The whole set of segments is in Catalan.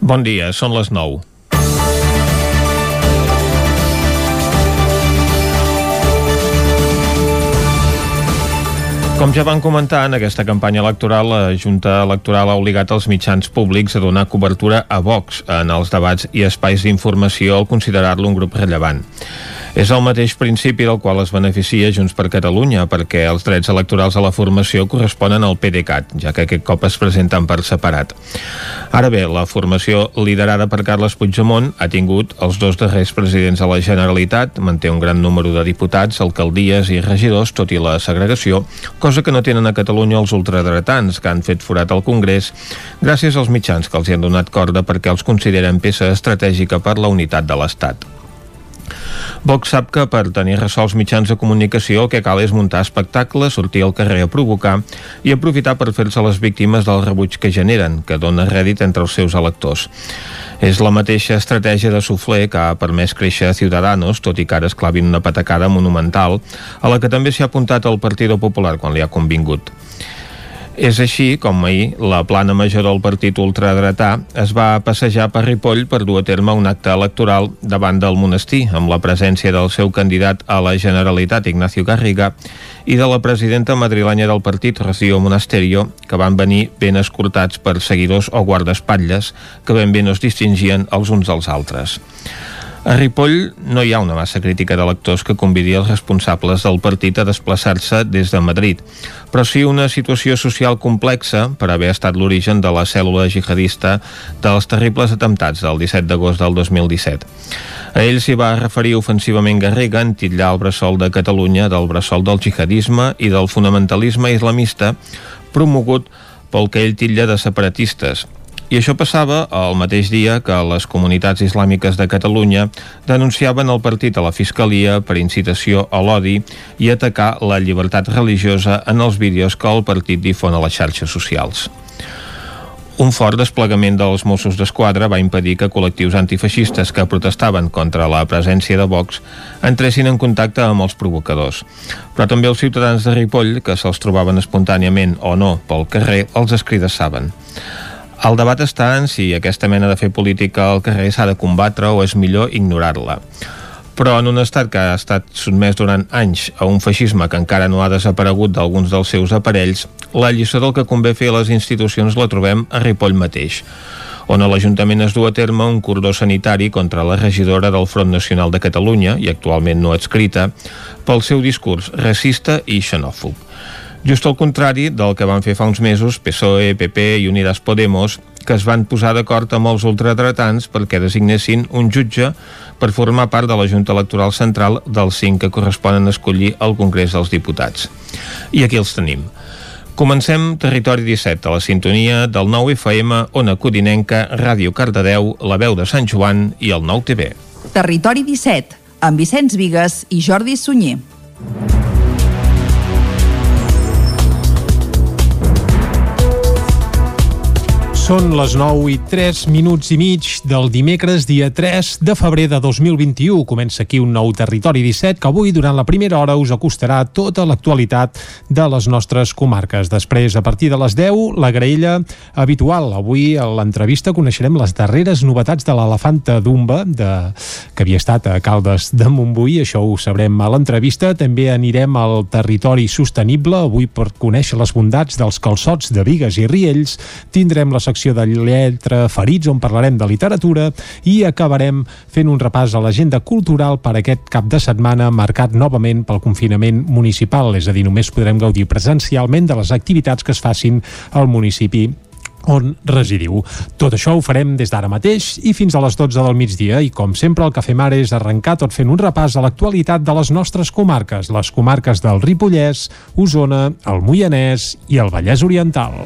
Bon dia, són les 9. Com ja van comentar, en aquesta campanya electoral, la Junta Electoral ha obligat els mitjans públics a donar cobertura a Vox en els debats i espais d'informació al considerar-lo un grup rellevant. És el mateix principi del qual es beneficia Junts per Catalunya, perquè els drets electorals a la formació corresponen al PDeCAT, ja que aquest cop es presenten per separat. Ara bé, la formació liderada per Carles Puigdemont ha tingut els dos darrers presidents de la Generalitat, manté un gran número de diputats, alcaldies i regidors, tot i la segregació, cosa que no tenen a Catalunya els ultradretans, que han fet forat al Congrés, gràcies als mitjans que els hi han donat corda perquè els consideren peça estratègica per la unitat de l'Estat. Vox sap que per tenir resolts mitjans de comunicació el que cal és muntar espectacles, sortir al carrer a provocar i aprofitar per fer-se les víctimes del rebuig que generen, que dona rèdit entre els seus electors. És la mateixa estratègia de Suflé que ha permès créixer Ciudadanos, tot i que ara es clavin una patacada monumental, a la que també s'hi ha apuntat el Partit Popular quan li ha convingut. És així com ahir la plana major del partit ultradretà es va passejar per Ripoll per dur a terme un acte electoral davant del monestir, amb la presència del seu candidat a la Generalitat, Ignacio Garriga, i de la presidenta madrilenya del partit, Rocío Monasterio, que van venir ben escortats per seguidors o guardaespatlles que ben bé no es distingien els uns dels altres. A Ripoll no hi ha una massa crítica d'electors que convidi els responsables del partit a desplaçar-se des de Madrid, però sí una situació social complexa per haver estat l'origen de la cèl·lula jihadista dels terribles atemptats del 17 d'agost del 2017. A ell s'hi va referir ofensivament Garriga en titllar el bressol de Catalunya del bressol del jihadisme i del fonamentalisme islamista promogut pel que ell titlla de separatistes, i això passava el mateix dia que les comunitats islàmiques de Catalunya denunciaven el partit a la Fiscalia per incitació a l'odi i atacar la llibertat religiosa en els vídeos que el partit difon a les xarxes socials. Un fort desplegament dels Mossos d'Esquadra va impedir que col·lectius antifeixistes que protestaven contra la presència de Vox entressin en contacte amb els provocadors. Però també els ciutadans de Ripoll, que se'ls trobaven espontàniament o no pel carrer, els escridassaven. El debat està en si aquesta mena de fer política al carrer s'ha de combatre o és millor ignorar-la. Però en un estat que ha estat sotmès durant anys a un feixisme que encara no ha desaparegut d'alguns dels seus aparells, la lliçó del que convé fer a les institucions la trobem a Ripoll mateix on l'Ajuntament es du a terme un cordó sanitari contra la regidora del Front Nacional de Catalunya, i actualment no adscrita, pel seu discurs racista i xenòfob. Just al contrari del que van fer fa uns mesos PSOE, PP i Unidas Podemos, que es van posar d'acord amb els ultradretans perquè designessin un jutge per formar part de la Junta Electoral Central dels cinc que corresponen a escollir al Congrés dels Diputats. I aquí els tenim. Comencem Territori 17, a la sintonia del 9 FM, Ona Codinenca, Ràdio Cardedeu, La Veu de Sant Joan i el 9 TV. Territori 17, amb Vicenç Vigues i Jordi Sunyer. Són les 9 i 3 minuts i mig del dimecres, dia 3 de febrer de 2021. Comença aquí un nou Territori 17 que avui, durant la primera hora, us acostarà tota l'actualitat de les nostres comarques. Després, a partir de les 10, la graella habitual. Avui, a l'entrevista, coneixerem les darreres novetats de l'elefanta d'Umba, de... que havia estat a Caldes de Montbui. Això ho sabrem a l'entrevista. També anirem al territori sostenible, avui per conèixer les bondats dels calçots de Vigues i Riells. Tindrem la secció secció de lletra Ferits, on parlarem de literatura, i acabarem fent un repàs a l'agenda cultural per aquest cap de setmana marcat novament pel confinament municipal, és a dir, només podrem gaudir presencialment de les activitats que es facin al municipi on residiu. Tot això ho farem des d'ara mateix i fins a les 12 del migdia i com sempre el fem ara és arrencar tot fent un repàs a l'actualitat de les nostres comarques, les comarques del Ripollès, Osona, el Moianès i el Vallès Oriental.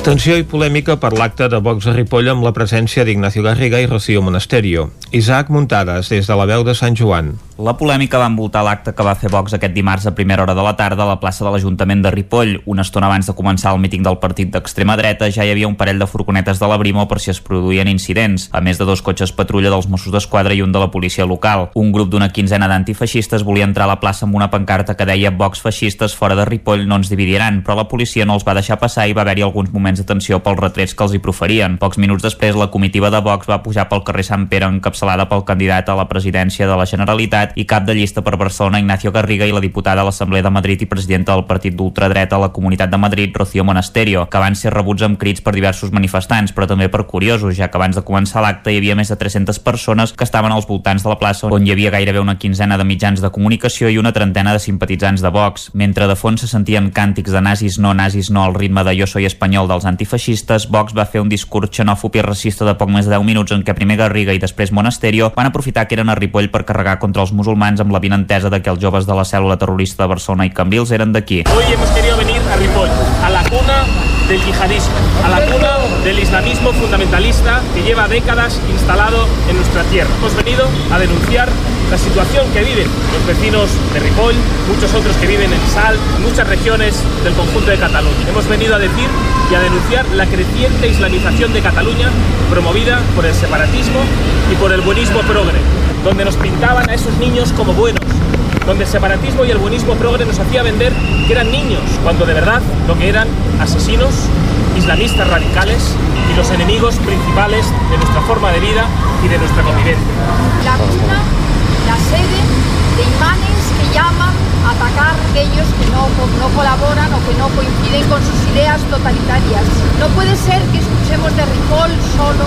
Tensió i polèmica per l'acte de Vox a Ripoll amb la presència d'Ignacio Garriga i Rocío Monasterio. Isaac Muntades, des de la veu de Sant Joan. La polèmica va envoltar l'acte que va fer Vox aquest dimarts a primera hora de la tarda a la plaça de l'Ajuntament de Ripoll. Una estona abans de començar el míting del partit d'extrema dreta ja hi havia un parell de furgonetes de la Brimo per si es produïen incidents, a més de dos cotxes patrulla dels Mossos d'Esquadra i un de la policia local. Un grup d'una quinzena d'antifeixistes volia entrar a la plaça amb una pancarta que deia Vox feixistes fora de Ripoll no ens dividiran, però la policia no els va deixar passar i va haver-hi alguns moments de tensió pels retrets que els hi proferien. Pocs minuts després, la comitiva de Vox va pujar pel carrer Sant Pere encapçalada pel candidat a la presidència de la Generalitat i cap de llista per Barcelona, Ignacio Garriga, i la diputada a l'Assemblea de Madrid i presidenta del partit d'ultradreta a la Comunitat de Madrid, Rocío Monasterio, que van ser rebuts amb crits per diversos manifestants, però també per curiosos, ja que abans de començar l'acte hi havia més de 300 persones que estaven als voltants de la plaça on hi havia gairebé una quinzena de mitjans de comunicació i una trentena de simpatitzants de Vox. Mentre de fons se sentien càntics de nazis no, nazis no al ritme de Jo soy espanyol dels antifeixistes, Vox va fer un discurs xenòfob i racista de poc més de 10 minuts en què primer Garriga i després Monasterio van aprofitar que eren a Ripoll per carregar contra els musulmans amb la vinentesa de que els joves de la cèl·lula terrorista de Barcelona i Cambrils eren d'aquí. Hoy hemos querido venir a Ripoll, a la cuna del yihadismo, a la cuna del islamismo fundamentalista que lleva décadas instalado en nuestra tierra. Hemos venido a denunciar la situación que viven los vecinos de Ripoll, muchos otros que viven en Sal, muchas regiones del conjunto de Cataluña. Hemos venido a decir y a denunciar la creciente islamización de Cataluña promovida por el separatismo y por el buenismo progre, donde nos pintaban a esos niños como buenos, donde el separatismo y el buenismo progre nos hacía vender que eran niños, cuando de verdad lo que eran asesinos, islamistas radicales y los enemigos principales de nuestra forma de vida y de nuestra convivencia. La cuna, la sede de imanes que llaman a atacar a aquellos que no, no colaboran o que no coinciden con sus ideas totalitarias. No puede ser que escuchemos de Ripoll solo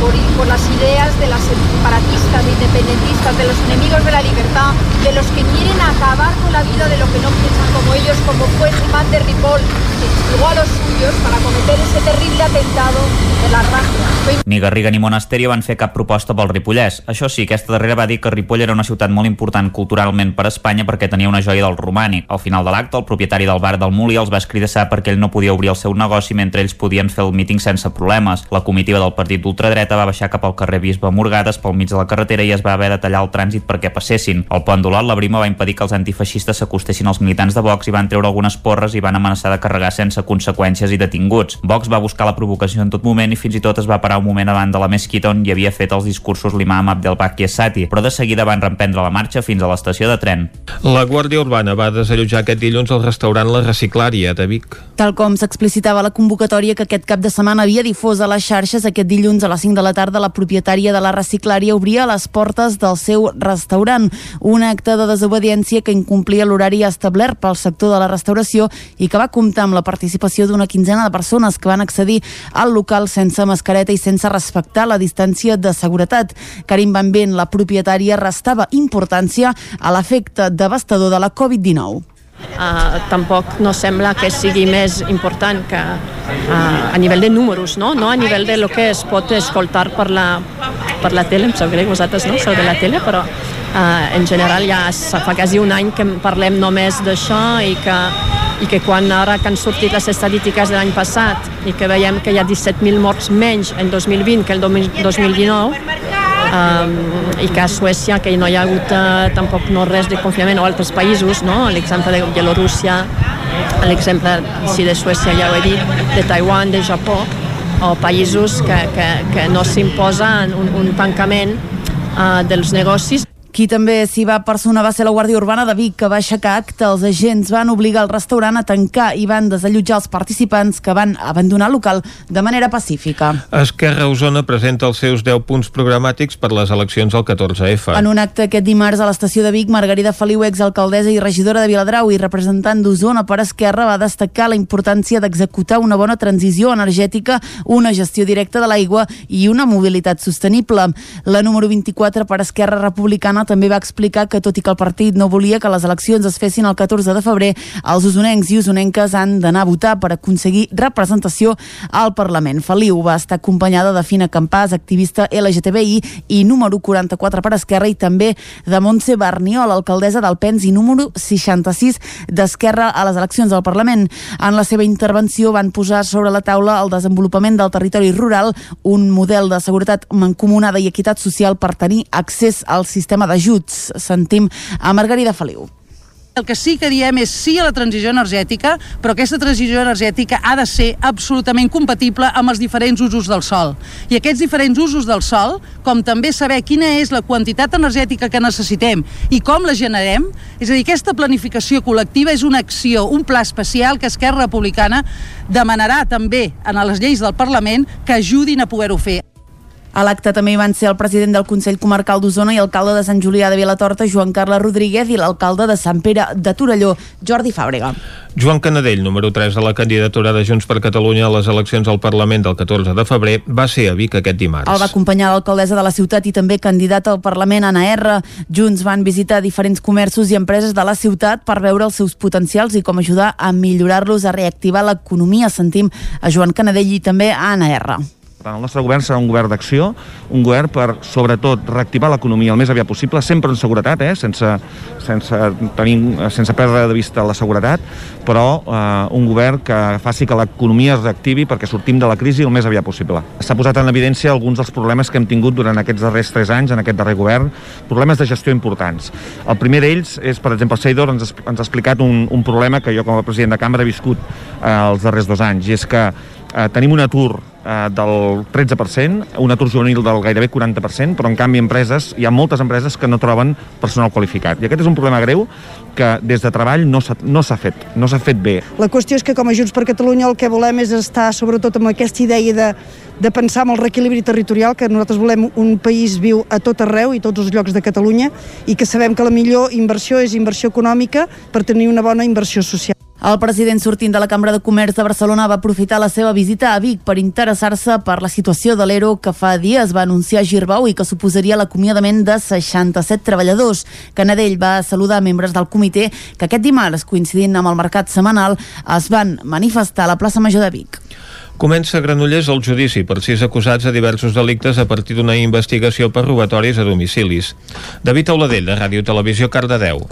por, por las ideas de las separatistas, de independentistas, de los enemigos de la libertad, de los que quieren acabar con la vida de los que no piensan como ellos, como fue Germán de Ripoll, que llegó a los suyos para cometer ese terrible atentado de la raza. Ni Garriga ni Monasterio van fer cap proposta pel Ripollès. Això sí, aquesta darrera va dir que Ripoll era una ciutat molt important culturalment per a Espanya perquè tenia una joia del romànic. Al final de l'acte, el propietari del bar del Muli els va escridassar perquè ell no podia obrir el seu negoci mentre ells podien fer el míting sense problemes. La comitiva del partit d'ultradreta va baixar cap al carrer Bisbe Morgades pel mig de la carretera i es va haver de tallar el trànsit perquè passessin. Al pont d'Olot, la Brima va impedir que els antifeixistes s'acostessin als militants de Vox i van treure algunes porres i van amenaçar de carregar sense conseqüències i detinguts. Vox va buscar la provocació en tot moment i fins i tot es va parar un moment davant de la mesquita on hi havia fet els discursos l'imam Abdelbaki Essati, però de seguida van reemprendre la marxa fins a l'estació de tren. La Guàrdia Urbana va desallotjar aquest dilluns el restaurant La Reciclària de Vic. Tal com s'explicitava la convocatòria que aquest cap de setmana havia difós a les xarxes, aquest dilluns a les 5 de la tarda la propietària de la reciclària obria les portes del seu restaurant. Un acte de desobediència que incomplia l'horari establert pel sector de la restauració i que va comptar amb la participació d'una quinzena de persones que van accedir al local sense mascareta i sense respectar la distància de seguretat. Karim Van Ben, la propietària, restava importància a l'efecte devastador de la Covid-19. Uh, tampoc no sembla que sigui més important que uh, a nivell de números, no? no a nivell de lo que es pot escoltar per la, per la tele, em sap greu vosaltres no sou de la tele, però uh, en general ja fa quasi un any que parlem només d'això i que, i que quan ara que han sortit les estadístiques de l'any passat i que veiem que hi ha 17.000 morts menys en 2020 que el 2019 um, i que a Suècia que no hi ha hagut uh, tampoc no res de confinament o altres països, no? l'exemple de Bielorússia, l'exemple sí, de Suècia ja ho he dit, de Taiwan, de Japó, o països que, que, que no s'imposa un, un tancament uh, dels negocis qui també s'hi va personar va ser la Guàrdia Urbana de Vic, que va aixecar acte. Els agents van obligar el restaurant a tancar i van desallotjar els participants que van abandonar el local de manera pacífica. Esquerra Osona presenta els seus 10 punts programàtics per les eleccions al 14F. En un acte aquest dimarts a l'estació de Vic, Margarida Feliu, exalcaldessa i regidora de Viladrau i representant d'Osona per Esquerra, va destacar la importància d'executar una bona transició energètica, una gestió directa de l'aigua i una mobilitat sostenible. La número 24 per Esquerra Republicana també va explicar que tot i que el partit no volia que les eleccions es fessin el 14 de febrer, els usonencs i usonenques han d'anar a votar per aconseguir representació al Parlament. Feliu va estar acompanyada de Fina Campàs, activista LGTBI i número 44 per Esquerra i també de Montse Barniol, alcaldessa d'Alpens i número 66 d'Esquerra a les eleccions del Parlament. En la seva intervenció van posar sobre la taula el desenvolupament del territori rural, un model de seguretat mancomunada i equitat social per tenir accés al sistema de d'ajuts. Sentim a Margarida Feliu. El que sí que diem és sí a la transició energètica, però aquesta transició energètica ha de ser absolutament compatible amb els diferents usos del sol. I aquests diferents usos del sol, com també saber quina és la quantitat energètica que necessitem i com la generem, és a dir, aquesta planificació col·lectiva és una acció, un pla especial que Esquerra Republicana demanarà també en les lleis del Parlament que ajudin a poder-ho fer. A l'acte també hi van ser el president del Consell Comarcal d'Osona i alcalde de Sant Julià de Vilatorta, Joan Carles Rodríguez, i l'alcalde de Sant Pere de Torelló, Jordi Fàbrega. Joan Canadell, número 3 de la candidatura de Junts per Catalunya a les eleccions al Parlament del 14 de febrer, va ser a Vic aquest dimarts. El va acompanyar l'alcaldessa de la ciutat i també candidata al Parlament, Anna R. Junts van visitar diferents comerços i empreses de la ciutat per veure els seus potencials i com ajudar a millorar-los, a reactivar l'economia. Sentim a Joan Canadell i també a Anna R. Tant, el nostre govern serà un govern d'acció, un govern per, sobretot, reactivar l'economia el més aviat possible, sempre en seguretat, eh? sense, sense, tenir, sense perdre de vista la seguretat, però eh, un govern que faci que l'economia es reactivi perquè sortim de la crisi el més aviat possible. S'ha posat en evidència alguns dels problemes que hem tingut durant aquests darrers tres anys, en aquest darrer govern, problemes de gestió importants. El primer d'ells és, per exemple, el Seidor ens, ens ha explicat un, un problema que jo com a president de cambra he viscut eh, els darrers dos anys, i és que eh, tenim un atur eh, del 13%, un atur juvenil del gairebé 40%, però en canvi empreses, hi ha moltes empreses que no troben personal qualificat. I aquest és un problema greu que des de treball no s'ha no fet, no s'ha fet bé. La qüestió és que com a Junts per Catalunya el que volem és estar sobretot amb aquesta idea de, de pensar en el reequilibri territorial, que nosaltres volem un país viu a tot arreu i tots els llocs de Catalunya i que sabem que la millor inversió és inversió econòmica per tenir una bona inversió social. El president sortint de la Cambra de Comerç de Barcelona va aprofitar la seva visita a Vic per interessar-se per la situació de l'ERO que fa dies va anunciar Girbau i que suposaria l'acomiadament de 67 treballadors. Canadell va saludar membres del comitè que aquest dimarts, coincidint amb el mercat setmanal, es van manifestar a la plaça Major de Vic. Comença a Granollers el judici per sis acusats de diversos delictes a partir d'una investigació per robatoris a domicilis. David Auladell, de Ràdio Televisió, Cardedeu.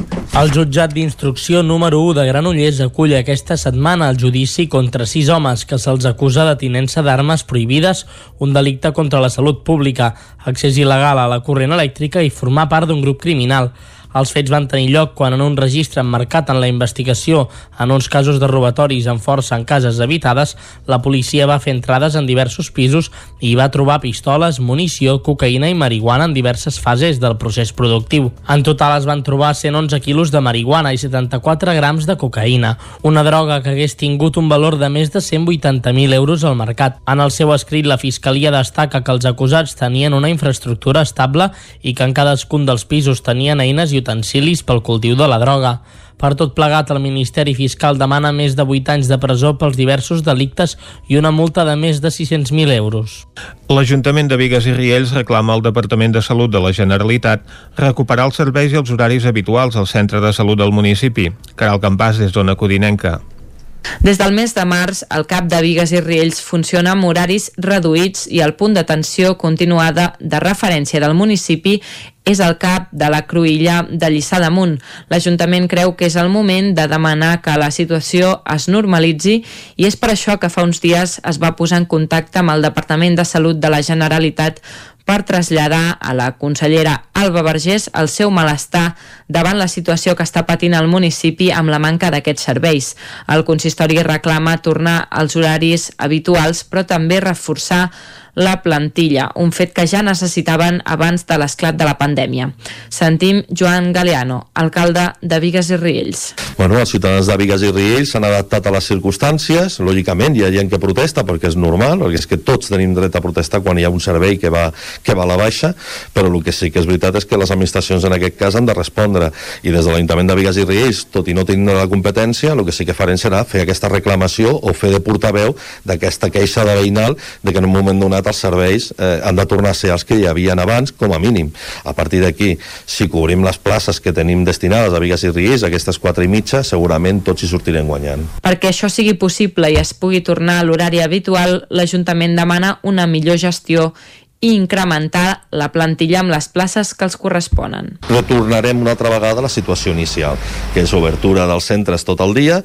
El jutjat d'instrucció número 1 de Granollers acull aquesta setmana el judici contra sis homes que se'ls acusa de tinença d'armes prohibides, un delicte contra la salut pública, accés il·legal a la corrent elèctrica i formar part d'un grup criminal. Els fets van tenir lloc quan en un registre emmarcat en la investigació en uns casos de robatoris amb força en cases habitades, la policia va fer entrades en diversos pisos i va trobar pistoles, munició, cocaïna i marihuana en diverses fases del procés productiu. En total es van trobar 111 quilos de marihuana i 74 grams de cocaïna, una droga que hagués tingut un valor de més de 180.000 euros al mercat. En el seu escrit, la Fiscalia destaca que els acusats tenien una infraestructura estable i que en cadascun dels pisos tenien eines i utensilis pel cultiu de la droga. Per tot plegat, el Ministeri Fiscal demana més de 8 anys de presó pels diversos delictes i una multa de més de 600.000 euros. L'Ajuntament de Vigues i Riells reclama al Departament de Salut de la Generalitat recuperar els serveis i els horaris habituals al centre de salut del municipi. Caral Campàs, des d'Ona Codinenca. Des del mes de març, el CAP de Vigues i Riells funciona amb horaris reduïts i el punt d'atenció continuada de referència del municipi és el cap de la Cruïlla de Lliçà d'Amunt. L'Ajuntament creu que és el moment de demanar que la situació es normalitzi i és per això que fa uns dies es va posar en contacte amb el Departament de Salut de la Generalitat per traslladar a la consellera Alba Vergés el seu malestar davant la situació que està patint el municipi amb la manca d'aquests serveis. El consistori reclama tornar als horaris habituals, però també reforçar la plantilla, un fet que ja necessitaven abans de l'esclat de la pandèmia. Sentim Joan Galeano, alcalde de Vigues i Riells. Bueno, els ciutadans de Vigues i Riells s'han adaptat a les circumstàncies, lògicament hi ha gent que protesta perquè és normal, perquè és que tots tenim dret a protestar quan hi ha un servei que va, que va a la baixa, però el que sí que és veritat és que les administracions en aquest cas han de respondre i des de l'Ajuntament de Vigues i Riells, tot i no tenint la competència, el que sí que farem serà fer aquesta reclamació o fer de portaveu d'aquesta queixa de veïnal de que en un moment donat els serveis eh, han de tornar a ser els que hi havien abans, com a mínim. A partir d'aquí, si cobrim les places que tenim destinades a Vigues i Riells, aquestes quatre i mitja, segurament tots hi sortirem guanyant. Perquè això sigui possible i es pugui tornar a l'horari habitual, l'Ajuntament demana una millor gestió i incrementar la plantilla amb les places que els corresponen. Retornarem una altra vegada a la situació inicial, que és obertura dels centres tot el dia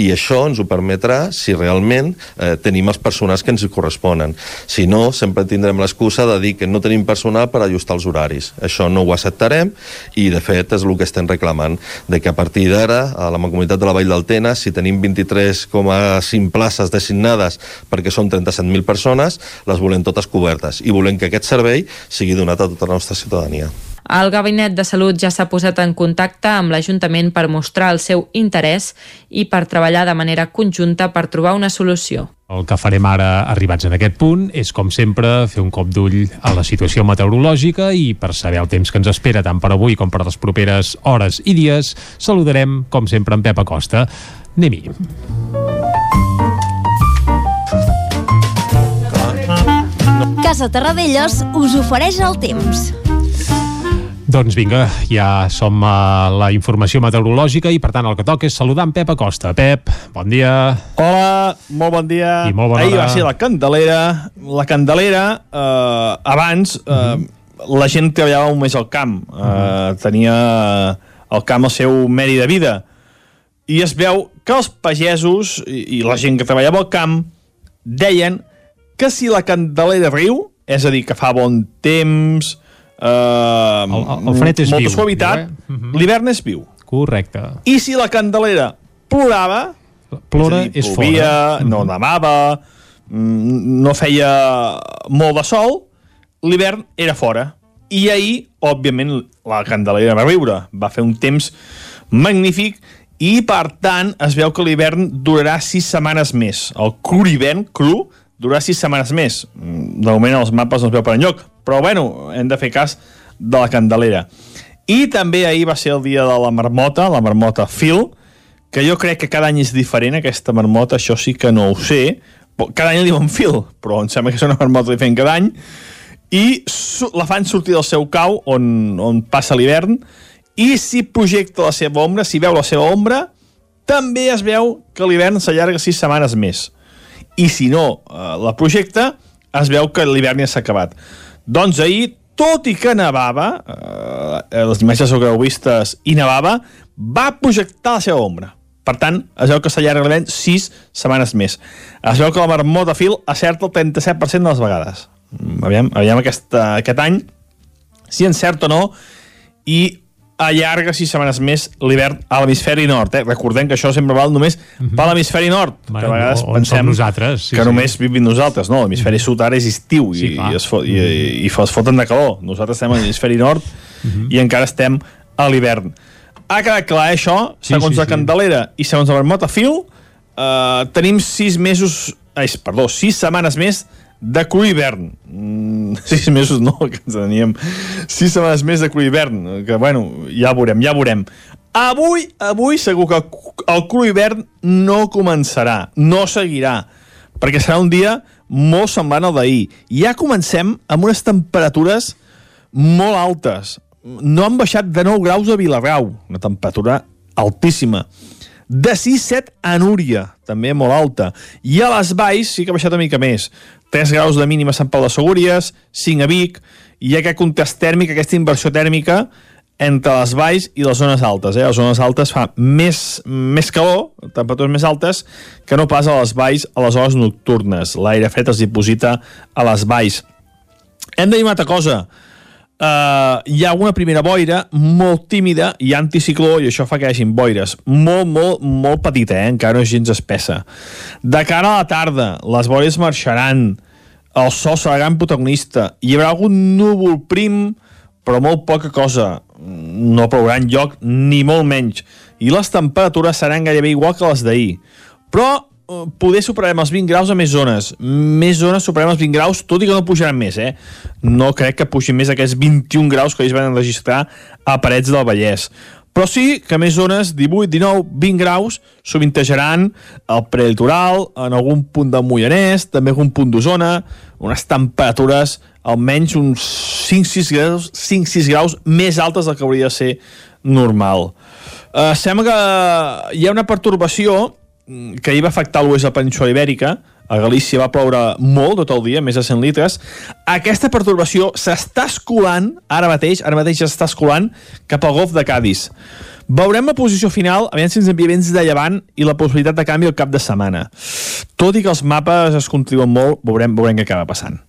i això ens ho permetrà si realment eh, tenim els personals que ens hi corresponen. Si no, sempre tindrem l'excusa de dir que no tenim personal per ajustar els horaris. Això no ho acceptarem i, de fet, és el que estem reclamant, de que a partir d'ara, a la Comunitat de la Vall del Tena, si tenim 23,5 places designades perquè són 37.000 persones, les volem totes cobertes i volem que aquest servei sigui donat a tota la nostra ciutadania. El Gabinet de Salut ja s'ha posat en contacte amb l'Ajuntament per mostrar el seu interès i per treballar de manera conjunta per trobar una solució. El que farem ara, arribats en aquest punt, és, com sempre, fer un cop d'ull a la situació meteorològica i per saber el temps que ens espera tant per avui com per les properes hores i dies, saludarem, com sempre, en Pep Acosta. Anem-hi. Casa Terradellos us ofereix el temps. Doncs vinga, ja som a la informació meteorològica i per tant el que toca és saludar en Pep Acosta. Pep, bon dia. Hola, molt bon dia. I molt bona Ahir hora. va ser la Candelera. La Candelera, eh, abans, eh, la gent treballava molt més al camp. Eh, tenia el camp el seu medi de vida. I es veu que els pagesos i, i la gent que treballava al camp deien que si la Candelera riu, és a dir, que fa bon temps, eh, El, el, el fred és molta viu. suavitat, eh? Mhm. l'hivern és viu. Correcte. I si la Candelera plorava, Plora és, a dir, és plovia, fora. no nevava, mm, no feia molt de sol, l'hivern era fora. I ahir, òbviament, la Candelera va riure, va fer un temps magnífic i, per tant, es veu que l'hivern durarà sis setmanes més. El cru hivern, cru, durarà sis setmanes més. De moment els mapes no es veu per enlloc, però bueno, hem de fer cas de la Candelera. I també ahir va ser el dia de la marmota, la marmota Phil, que jo crec que cada any és diferent, aquesta marmota, això sí que no ho sé. Cada any li diuen Phil, però em sembla que és una marmota diferent cada any. I la fan sortir del seu cau, on, on passa l'hivern, i si projecta la seva ombra, si veu la seva ombra, també es veu que l'hivern s'allarga sis setmanes més. I si no eh, la projecta, es veu que l'hivern ja s'ha acabat. Doncs ahir, tot i que nevava, eh, les imatges que heu vistes i nevava, va projectar la seva ombra. Per tant, es veu que s'allarga l'hivern sis setmanes més. Es veu que la marmota fil acerta el 37% de les vegades. Mm, Aviam, aviam aquest, aquest any si encerta o no i allarga sis setmanes més l'hivern a l'hemisferi nord. Eh? Recordem que això sempre val només per l'hemisferi nord, Bueno, que a vegades pensem nosaltres, sí, que sí. només vivim nosaltres, no? L'hemisferi sud ara és estiu Sí, i, clar. i, es fot, i, i, i es foten de calor. Nosaltres estem a l'hemisferi nord i encara estem a l'hivern. Ha quedat clar, eh, això? Sí, segons sí, la sí. Candelera i segons la Marmota Fil, eh, tenim sis mesos... Ai, perdó, sis setmanes més de cru hivern. Mm, sis mesos no, que ens teníem sis setmanes més de cru hivern, que bueno, ja veurem, ja veurem. Avui, avui segur que el cru hivern no començarà, no seguirà, perquè serà un dia molt semblant al d'ahir. Ja comencem amb unes temperatures molt altes. No han baixat de 9 graus a Vilarrau, una temperatura altíssima. De 6-7 a Núria, també molt alta. I a les Valls sí que ha baixat una mica més. 3 graus de mínima a Sant Pau de Segúries, 5 a Vic, i hi ha aquest contrast tèrmic, aquesta inversió tèrmica entre les valls i les zones altes. Eh? Les zones altes fa més, més calor, temperatures més altes, que no pas a les valls a les hores nocturnes. L'aire fred es diposita a les valls. Hem de dir una altra cosa. Uh, hi ha una primera boira molt tímida i anticicló i això fa que hi hagin boires. Molt, molt, molt petita, eh? encara no és gens espessa. De cara a la tarda les boires marxaran. El sol serà gran protagonista. Hi haurà algun núvol prim però molt poca cosa. No plourà lloc ni molt menys. I les temperatures seran gairebé igual que les d'ahir. Però eh, poder superarem els 20 graus a més zones. Més zones superarem els 20 graus, tot i que no pujaran més, eh? No crec que pugin més aquests 21 graus que ells van registrar a Parets del Vallès. Però sí que més zones, 18, 19, 20 graus, sovintejaran el prelitoral, en algun punt del Moianès, també algun punt d'Osona, unes temperatures almenys uns 5-6 graus, 5-6 graus més altes del que hauria de ser normal. Uh, sembla que hi ha una pertorbació que ahir va afectar l'oest de la península ibèrica, a Galícia va ploure molt tot el dia, més de 100 litres. Aquesta pertorbació s'està escolant, ara mateix, ara mateix s'està escolant cap al golf de Cádiz. Veurem la posició final, aviam si ens envia vents de llevant i la possibilitat de canvi al cap de setmana. Tot i que els mapes es contriuen molt, veurem, veurem què acaba passant.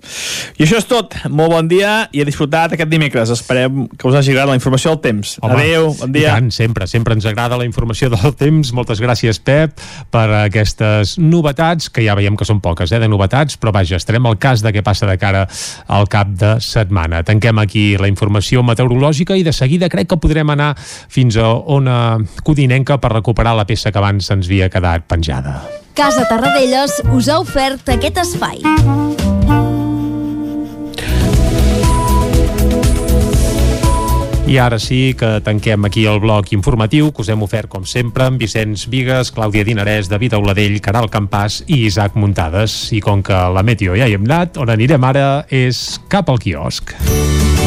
I això és tot. Molt bon dia i a disfrutar aquest dimecres. Esperem que us hagi agradat la informació del temps. Home, Adéu, bon dia. Tant, sempre, sempre ens agrada la informació del temps. Moltes gràcies, Pep, per aquestes novetats, que ja veiem que són poques, eh, de novetats, però vaja, estarem al cas de què passa de cara al cap de setmana. Tanquem aquí la informació meteorològica i de seguida crec que podrem anar fins a Ona Codinenca per recuperar la peça que abans ens havia quedat penjada. Casa Tarradellas us ha ofert aquest espai. I ara sí que tanquem aquí el bloc informatiu que us hem ofert, com sempre, amb Vicenç Vigues, Clàudia Dinarès, David Auladell, Caral Campàs i Isaac Muntades. I com que la meteo ja hi hem anat, on anirem ara és cap al quiosc.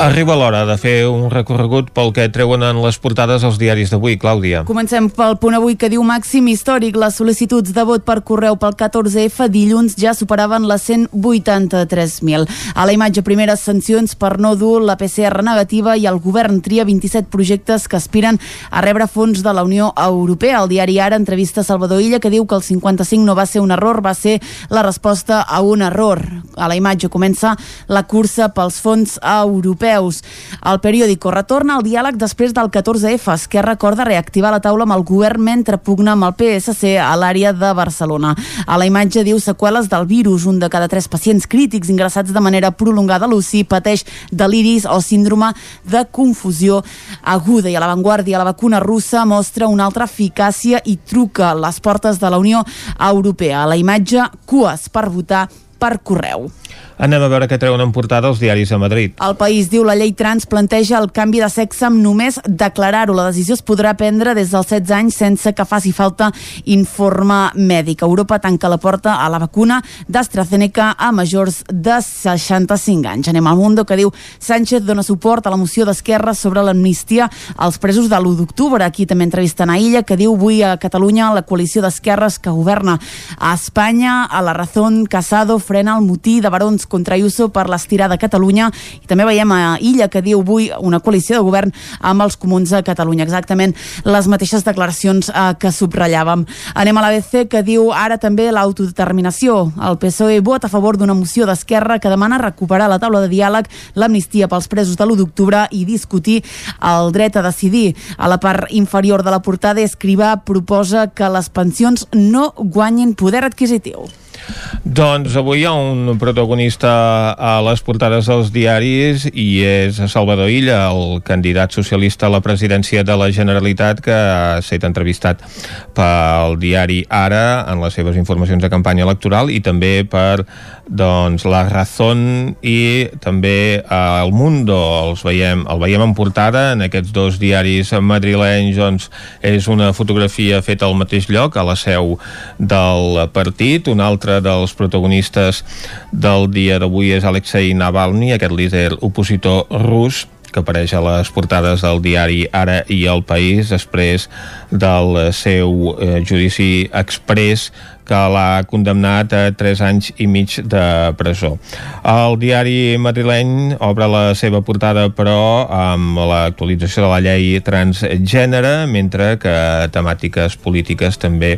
Arriba l'hora de fer un recorregut pel que treuen en les portades els diaris d'avui, Clàudia. Comencem pel punt avui que diu màxim històric. Les sol·licituds de vot per correu pel 14F dilluns ja superaven les 183.000. A la imatge primeres sancions per no dur la PCR negativa i el govern tria 27 projectes que aspiren a rebre fons de la Unió Europea. El diari Ara entrevista Salvador Illa que diu que el 55 no va ser un error, va ser la resposta a un error. A la imatge comença la cursa pels fons europeus europeus. El periòdico retorna al diàleg després del 14F. Esquerra recorda reactivar la taula amb el govern mentre pugna amb el PSC a l'àrea de Barcelona. A la imatge diu seqüeles del virus. Un de cada tres pacients crítics ingressats de manera prolongada a l'UCI pateix deliris o síndrome de confusió aguda. I a l'avantguàrdia, la vacuna russa mostra una altra eficàcia i truca les portes de la Unió Europea. A la imatge, cues per votar per correu. Anem a veure què treuen en portada els diaris a Madrid. El país diu la llei trans planteja el canvi de sexe amb només declarar-ho. La decisió es podrà prendre des dels 16 anys sense que faci falta informe mèdic. Europa tanca la porta a la vacuna d'AstraZeneca a majors de 65 anys. Anem al Mundo que diu Sánchez dona suport a la moció d'Esquerra sobre l'amnistia als presos de l'1 d'octubre. Aquí també entrevisten a Illa que diu avui a Catalunya la coalició d'esquerres que governa a Espanya a la Razón Casado frena el motí de barons contra Ayuso per l'estirada a Catalunya i també veiem a Illa que diu avui una coalició de govern amb els comuns a Catalunya. Exactament les mateixes declaracions eh, que subratllàvem. Anem a l'ABC que diu ara també l'autodeterminació. El PSOE vota a favor d'una moció d'Esquerra que demana recuperar la taula de diàleg, l'amnistia pels presos de l'1 d'octubre i discutir el dret a decidir. A la part inferior de la portada, Escrivà proposa que les pensions no guanyin poder adquisitiu. Doncs avui hi ha un protagonista a les portades dels diaris i és Salvador Illa, el candidat socialista a la presidència de la Generalitat que ha estat entrevistat pel diari Ara en les seves informacions de campanya electoral i també per doncs, La Razón i també El Mundo. Els veiem, el veiem en portada en aquests dos diaris madrilenys. Doncs, és una fotografia feta al mateix lloc, a la seu del partit, una altra dels protagonistes del dia d'avui és Alexei Navalny, aquest líder opositor rus que apareix a les portades del diari Ara i El País després del seu eh, judici express que l'ha condemnat a 3 anys i mig de presó. El diari madrileny obre la seva portada, però, amb l'actualització de la llei transgènere, mentre que temàtiques polítiques també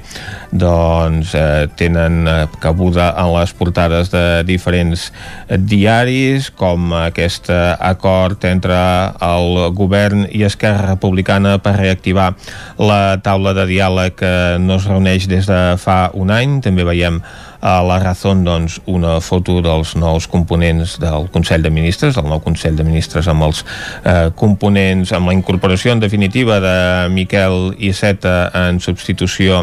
doncs, eh, tenen cabuda en les portades de diferents diaris, com aquest acord entre el govern i Esquerra Republicana per reactivar la taula de diàleg que no es reuneix des de fa un any. També veiem a la Razón doncs, una foto dels nous components del Consell de Ministres, del nou Consell de Ministres amb els eh, components, amb la incorporació en definitiva de Miquel Iceta en substitució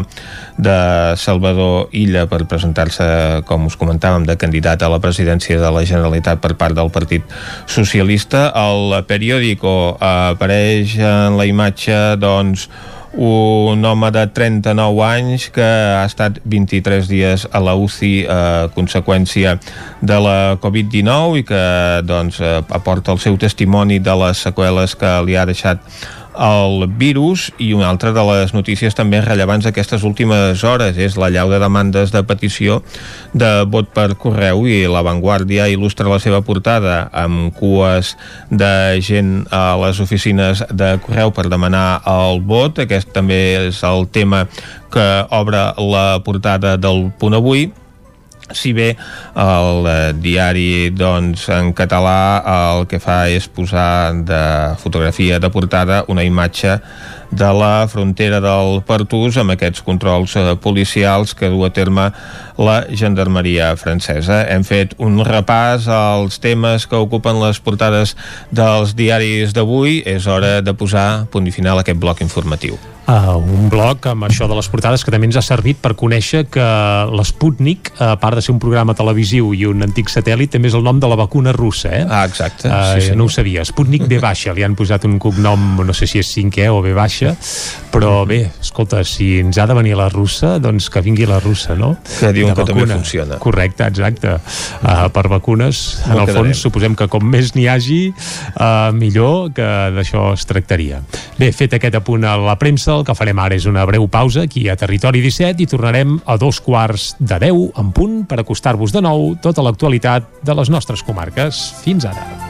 de Salvador Illa per presentar-se, com us comentàvem, de candidat a la presidència de la Generalitat per part del Partit Socialista. El periòdico apareix en la imatge doncs, un home de 39 anys que ha estat 23 dies a la UCI a conseqüència de la Covid-19 i que doncs, aporta el seu testimoni de les seqüeles que li ha deixat el virus i una altra de les notícies també rellevants d'aquestes últimes hores és la llau de demandes de petició de vot per correu i la Vanguardia il·lustra la seva portada amb cues de gent a les oficines de correu per demanar el vot. Aquest també és el tema que obre la portada del punt avui si bé el eh, diari doncs, en català el que fa és posar de fotografia de portada una imatge de la frontera del Pertús amb aquests controls eh, policials que du a terme la gendarmeria francesa. Hem fet un repàs als temes que ocupen les portades dels diaris d'avui. És hora de posar punt i final a aquest bloc informatiu uh, un bloc amb això de les portades que també ens ha servit per conèixer que l'Sputnik, a part de ser un programa televisiu i un antic satèl·lit, també és el nom de la vacuna russa, eh? Ah, exacte. Uh, sí, sí. No ho sabia. Sputnik B baixa, li han posat un cognom, no sé si és 5è o B baixa, però bé, escolta, si ens ha de venir la russa, doncs que vingui la russa, no? Que diuen que també funciona. Correcte, exacte. Uh, per vacunes, en No el quedarem. fons, suposem que com més n'hi hagi, uh, millor, que d'això es tractaria. Bé, fet aquest apunt a la premsa, el que farem ara és una breu pausa aquí a Territori 17 i tornarem a dos quarts de 10 en punt per acostar-vos de nou tota l'actualitat de les nostres comarques. Fins ara.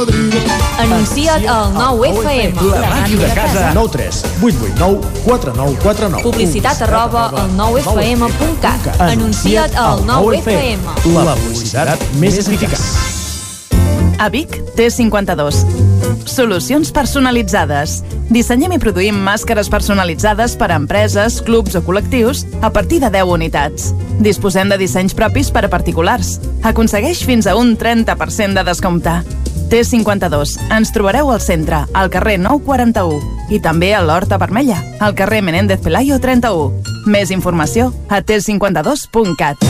Anuncia't al 9FM. La màquina de casa. 9 3 8 8 9 4 9 4 9. Publicitat arroba al 9FM.cat. Anuncia't al 9FM. La publicitat més eficaç. A Vic, T52. Solucions personalitzades. Dissenyem i produïm màscares personalitzades per a empreses, clubs o col·lectius a partir de 10 unitats. Disposem de dissenys propis per a particulars. Aconsegueix fins a un 30% de descompte. T52. Ens trobareu al centre, al carrer 941 i també a l'Horta Vermella, al carrer Menéndez Pelayo 31. Més informació a t52.cat.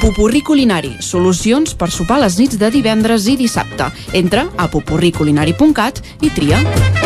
Popurrí culinari, solucions per sopar les nits de divendres i dissabte. Entra a popurriculinari.cat i tria.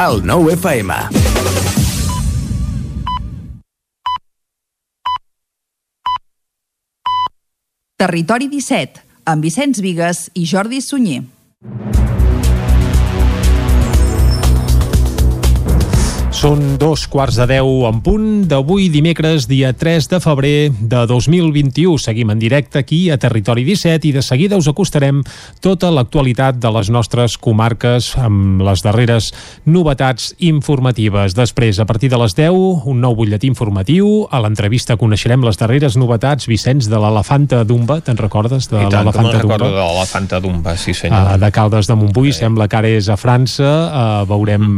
El 9 FM. Territori 17, amb Vicenç Vigues i Jordi Sunyer. Són dos quarts de deu en punt d'avui dimecres, dia 3 de febrer de 2021. Seguim en directe aquí a Territori 17 i de seguida us acostarem tota l'actualitat de les nostres comarques amb les darreres novetats informatives. Després, a partir de les 10, un nou butlletí informatiu. A l'entrevista coneixerem les darreres novetats, Vicenç, de l'elefanta d'Umba. Te'n recordes de I tant, com l'elefanta d'Umba? de l'elefanta d'Umba, sí senyor. Uh, de Caldes de Montbui, sembla que ara és a França uh, veurem,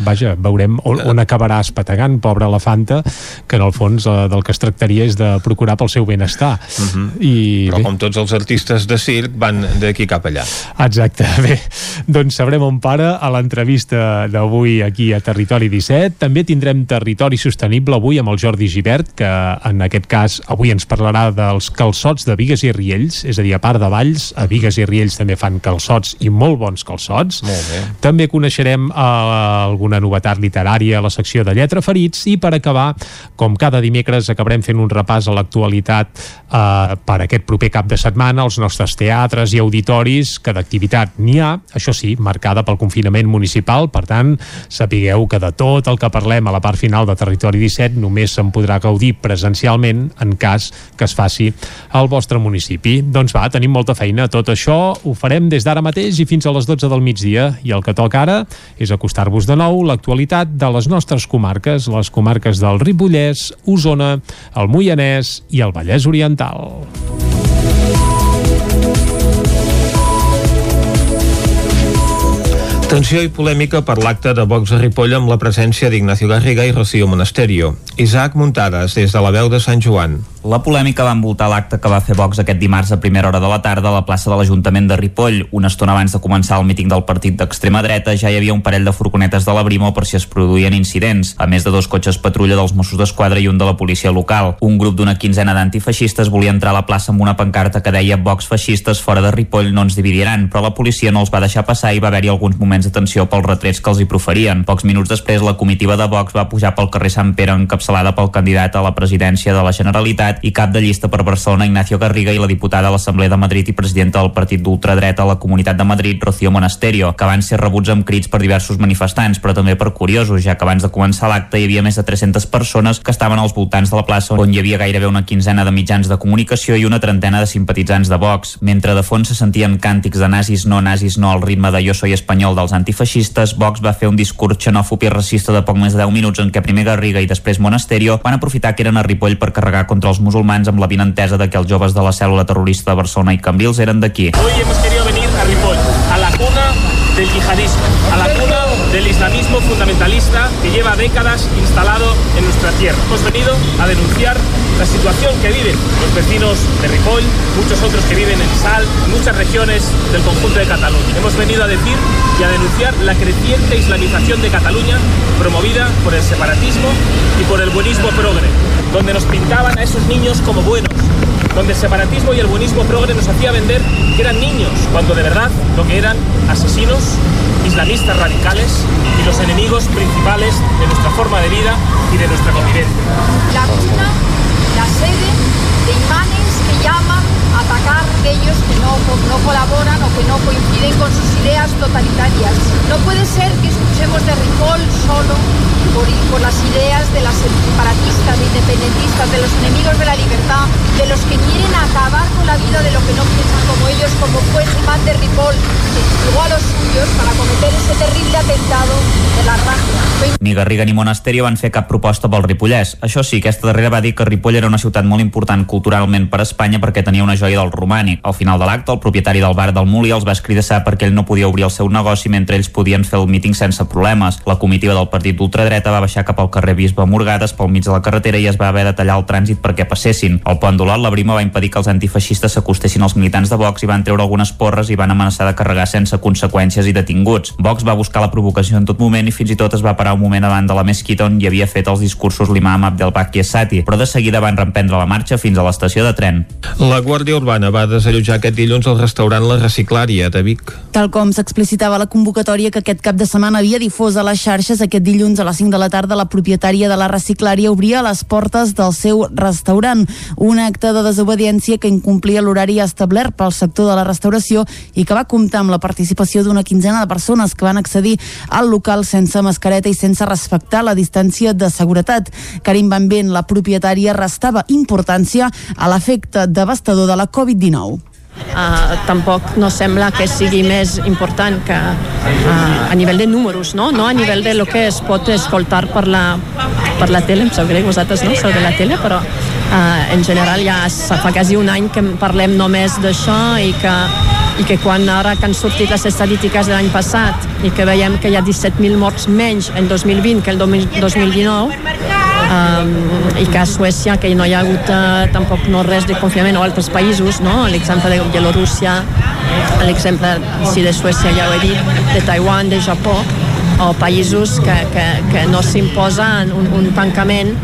vaja, veurem on, on acabarà espatagant, pobra elefanta que en el fons uh, del que es tractaria és de procurar pel seu benestar Uh -huh. i Però bé, com tots els artistes de circ van d'aquí cap allà. Exacte, bé, doncs sabrem on para a l'entrevista d'avui aquí a Territori 17. També tindrem Territori Sostenible avui amb el Jordi Givert, que en aquest cas avui ens parlarà dels calçots de Vigues i Riells, és a dir, a part de Valls, a Vigues i Riells també fan calçots i molt bons calçots. Molt bé. També coneixerem eh, alguna novetat literària a la secció de Lletra Ferits i per acabar, com cada dimecres acabarem fent un repàs a l'actualitat eh, per aquest proper cap de setmana als nostres teatres i auditoris que d'activitat n'hi ha, això sí, marcada pel confinament municipal, per tant sapigueu que de tot el que parlem a la part final de Territori 17 només se'n podrà gaudir presencialment en cas que es faci al vostre municipi. Doncs va, tenim molta feina. Tot això ho farem des d'ara mateix i fins a les 12 del migdia. I el que toca ara és acostar-vos de nou l'actualitat de les nostres comarques, les comarques del Ripollès, Osona, el Moianès i el Vallès Oriental. Tensió i polèmica per l'acte de Vox a Ripoll amb la presència d'Ignacio Garriga i Rocío Monasterio. Isaac Muntades, des de la veu de Sant Joan. La polèmica va envoltar l'acte que va fer Vox aquest dimarts a primera hora de la tarda a la plaça de l'Ajuntament de Ripoll. Una estona abans de començar el míting del partit d'extrema dreta ja hi havia un parell de furgonetes de la Brimo per si es produïen incidents, a més de dos cotxes patrulla dels Mossos d'Esquadra i un de la policia local. Un grup d'una quinzena d'antifeixistes volia entrar a la plaça amb una pancarta que deia Vox feixistes fora de Ripoll no ens dividiran, però la policia no els va deixar passar i va haver-hi alguns moments de tensió pels retrets que els hi proferien. Pocs minuts després, la comitiva de Vox va pujar pel carrer Sant Pere encapçalada pel candidat a la presidència de la Generalitat i cap de llista per Barcelona Ignacio Garriga i la diputada a l'Assemblea de Madrid i presidenta del partit d'ultradreta a la Comunitat de Madrid, Rocío Monasterio, que van ser rebuts amb crits per diversos manifestants, però també per curiosos, ja que abans de començar l'acte hi havia més de 300 persones que estaven als voltants de la plaça on hi havia gairebé una quinzena de mitjans de comunicació i una trentena de simpatitzants de Vox. Mentre de fons se sentien càntics de nazis no, nazis no al ritme de Jo soy espanyol dels antifeixistes, Vox va fer un discurs xenòfob i racista de poc més de 10 minuts en què primer Garriga i després Monasterio van aprofitar que eren a Ripoll per carregar contra els musulmans amb la vinentesa de que els joves de la cèl·lula terrorista de Barcelona i Cambrils eren d'aquí. Hoy hemos querido venir a Ripoll, a la cuna del yihadismo, a la cuna del islamismo fundamentalista que lleva décadas instalado en nuestra tierra. Hemos venido a denunciar la situación que viven los vecinos de Ripoll, muchos otros que viven en Sal, muchas regiones del conjunto de Cataluña. Hemos venido a decir y a denunciar la creciente islamización de Cataluña promovida por el separatismo y por el buenismo progre, donde nos pintaban a esos niños como buenos, donde el separatismo y el buenismo progre nos hacía vender que eran niños, cuando de verdad lo que eran asesinos, islamistas radicales y los enemigos principales de nuestra forma de vida y de nuestra convivencia. La cuna, la sede de imanes que llaman atacar aquellos que no, no colaboran o que no coinciden con sus ideas totalitarias. No puede ser que escuchemos de Ripoll solo por, por las ideas de las separatistas, de independentistas, de los enemigos de la libertad, de los que quieren acabar con la vida de lo que no piensan como ellos, como fue el imán de Ripoll, que llegó a los suyos para cometer ese terrible atentado de la raza. Ni Garriga ni Monasterio van fer cap proposta pel Ripollès. Això sí, aquesta darrera va dir que Ripoll era una ciutat molt important culturalment per Espanya perquè tenia una joia del romànic. Al final de l'acte, el propietari del bar del Muli els va escridassar perquè ell no podia obrir el seu negoci mentre ells podien fer el míting sense problemes. La comitiva del partit d'ultradreta va baixar cap al carrer Bisbe Morgades pel mig de la carretera i es va haver de tallar el trànsit perquè passessin. Al pont d'Olot, la Brima va impedir que els antifeixistes s'acostessin als militants de Vox hi van treure algunes porres i van amenaçar de carregar sense conseqüències i detinguts. Vox va buscar la provocació en tot moment i fins i tot es va parar un moment davant de la mesquita on hi havia fet els discursos l'imam Abdelbaki Essati, però de seguida van reemprendre la marxa fins a l'estació de tren. La Guàrdia Urbana va desallotjar aquest dilluns al restaurant La Reciclària de Vic. Tal com s'explicitava la convocatòria que aquest cap de setmana havia difós a les xarxes, aquest dilluns a les 5 de la tarda la propietària de la reciclària obria les portes del seu restaurant. Un acte de desobediència que incomplia l'horari establert pel sector de la restauració i que va comptar amb la participació d'una quinzena de persones que van accedir al local sense mascareta i sense respectar la distància de seguretat. Karim Van la propietària, restava importància a l'efecte devastador de la Covid-19. Uh, tampoc no sembla que sigui més important que uh, a nivell de números, no? no a nivell de lo que es pot escoltar per la, per la tele, em sap greu, vosaltres no sou de la tele, però uh, en general ja fa quasi un any que parlem només d'això i que i que quan ara que han sortit les estadístiques de l'any passat i que veiem que hi ha 17.000 morts menys en 2020 que el 2019 um, i que a Suècia que no hi ha hagut uh, tampoc no res de confinament o altres països, no? l'exemple de Bielorússia l'exemple sí, de Suècia ja ho he dit, de Taiwan, de Japó o països que, que, que no s'imposa un, un tancament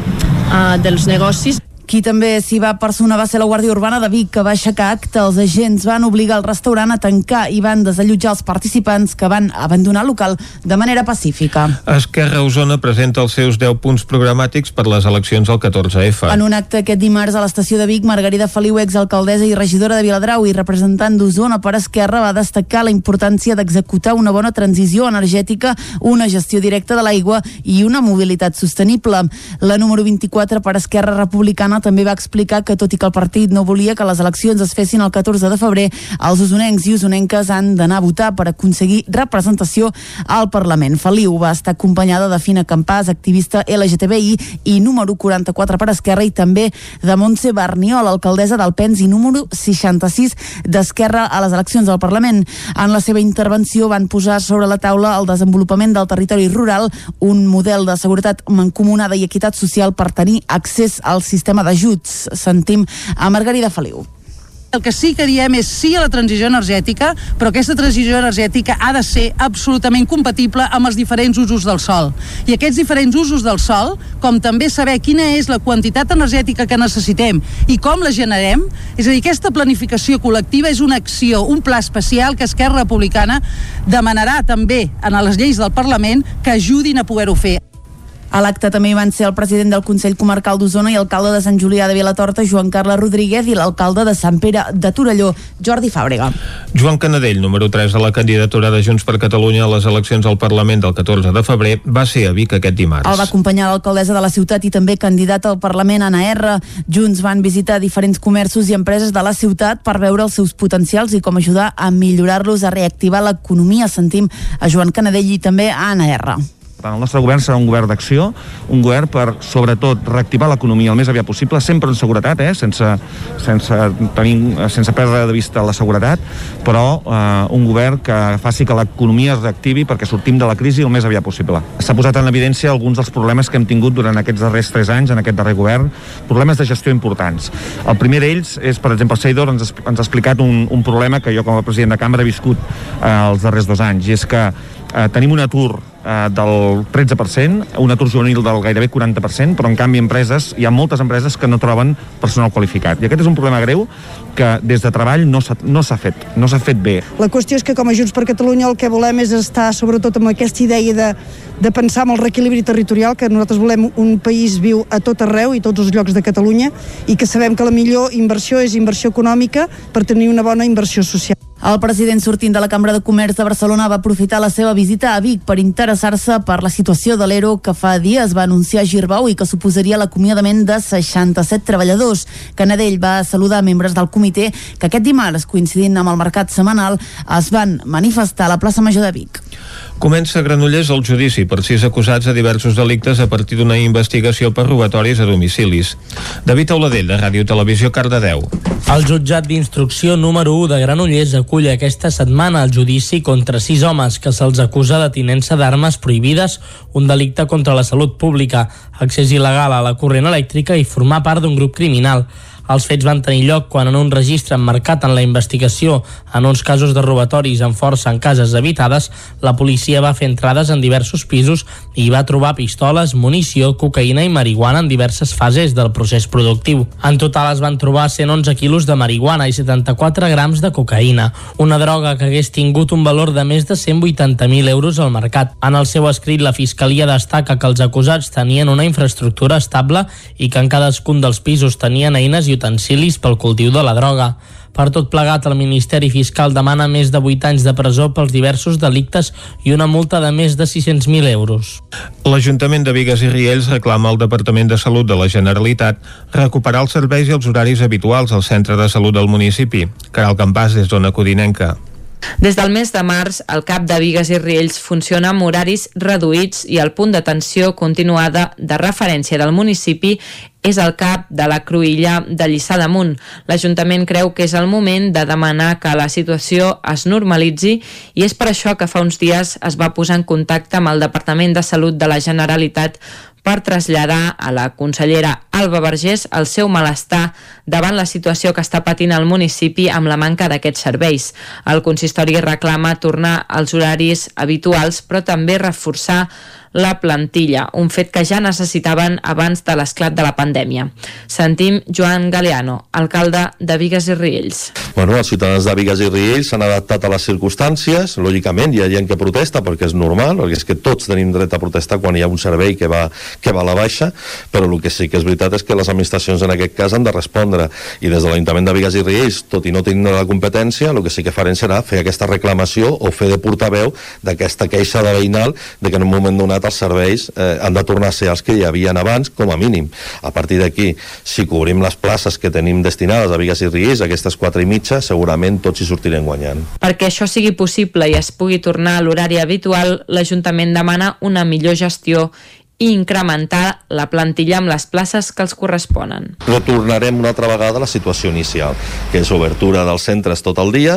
uh, dels negocis qui també s'hi va personar va ser la Guàrdia Urbana de Vic, que va aixecar acte. Els agents van obligar el restaurant a tancar i van desallotjar els participants que van abandonar el local de manera pacífica. Esquerra Osona presenta els seus 10 punts programàtics per les eleccions al 14F. En un acte aquest dimarts a l'estació de Vic, Margarida Feliu, exalcaldessa i regidora de Viladrau i representant d'Osona per Esquerra, va destacar la importància d'executar una bona transició energètica, una gestió directa de l'aigua i una mobilitat sostenible. La número 24 per Esquerra Republicana també va explicar que tot i que el partit no volia que les eleccions es fessin el 14 de febrer, els usonencs i usonenques han d'anar a votar per aconseguir representació al Parlament. Feliu va estar acompanyada de Fina Campàs, activista LGTBI i número 44 per Esquerra i també de Montse Barniol, alcaldessa d'Alpens i número 66 d'Esquerra a les eleccions al Parlament. En la seva intervenció van posar sobre la taula el desenvolupament del territori rural, un model de seguretat mancomunada i equitat social per tenir accés al sistema d'ajuts. Sentim a Margarida Feliu. El que sí que diem és sí a la transició energètica, però aquesta transició energètica ha de ser absolutament compatible amb els diferents usos del sol. I aquests diferents usos del sol, com també saber quina és la quantitat energètica que necessitem i com la generem, és a dir, aquesta planificació col·lectiva és una acció, un pla especial que Esquerra Republicana demanarà també en les lleis del Parlament que ajudin a poder-ho fer. A l'acte també hi van ser el president del Consell Comarcal d'Osona i alcalde de Sant Julià de Vilatorta, Joan Carles Rodríguez, i l'alcalde de Sant Pere de Torelló, Jordi Fàbrega. Joan Canadell, número 3 de la candidatura de Junts per Catalunya a les eleccions al Parlament del 14 de febrer, va ser a Vic aquest dimarts. El va acompanyar l'alcaldessa de la ciutat i també candidata al Parlament, Anna R. Junts van visitar diferents comerços i empreses de la ciutat per veure els seus potencials i com ajudar a millorar-los a reactivar l'economia. Sentim a Joan Canadell i també a Anna R. Tant, el nostre govern serà un govern d'acció, un govern per, sobretot, reactivar l'economia el més aviat possible, sempre en seguretat, eh? sense, sense, tenir, sense perdre de vista la seguretat, però eh, un govern que faci que l'economia es reactivi perquè sortim de la crisi el més aviat possible. S'ha posat en evidència alguns dels problemes que hem tingut durant aquests darrers tres anys en aquest darrer govern, problemes de gestió importants. El primer d'ells és, per exemple, Seidor ens, ens ha explicat un, un problema que jo com a president de cambra he viscut eh, els darrers dos anys, i és que eh, tenim un atur eh, del 13%, un atur juvenil del gairebé 40%, però en canvi empreses, hi ha moltes empreses que no troben personal qualificat. I aquest és un problema greu que des de treball no s'ha no fet, no s'ha fet bé. La qüestió és que com a Junts per Catalunya el que volem és estar sobretot amb aquesta idea de, de pensar en el reequilibri territorial, que nosaltres volem un país viu a tot arreu i tots els llocs de Catalunya i que sabem que la millor inversió és inversió econòmica per tenir una bona inversió social. El president sortint de la Cambra de Comerç de Barcelona va aprofitar la seva visita a Vic per interessar-se per la situació de l'ERO que fa dies va anunciar Girbau i que suposaria l'acomiadament de 67 treballadors. Canadell va saludar membres del comitè que aquest dimarts, coincidint amb el mercat setmanal, es van manifestar a la plaça Major de Vic. Comença a Granollers el judici per sis acusats de diversos delictes a partir d'una investigació per robatoris a domicilis. David Auladell, de Ràdio Televisió, Cardedeu. El jutjat d'instrucció número 1 de Granollers acull aquesta setmana el judici contra sis homes que se'ls acusa de tinença d'armes prohibides, un delicte contra la salut pública, accés il·legal a la corrent elèctrica i formar part d'un grup criminal. Els fets van tenir lloc quan en un registre emmarcat en la investigació en uns casos de robatoris amb força en cases habitades, la policia va fer entrades en diversos pisos i va trobar pistoles, munició, cocaïna i marihuana en diverses fases del procés productiu. En total es van trobar 111 quilos de marihuana i 74 grams de cocaïna, una droga que hagués tingut un valor de més de 180.000 euros al mercat. En el seu escrit, la Fiscalia destaca que els acusats tenien una infraestructura estable i que en cadascun dels pisos tenien eines i utensilis pel cultiu de la droga. Per tot plegat, el Ministeri Fiscal demana més de 8 anys de presó pels diversos delictes i una multa de més de 600.000 euros. L'Ajuntament de Vigues i Riells reclama al Departament de Salut de la Generalitat recuperar els serveis i els horaris habituals al centre de salut del municipi. Caral Campàs, des d'Ona Codinenca. Des del mes de març, el CAP de Vigues i Riells funciona amb horaris reduïts i el punt d'atenció continuada de referència del municipi és el cap de la Cruïlla de Lliçà d'Amunt. L'Ajuntament creu que és el moment de demanar que la situació es normalitzi i és per això que fa uns dies es va posar en contacte amb el Departament de Salut de la Generalitat per traslladar a la consellera Alba Vergés el seu malestar davant la situació que està patint el municipi amb la manca d'aquests serveis. El consistori reclama tornar als horaris habituals, però també reforçar la plantilla, un fet que ja necessitaven abans de l'esclat de la pandèmia. Sentim Joan Galeano, alcalde de Vigues i Riells. Bueno, els ciutadans de Vigues i Riells s'han adaptat a les circumstàncies, lògicament hi ha gent que protesta perquè és normal, perquè és que tots tenim dret a protestar quan hi ha un servei que va, que va a la baixa, però el que sí que és veritat és que les administracions en aquest cas han de respondre i des de l'Ajuntament de Vigues i Riells, tot i no tenint la competència, el que sí que farem serà fer aquesta reclamació o fer de portaveu d'aquesta queixa de veïnal de que en un moment donat els serveis eh, han de tornar a ser els que hi havien abans, com a mínim. A partir d'aquí, si cobrim les places que tenim destinades a Vigues i Riells, aquestes quatre i mitja, segurament tots hi sortirem guanyant. Perquè això sigui possible i es pugui tornar a l'horari habitual, l'Ajuntament demana una millor gestió i incrementar la plantilla amb les places que els corresponen. Retornarem una altra vegada a la situació inicial, que és obertura dels centres tot el dia,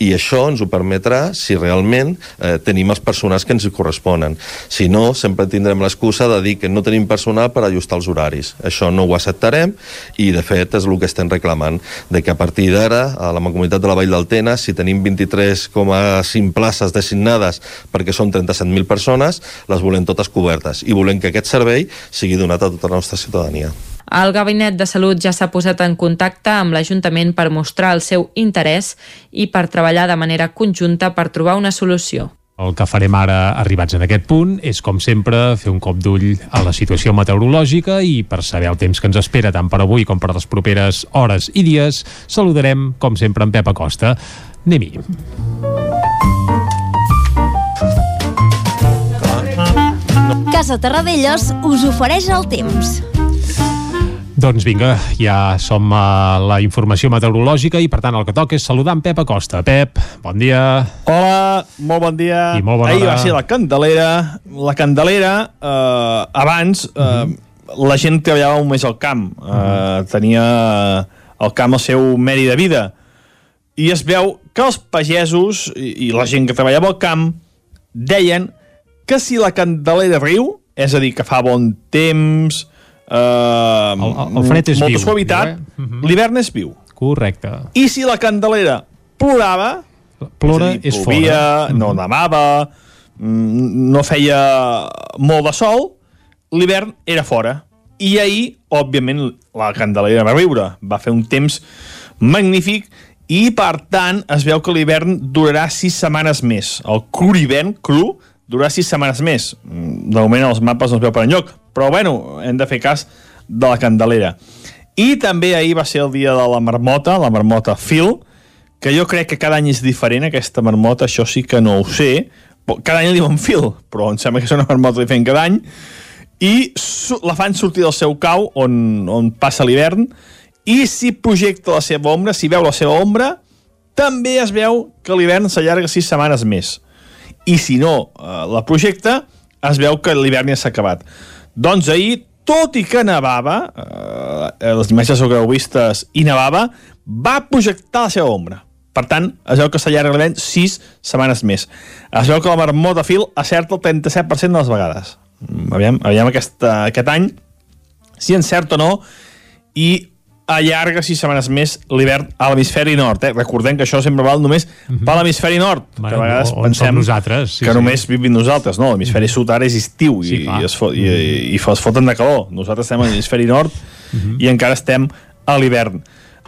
i això ens ho permetrà si realment eh, tenim els personals que ens hi corresponen. Si no, sempre tindrem l'excusa de dir que no tenim personal per ajustar els horaris. Això no ho acceptarem i, de fet, és el que estem reclamant, de que a partir d'ara, a la Comunitat de la Vall del Tena, si tenim 23,5 places designades perquè són 37.000 persones, les volem totes cobertes i volem que aquest servei sigui donat a tota la nostra ciutadania. El Gabinet de Salut ja s'ha posat en contacte amb l'Ajuntament per mostrar el seu interès i per treballar de manera conjunta per trobar una solució. El que farem ara, arribats en aquest punt, és, com sempre, fer un cop d'ull a la situació meteorològica i per saber el temps que ens espera tant per avui com per les properes hores i dies, saludarem, com sempre, en Pep Acosta. Anem-hi. Casa Terradellos us ofereix el temps. Doncs vinga, ja som a la informació meteorològica i per tant el que toca és saludar en Pep Acosta. Pep, bon dia. Hola, molt bon dia. I molt bona Ahir hora. va ser la Candelera. La Candelera, eh, abans, eh, la gent treballava un més al camp. Eh, tenia el camp el seu medi de vida. I es veu que els pagesos i, i la gent que treballava al camp deien que si la Candelera riu, és a dir, que fa bon temps, eh, El, el fred és molta viu. suavitat, eh? Mhm. l'hivern és viu. Correcte. I si la Candelera plorava, Plora és, a dir, és plovia, fora. no nevava, mm, no feia molt de sol, l'hivern era fora. I ahir, òbviament, la Candelera va riure, va fer un temps magnífic i, per tant, es veu que l'hivern durarà sis setmanes més. El cru hivern, cru, durarà sis setmanes més. Mm, De moment els mapes no es veu per enlloc, però bueno, hem de fer cas de la Candelera. I també ahir va ser el dia de la marmota, la marmota Phil, que jo crec que cada any és diferent, aquesta marmota, això sí que no ho sé. Cada any li diuen Phil, però em sembla que és una marmota diferent cada any. I la fan sortir del seu cau, on, on passa l'hivern, i si projecta la seva ombra, si veu la seva ombra, també es veu que l'hivern s'allarga sis setmanes més. I si no eh, la projecta, es veu que l'hivern ja s'ha acabat. Doncs ahir, tot i que nevava, eh, les imatges que heu vistes i nevava, va projectar la seva ombra. Per tant, es veu que s'allarga l'hivern sis setmanes més. Es veu que la marmota fil acerta el 37% de les vegades. Mm, Aviam, aviam aquest, aquest any si encert o no i allarga sis setmanes més l'hivern a l'hemisferi nord. Eh? Recordem que això sempre val només per l'hemisferi nord, Bueno, que a vegades on pensem nosaltres, sí, que sí. només vivim nosaltres. No, l'hemisferi sud ara és estiu Sí, i, clar. i, es fot, i, i, i es foten de calor. Nosaltres estem a l'hemisferi nord i encara estem a l'hivern.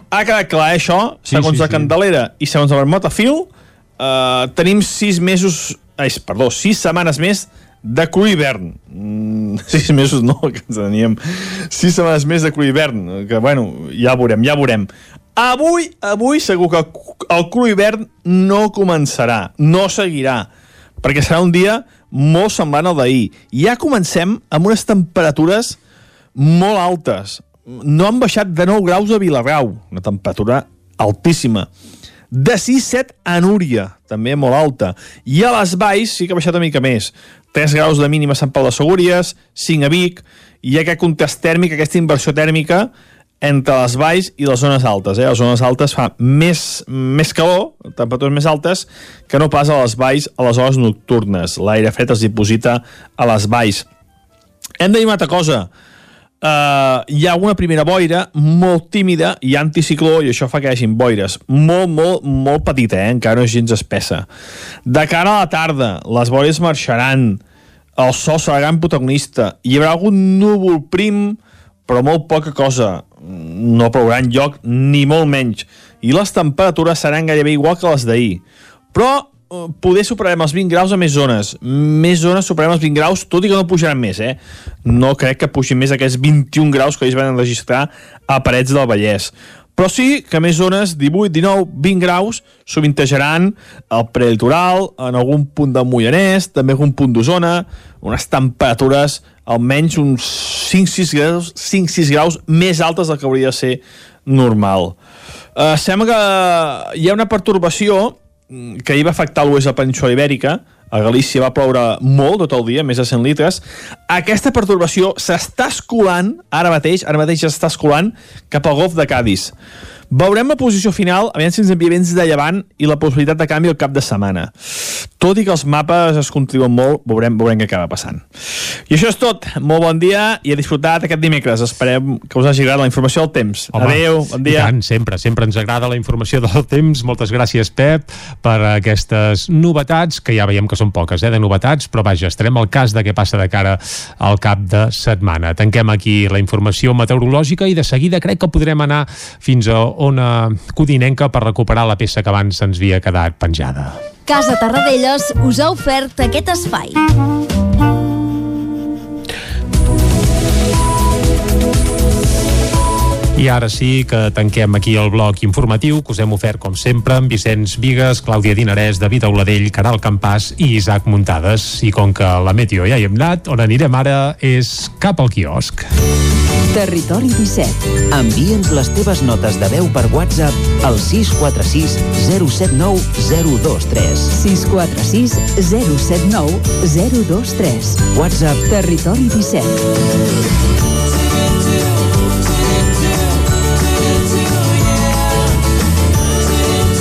Ha quedat clar, eh, això? Sí, Segons sí, la sí. Candelera i segons el Vermotafil, eh, tenim sis mesos... Ai, perdó, sis setmanes més de cru hivern. Mm, sis mesos no, que ens teníem sis setmanes més de cru hivern, que bueno, ja veurem, ja veurem. Avui, avui segur que el, hivern no començarà, no seguirà, perquè serà un dia molt semblant al d'ahir. Ja comencem amb unes temperatures molt altes. No han baixat de 9 graus a Vilarrau, una temperatura altíssima. De 6-7 a Núria, també molt alta. I a les Valls sí que ha baixat una mica més. 3 graus de mínima a Sant Pau de Segúries, 5 a Vic, i aquest contrast tèrmic, aquesta inversió tèrmica entre les valls i les zones altes. Eh? Les zones altes fa més, més calor, temperatures més altes, que no pas a les valls a les hores nocturnes. L'aire fred es diposita a les valls. Hem de dir una altra cosa. Uh, hi ha una primera boira molt tímida i anticicló i això fa que hi hagin boires. Molt, molt, molt petita, eh? encara no és gens espessa. De cara a la tarda les boires marxaran. El sol serà gran protagonista. Hi haurà algun núvol prim però molt poca cosa. No plourà en lloc ni molt menys. I les temperatures seran gairebé igual que les d'ahir. Però eh, poder superarem els 20 graus a més zones. Més zones superarem els 20 graus, tot i que no pujaran més, eh? No crec que pugin més aquests 21 graus que ells van registrar a Parets del Vallès. Però sí que més zones, 18, 19, 20 graus, sovintejaran el prelitoral, en algun punt del Moianès, també algun punt d'Osona, unes temperatures almenys uns 5-6 graus, 5-6 graus més altes del que hauria de ser normal. Uh, sembla que hi ha una pertorbació que ahir va afectar l'oest de la península ibèrica, a Galícia va ploure molt tot el dia, més de 100 litres. Aquesta pertorbació s'està escolant, ara mateix, ara mateix s'està escolant cap al golf de Cádiz. Veurem la posició final, aviam si ens envia vents de llevant i la possibilitat de canvi al cap de setmana. Tot i que els mapes es contriuen molt, veurem, veurem què acaba passant. I això és tot. Molt bon dia i a disfrutar aquest dimecres. Esperem que us hagi agradat la informació del temps. Home, Adéu, bon dia. tant, sempre, sempre ens agrada la informació del temps. Moltes gràcies, Pep, per aquestes novetats, que ja veiem que són poques, eh, de novetats, però vaja, estarem al cas de què passa de cara al cap de setmana. Tanquem aquí la informació meteorològica i de seguida crec que podrem anar fins a ona codinenca per recuperar la peça que abans ens havia quedat penjada. Casa Tarradellas us ha ofert aquest espai. I ara sí que tanquem aquí el bloc informatiu que us hem ofert, com sempre, amb Vicenç Vigues, Clàudia Dinarès, David Auladell, Caral Campàs i Isaac Muntades. I com que la meteo ja hi hem anat, on anirem ara és cap al quiosc. Territori 17. Envia'ns les teves notes de veu per WhatsApp al 646 079 023. 646 079 023. WhatsApp Territori 17.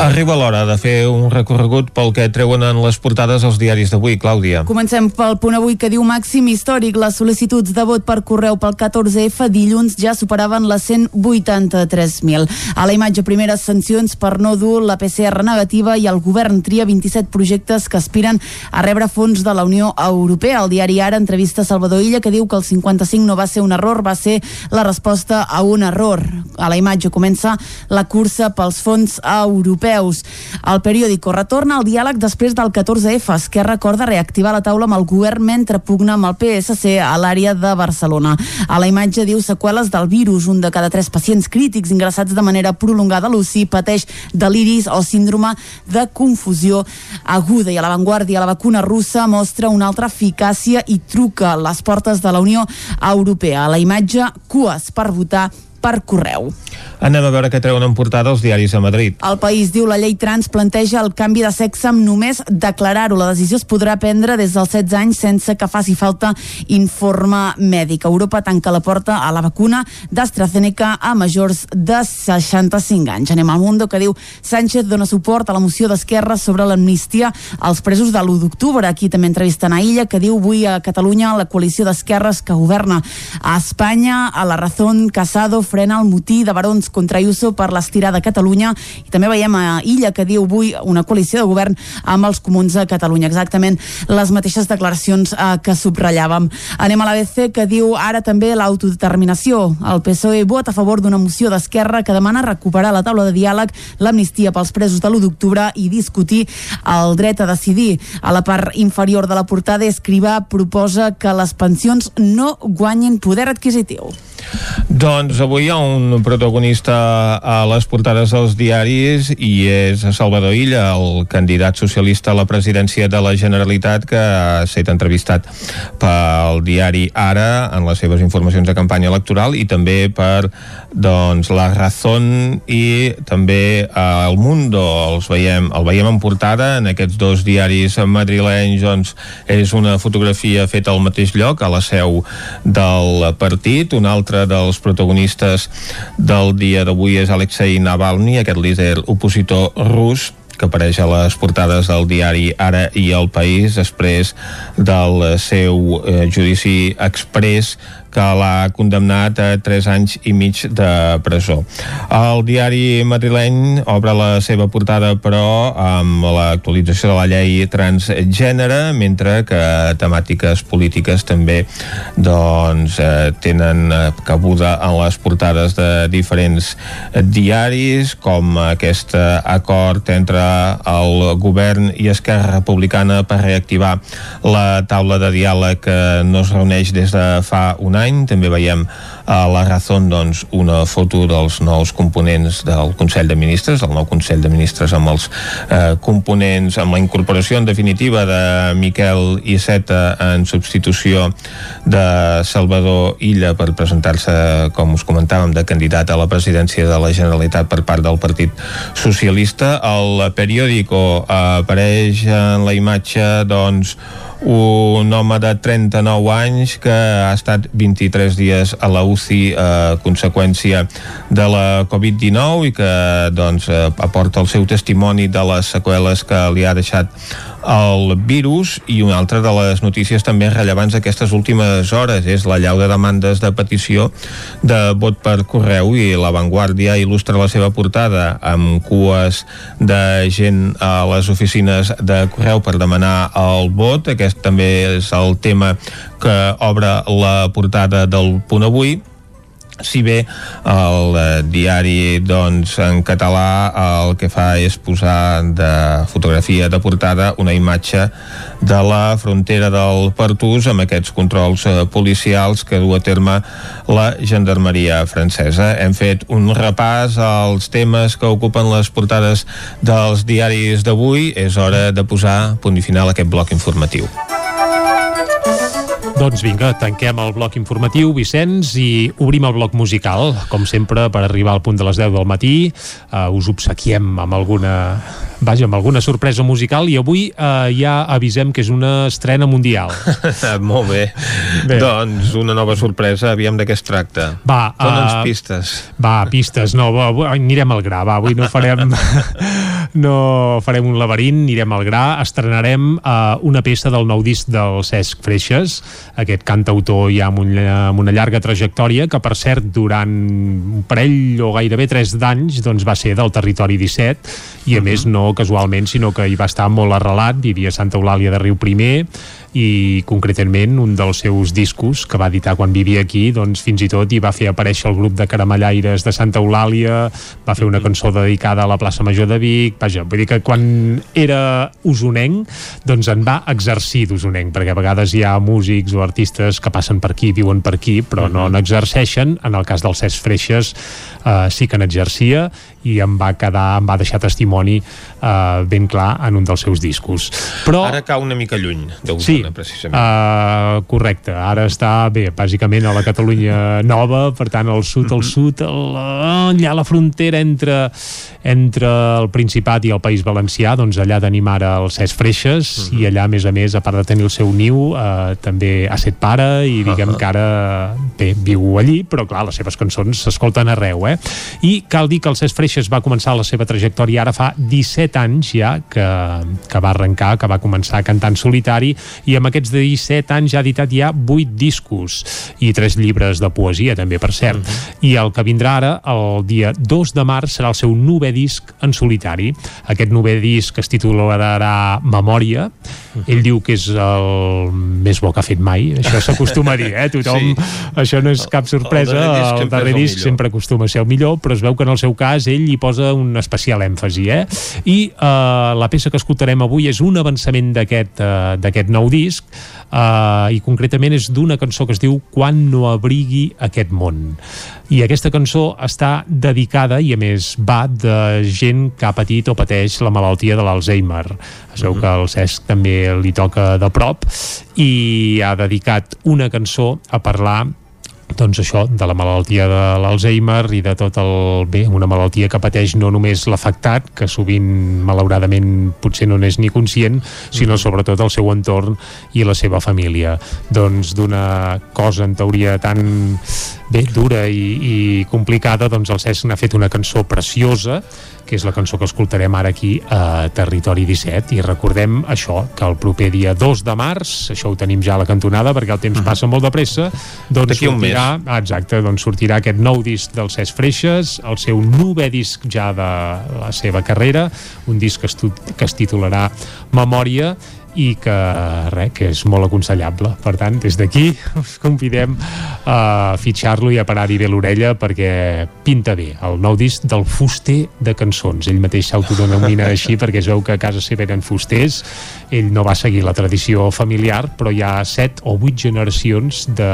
Arriba l'hora de fer un recorregut pel que treuen en les portades els diaris d'avui, Clàudia. Comencem pel punt avui que diu màxim històric. Les sol·licituds de vot per correu pel 14F dilluns ja superaven les 183.000. A la imatge, primeres sancions per no dur la PCR negativa i el govern tria 27 projectes que aspiren a rebre fons de la Unió Europea. El diari Ara entrevista Salvador Illa que diu que el 55 no va ser un error, va ser la resposta a un error. A la imatge comença la cursa pels fons europeus. El periòdico retorna al diàleg després del 14F. Esquerra recorda reactivar la taula amb el govern mentre pugna amb el PSC a l'àrea de Barcelona. A la imatge diu seqüeles del virus. Un de cada tres pacients crítics ingressats de manera prolongada a l'UCI pateix deliris o síndrome de confusió aguda. I a l'avantguàrdia, la vacuna russa mostra una altra eficàcia i truca les portes de la Unió Europea. A la imatge, cues per votar per correu. Anem a veure què treuen en portada els diaris a Madrid. El país diu la llei trans planteja el canvi de sexe amb només declarar-ho. La decisió es podrà prendre des dels 16 anys sense que faci falta informe mèdic. Europa tanca la porta a la vacuna d'AstraZeneca a majors de 65 anys. Anem al Mundo que diu Sánchez dona suport a la moció d'Esquerra sobre l'amnistia als presos de l'1 d'octubre. Aquí també entrevisten a Illa que diu avui a Catalunya la coalició d'esquerres que governa a Espanya a la Razón Casado frena el motí de barons contra Ayuso per l'estirada a Catalunya i també veiem a Illa que diu avui una coalició de govern amb els comuns a Catalunya. Exactament les mateixes declaracions eh, que subratllàvem. Anem a l'ABC que diu ara també l'autodeterminació. El PSOE vota a favor d'una moció d'Esquerra que demana recuperar la taula de diàleg, l'amnistia pels presos de l'1 d'octubre i discutir el dret a decidir. A la part inferior de la portada, Escrivà proposa que les pensions no guanyin poder adquisitiu. Doncs avui hi ha un protagonista a les portades dels diaris i és Salvador Illa, el candidat socialista a la presidència de la Generalitat que ha estat entrevistat pel diari Ara en les seves informacions de campanya electoral i també per doncs, La Razón i també El Mundo. Els veiem, el veiem en portada en aquests dos diaris madrilenys doncs, és una fotografia feta al mateix lloc, a la seu del partit, un altre dels protagonistes del dia d'avui és Alexei Navalny, aquest líder opositor rus que apareix a les portades del diari Ara i El País després del seu eh, judici express que l'ha condemnat a 3 anys i mig de presó. El diari madrileny obre la seva portada, però, amb l'actualització de la llei transgènere, mentre que temàtiques polítiques també doncs, eh, tenen cabuda en les portades de diferents diaris, com aquest acord entre el govern i Esquerra Republicana per reactivar la taula de diàleg que no es reuneix des de fa un any. També veiem a la Razón doncs, una foto dels nous components del Consell de Ministres, el nou Consell de Ministres amb els eh, components, amb la incorporació en definitiva de Miquel Iceta en substitució de Salvador Illa per presentar-se, com us comentàvem, de candidat a la presidència de la Generalitat per part del Partit Socialista. El periòdico apareix en la imatge doncs, un home de 39 anys que ha estat 23 dies a la UCI a conseqüència de la Covid-19 i que doncs, aporta el seu testimoni de les seqüeles que li ha deixat el virus i una altra de les notícies també rellevants d'aquestes últimes hores és la llau de demandes de petició de vot per correu i la Vanguardia il·lustra la seva portada amb cues de gent a les oficines de correu per demanar el vot. Aquest també és el tema que obre la portada del punt avui si bé el eh, diari doncs, en català el que fa és posar de fotografia de portada una imatge de la frontera del Pertús amb aquests controls eh, policials que du a terme la gendarmeria francesa. Hem fet un repàs als temes que ocupen les portades dels diaris d'avui. És hora de posar punt i final a aquest bloc informatiu. Doncs vinga, tanquem el bloc informatiu, Vicenç, i obrim el bloc musical. Com sempre, per arribar al punt de les 10 del matí, uh, us obsequiem amb alguna vaja, amb alguna sorpresa musical i avui uh, ja avisem que és una estrena mundial. Molt bé. bé. Doncs una nova sorpresa, aviam de què es tracta. Va, Dona'ns uh, pistes. Va, pistes, no, va, anirem al gra, va, avui no farem no farem un laberint, anirem al gra, estrenarem uh, una peça del nou disc del Cesc Freixes, aquest cantautor ja amb, un, amb una llarga trajectòria, que per cert durant un parell o gairebé tres d'anys doncs va ser del territori 17 i a uh -huh. més no casualment, sinó que hi va estar molt arrelat, vivia Santa Eulàlia de Riu Primer i concretament un dels seus discos que va editar quan vivia aquí doncs fins i tot hi va fer aparèixer el grup de caramellaires de Santa Eulàlia va fer una cançó dedicada a la plaça Major de Vic vaja, vull dir que quan era usonenc doncs en va exercir d'usonenc perquè a vegades hi ha músics o artistes que passen per aquí, viuen per aquí però no n'exerceixen, en el cas del Cesc Freixes eh, sí que n'exercia i em va quedar, em va deixar testimoni eh, ben clar en un dels seus discos. Però... Ara cau una mica lluny. Deu Sí, Barcelona, precisament. Uh, correcte, ara està bé, bàsicament a la Catalunya nova, per tant al sud, al sud, el, allà a la frontera entre, entre el Principat i el País Valencià, doncs allà tenim ara el Cesc Freixes uh -huh. i allà, a més a més, a part de tenir el seu niu, uh, també ha set pare i diguem uh -huh. que ara bé, viu allí, però clar, les seves cançons s'escolten arreu, eh? I cal dir que el Cesc Freixes va començar la seva trajectòria ara fa 17 anys ja que, que va arrencar, que va començar cantant solitari i amb aquests 17 anys ja ha editat ja 8 discos i 3 llibres de poesia també, per cert. Uh -huh. I el que vindrà ara, el dia 2 de març, serà el seu novè disc en solitari. Aquest novè disc es titularà Memòria. Ell diu que és el més bo que ha fet mai. Això s'acostuma a dir, eh? Tothom... Sí. Això no és cap sorpresa. El darrer disc, el darrer disc sempre acostuma a ser el millor, però es veu que en el seu cas ell hi posa un especial èmfasi, eh? I eh, la peça que escoltarem avui és un avançament d'aquest d'aquest nou disc uh, i concretament és d'una cançó que es diu Quan no abrigui aquest món. I aquesta cançó està dedicada i a més va de gent que ha patit o pateix la malaltia de l'Alzheimer. Es veu que el Cesc també li toca de prop i ha dedicat una cançó a parlar doncs això, de la malaltia de l'Alzheimer i de tot el bé, una malaltia que pateix no només l'afectat, que sovint malauradament potser no n'és ni conscient, sinó mm. sobretot el seu entorn i la seva família. Doncs d'una cosa en teoria tan bé, dura i, i complicada, doncs el Cesc n'ha fet una cançó preciosa que és la cançó que escoltarem ara aquí a Territori 17 i recordem això, que el proper dia 2 de març, això ho tenim ja a la cantonada perquè el temps uh -huh. passa molt de pressa doncs sortirà, ah, exacte, doncs sortirà aquest nou disc del Cesc Freixes el seu novè disc ja de la seva carrera, un disc que es, que es titularà Memòria i que, res, que és molt aconsellable. Per tant, des d'aquí us convidem a fitxar-lo i a parar-hi bé l'orella perquè pinta bé el nou disc del fuster de cançons. Ell mateix s'autodenomina així perquè es veu que a casa seva eren fusters. Ell no va seguir la tradició familiar, però hi ha set o vuit generacions de,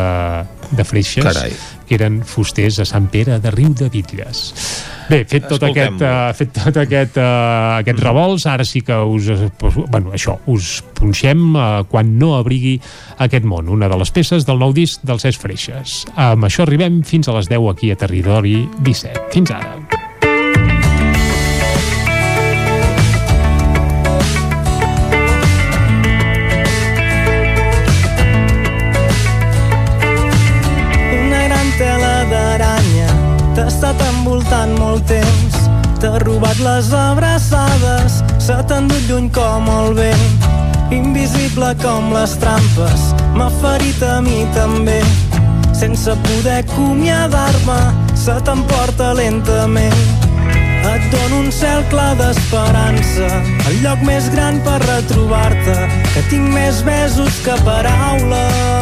de freixes Carai. Que eren fusters a Sant Pere de Riu de Bitlles. Bé, fet tot aquest, uh, fet tot aquest, uh, aquest revolts, ara sí que us, pues, bueno, això, us punxem uh, quan no abrigui aquest món, una de les peces del nou disc dels Cesc Freixes. Amb això arribem fins a les 10 aquí a Territori 17. Fins ara. Molt temps. T'ha robat les abraçades, se t'ha endut lluny com el vent. Invisible com les trampes, m'ha ferit a mi també. Sense poder acomiadar-me, se t'emporta lentament. Et dono un cel clar d'esperança, el lloc més gran per retrobar-te, que tinc més besos que paraules.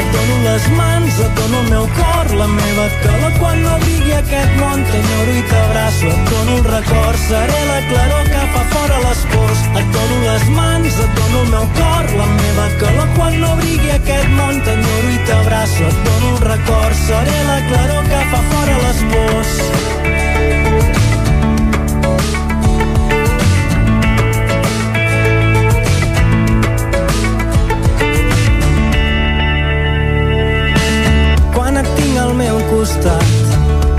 Et dono les mans, et dono el meu cor, la meva calor quan no brigui aquest món, t'enyoro i t'abraço, et dono el record, seré la claror que fa fora les pors. Et dono les mans, et dono el meu cor, la meva calor quan no brigui aquest món, t'enyoro i t'abraço, et dono el record, seré la claror que fa fora les pors. Costat,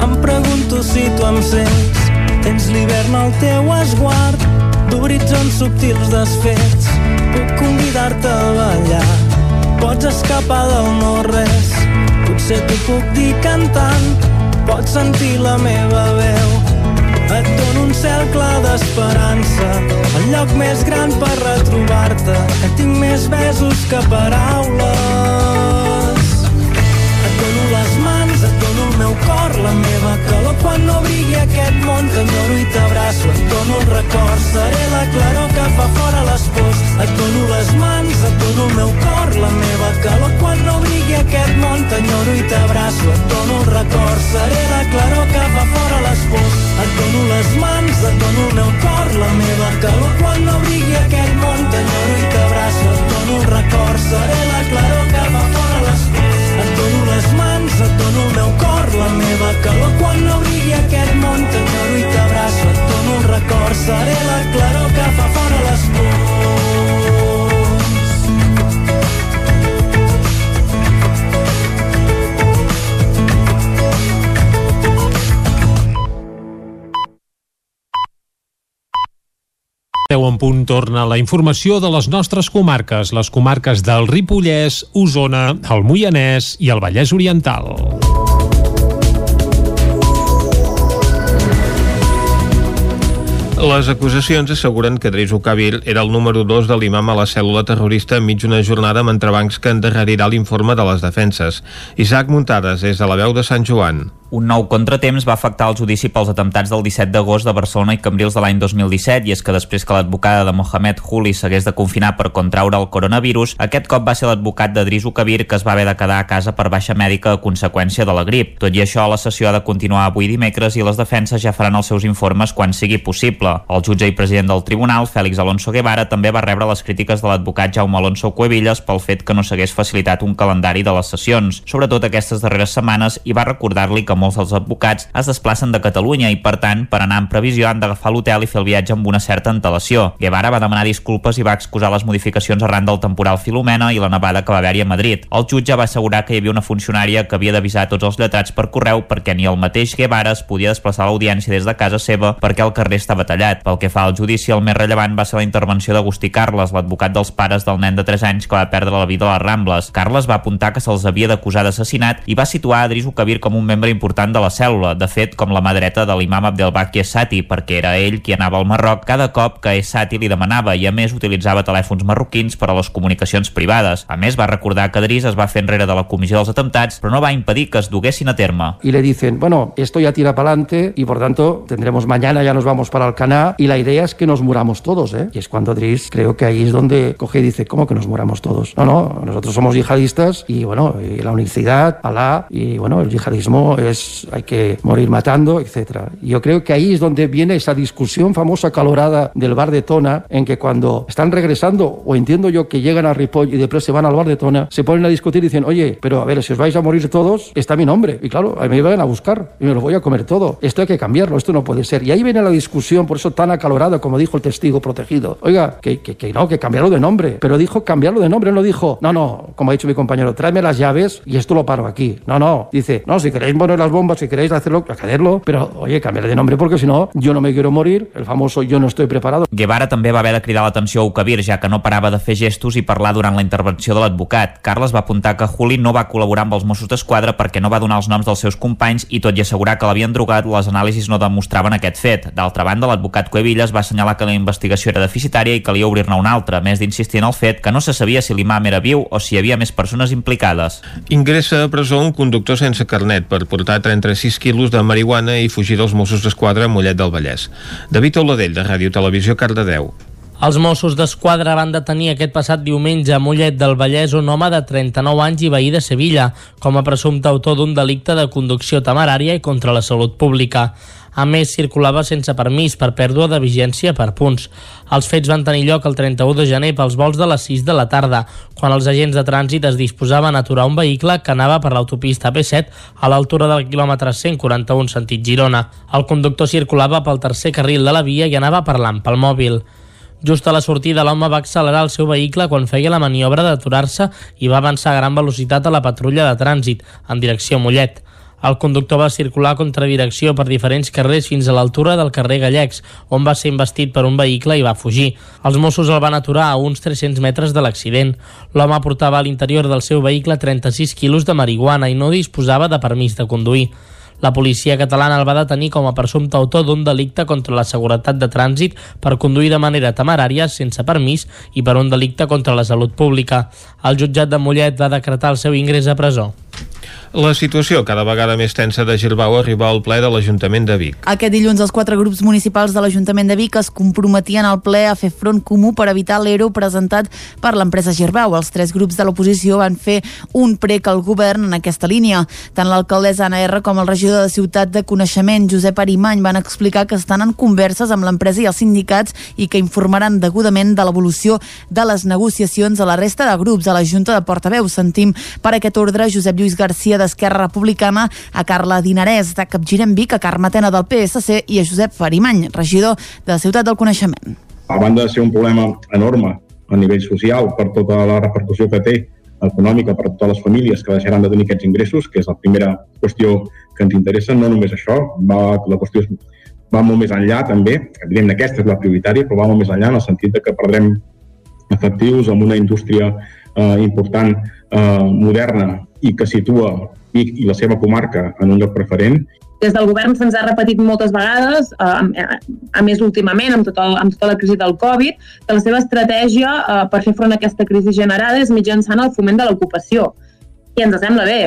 em pregunto si tu em sents. Tens l'hivern al teu esguard, d'horitzons subtils desfets. Puc convidar-te a ballar, pots escapar del no-res. Potser t'ho puc dir cantant, pots sentir la meva veu. Et dono un clar d'esperança, el lloc més gran per retrobar-te, que tinc més besos que paraules. Cor, la meva calor quan no brigui aquest món, t'enyoro i t'abraço, et dono el record, seré la claror que fa fora les pors. Et dono les mans, et dono el meu cor, la meva calor quan no brigui aquest món, t'enyoro i t'abraço, et dono el record, seré la claror que fa fora les pors. Et dono les mans, et dono el meu cor, la meva calor quan no brigui aquest món, t'enyoro i t'abraço, et dono el record, seré la claror que fa fora. Les mans, et dono el meu cor, la meva calor quan no brigui aquest món, t'enyoro i t'abraço, et dono un record, seré la claror que fa fora les pors. 10 en punt torna la informació de les nostres comarques, les comarques del Ripollès, Osona, el Moianès i el Vallès Oriental. Les acusacions asseguren que Drisu Kabir era el número 2 de l'imam a la cèl·lula terrorista enmig d'una jornada amb entrebancs que endarrerirà l'informe de les defenses. Isaac Muntades, des de la veu de Sant Joan. Un nou contratemps va afectar el judici pels atemptats del 17 d'agost de Barcelona i Cambrils de l'any 2017 i és que després que l'advocada de Mohamed Huli s'hagués de confinar per contraure el coronavirus, aquest cop va ser l'advocat de Drisu Kabir que es va haver de quedar a casa per baixa mèdica a conseqüència de la grip. Tot i això, la sessió ha de continuar avui dimecres i les defenses ja faran els seus informes quan sigui possible. El jutge i president del tribunal, Fèlix Alonso Guevara, també va rebre les crítiques de l'advocat Jaume Alonso Cuevillas pel fet que no s'hagués facilitat un calendari de les sessions, sobretot aquestes darreres setmanes, i va recordar-li que molts dels advocats es desplacen de Catalunya i, per tant, per anar en previsió han d'agafar l'hotel i fer el viatge amb una certa antelació. Guevara va demanar disculpes i va excusar les modificacions arran del temporal Filomena i la nevada que va haver-hi a Madrid. El jutge va assegurar que hi havia una funcionària que havia d'avisar tots els lletrats per correu perquè ni el mateix Guevara es podia desplaçar a l'audiència des de casa seva perquè el carrer estava tallat. Pel que fa al judici, el més rellevant va ser la intervenció d'Agustí Carles, l'advocat dels pares del nen de 3 anys que va perdre la vida a les Rambles. Carles va apuntar que se'ls havia d'acusar d'assassinat i va situar a Drisu Kabir com un membre important de la cèl·lula, de fet com la mà dreta de l'imam Abdelbaki Essati, perquè era ell qui anava al Marroc cada cop que Essati li demanava i a més utilitzava telèfons marroquins per a les comunicacions privades. A més, va recordar que Driss es va fer enrere de la comissió dels atemptats, però no va impedir que es duguessin a terme. y le dicen, bueno, esto ya tira para adelante y por tanto tendremos mañana, ya nos vamos para Alcaná y la idea es que nos muramos todos, ¿eh? Y es cuando Driss creo que ahí es donde coge y dice, ¿cómo que nos muramos todos? No, no, nosotros somos yihadistas y bueno, y la unicidad, Alá y bueno, el yihadismo es, hay que morir matando. Y Yo creo que ahí es donde viene esa discusión famosa calorada del bar de Tona, en que cuando están regresando, o entiendo yo que llegan a Ripoll y después se van al bar de Tona, se ponen a discutir y dicen, oye, pero a ver, si os vais a morir todos, está mi nombre. Y claro, a mí me van a buscar y me lo voy a comer todo. Esto hay que cambiarlo, esto no puede ser. Y ahí viene la discusión, por eso tan acalorada, como dijo el testigo protegido. Oiga, que, que, que no, que cambiarlo de nombre. Pero dijo cambiarlo de nombre, no dijo, no, no, como ha dicho mi compañero, tráeme las llaves y esto lo paro aquí. No, no, dice, no, si queréis poner las bombas, si queréis hacerlo, hacerlo, pero oye, cambiarle de nombre porque si no, yo no me quiero morir, el famoso yo no estoy preparado. Guevara també va haver de cridar l'atenció a Ukabir, ja que no parava de fer gestos i parlar durant la intervenció de l'advocat. Carles va apuntar que Juli no va col·laborar amb els Mossos d'Esquadra perquè no va donar els noms dels seus companys i tot i assegurar que l'havien drogat, les anàlisis no demostraven aquest fet. D'altra banda, l'advocat Cuevillas va assenyalar que la investigació era deficitària i calia obrir-ne una altra, més d'insistir en el fet que no se sabia si l'imam era viu o si hi havia més persones implicades. Ingressa a presó un conductor sense carnet per portar 36 quilos de marihuana i fugir dels Mossos d'Esquadra a Mollet del Vallès. David Oladell, de Ràdio Televisió, Cardedeu. Els Mossos d'Esquadra van detenir aquest passat diumenge a Mollet del Vallès un home de 39 anys i veí de Sevilla, com a presumpte autor d'un delicte de conducció temerària i contra la salut pública. A més, circulava sense permís per pèrdua de vigència per punts. Els fets van tenir lloc el 31 de gener pels vols de les 6 de la tarda, quan els agents de trànsit es disposaven a aturar un vehicle que anava per l'autopista P7 a l'altura del quilòmetre 141 sentit Girona. El conductor circulava pel tercer carril de la via i anava parlant pel mòbil. Just a la sortida, l'home va accelerar el seu vehicle quan feia la maniobra d'aturar-se i va avançar a gran velocitat a la patrulla de trànsit, en direcció Mollet. El conductor va circular a contradirecció per diferents carrers fins a l'altura del carrer Gallecs, on va ser investit per un vehicle i va fugir. Els Mossos el van aturar a uns 300 metres de l'accident. L'home portava a l'interior del seu vehicle 36 quilos de marihuana i no disposava de permís de conduir. La policia catalana el va detenir com a presumpte autor d'un delicte contra la seguretat de trànsit per conduir de manera temerària, sense permís, i per un delicte contra la salut pública. El jutjat de Mollet va decretar el seu ingrés a presó. La situació cada vegada més tensa de Girbau arriba al ple de l'Ajuntament de Vic. Aquest dilluns els quatre grups municipals de l'Ajuntament de Vic es comprometien al ple a fer front comú per evitar l'ERO presentat per l'empresa Girbau. Els tres grups de l'oposició van fer un prec al govern en aquesta línia. Tant l'alcaldessa Anna R com el regidor de Ciutat de Coneixement, Josep Arimany, van explicar que estan en converses amb l'empresa i els sindicats i que informaran degudament de l'evolució de les negociacions a la resta de grups a la Junta de Portaveus. Sentim per aquest ordre Josep Lluís Garcia d'Esquerra Republicana, a Carla Dinarès de Capgirem Vic, a Carme Tena del PSC i a Josep Farimany, regidor de Ciutat del Coneixement. a banda de ser un problema enorme a nivell social per tota la repercussió que té econòmica per a totes les famílies que deixaran de tenir aquests ingressos, que és la primera qüestió que ens interessa, no només això, va, la qüestió és va molt més enllà també, evidentment aquesta és la prioritària, però va molt més enllà en el sentit de que perdrem efectius amb una indústria eh, important, eh, moderna i que situa Vic i la seva comarca en un lloc preferent des del govern se'ns ha repetit moltes vegades, eh, a més últimament amb tota, amb tota la crisi del Covid, que la seva estratègia eh, per fer front a aquesta crisi generada és mitjançant el foment de l'ocupació. I ens sembla bé.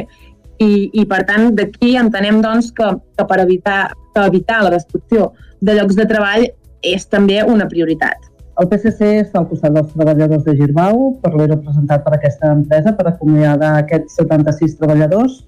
I, i per tant, d'aquí entenem doncs, que, que per evitar, que evitar la destrucció de llocs de treball és també una prioritat. El PSC està al costat dels treballadors de Girbau per l'ero presentat per aquesta empresa per acomiadar aquests 76 treballadors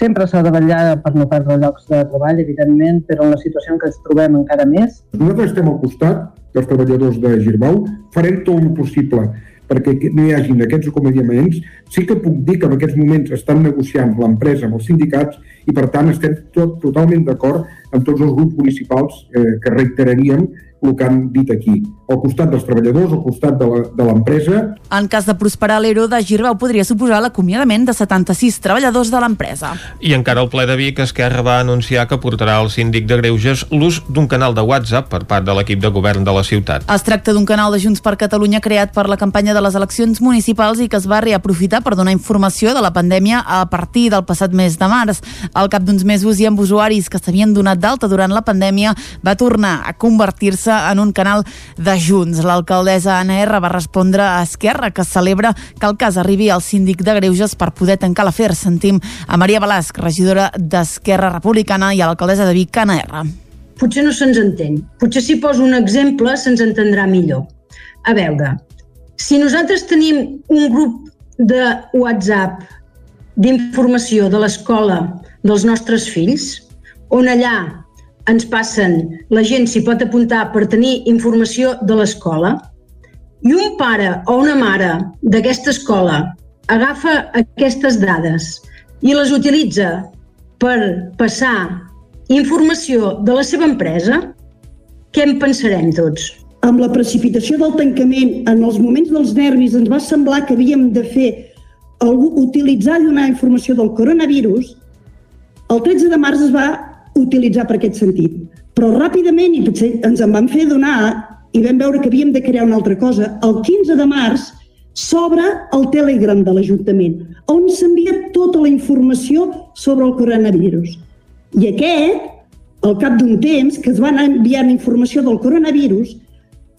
Sempre s'ha de vetllar per no perdre llocs de treball, evidentment, però en la situació en què ens trobem encara més. Nosaltres estem al costat dels treballadors de Girbau, farem tot el possible perquè no hi hagin aquests acomiadaments. Sí que puc dir que en aquests moments estan negociant l'empresa amb els sindicats i, per tant, estem tot, totalment d'acord amb tots els grups municipals eh, que reiteraríem el que han dit aquí, al costat dels treballadors, al costat de l'empresa. En cas de prosperar l'ERO de Girbau podria suposar l'acomiadament de 76 treballadors de l'empresa. I encara el ple de Vic, Esquerra va anunciar que portarà al síndic de Greuges l'ús d'un canal de WhatsApp per part de l'equip de govern de la ciutat. Es tracta d'un canal de Junts per Catalunya creat per la campanya de les eleccions municipals i que es va reaprofitar per donar informació de la pandèmia a partir del passat mes de març. Al cap d'uns mesos i amb usuaris que s'havien donat d'alta durant la pandèmia va tornar a convertir-se en un canal de Junts. L'alcaldessa Anna R va respondre a Esquerra que celebra que el cas arribi al síndic de Greuges per poder tancar l'afer. Sentim a Maria Balasc, regidora d'Esquerra Republicana i a l'alcaldessa de Vic, Anna R. Potser no se'ns entén. Potser si poso un exemple se'ns entendrà millor. A veure, si nosaltres tenim un grup de WhatsApp d'informació de l'escola dels nostres fills, on allà ens passen, la gent s'hi pot apuntar per tenir informació de l'escola, i un pare o una mare d'aquesta escola agafa aquestes dades i les utilitza per passar informació de la seva empresa, què en pensarem tots? Amb la precipitació del tancament, en els moments dels nervis, ens va semblar que havíem de fer algú, utilitzar i donar informació del coronavirus. El 13 de març es va utilitzar per aquest sentit. Però ràpidament, i potser ens en vam fer donar, i vam veure que havíem de crear una altra cosa, el 15 de març s'obre el Telegram de l'Ajuntament, on s'envia tota la informació sobre el coronavirus. I aquest, al cap d'un temps, que es van enviar informació del coronavirus,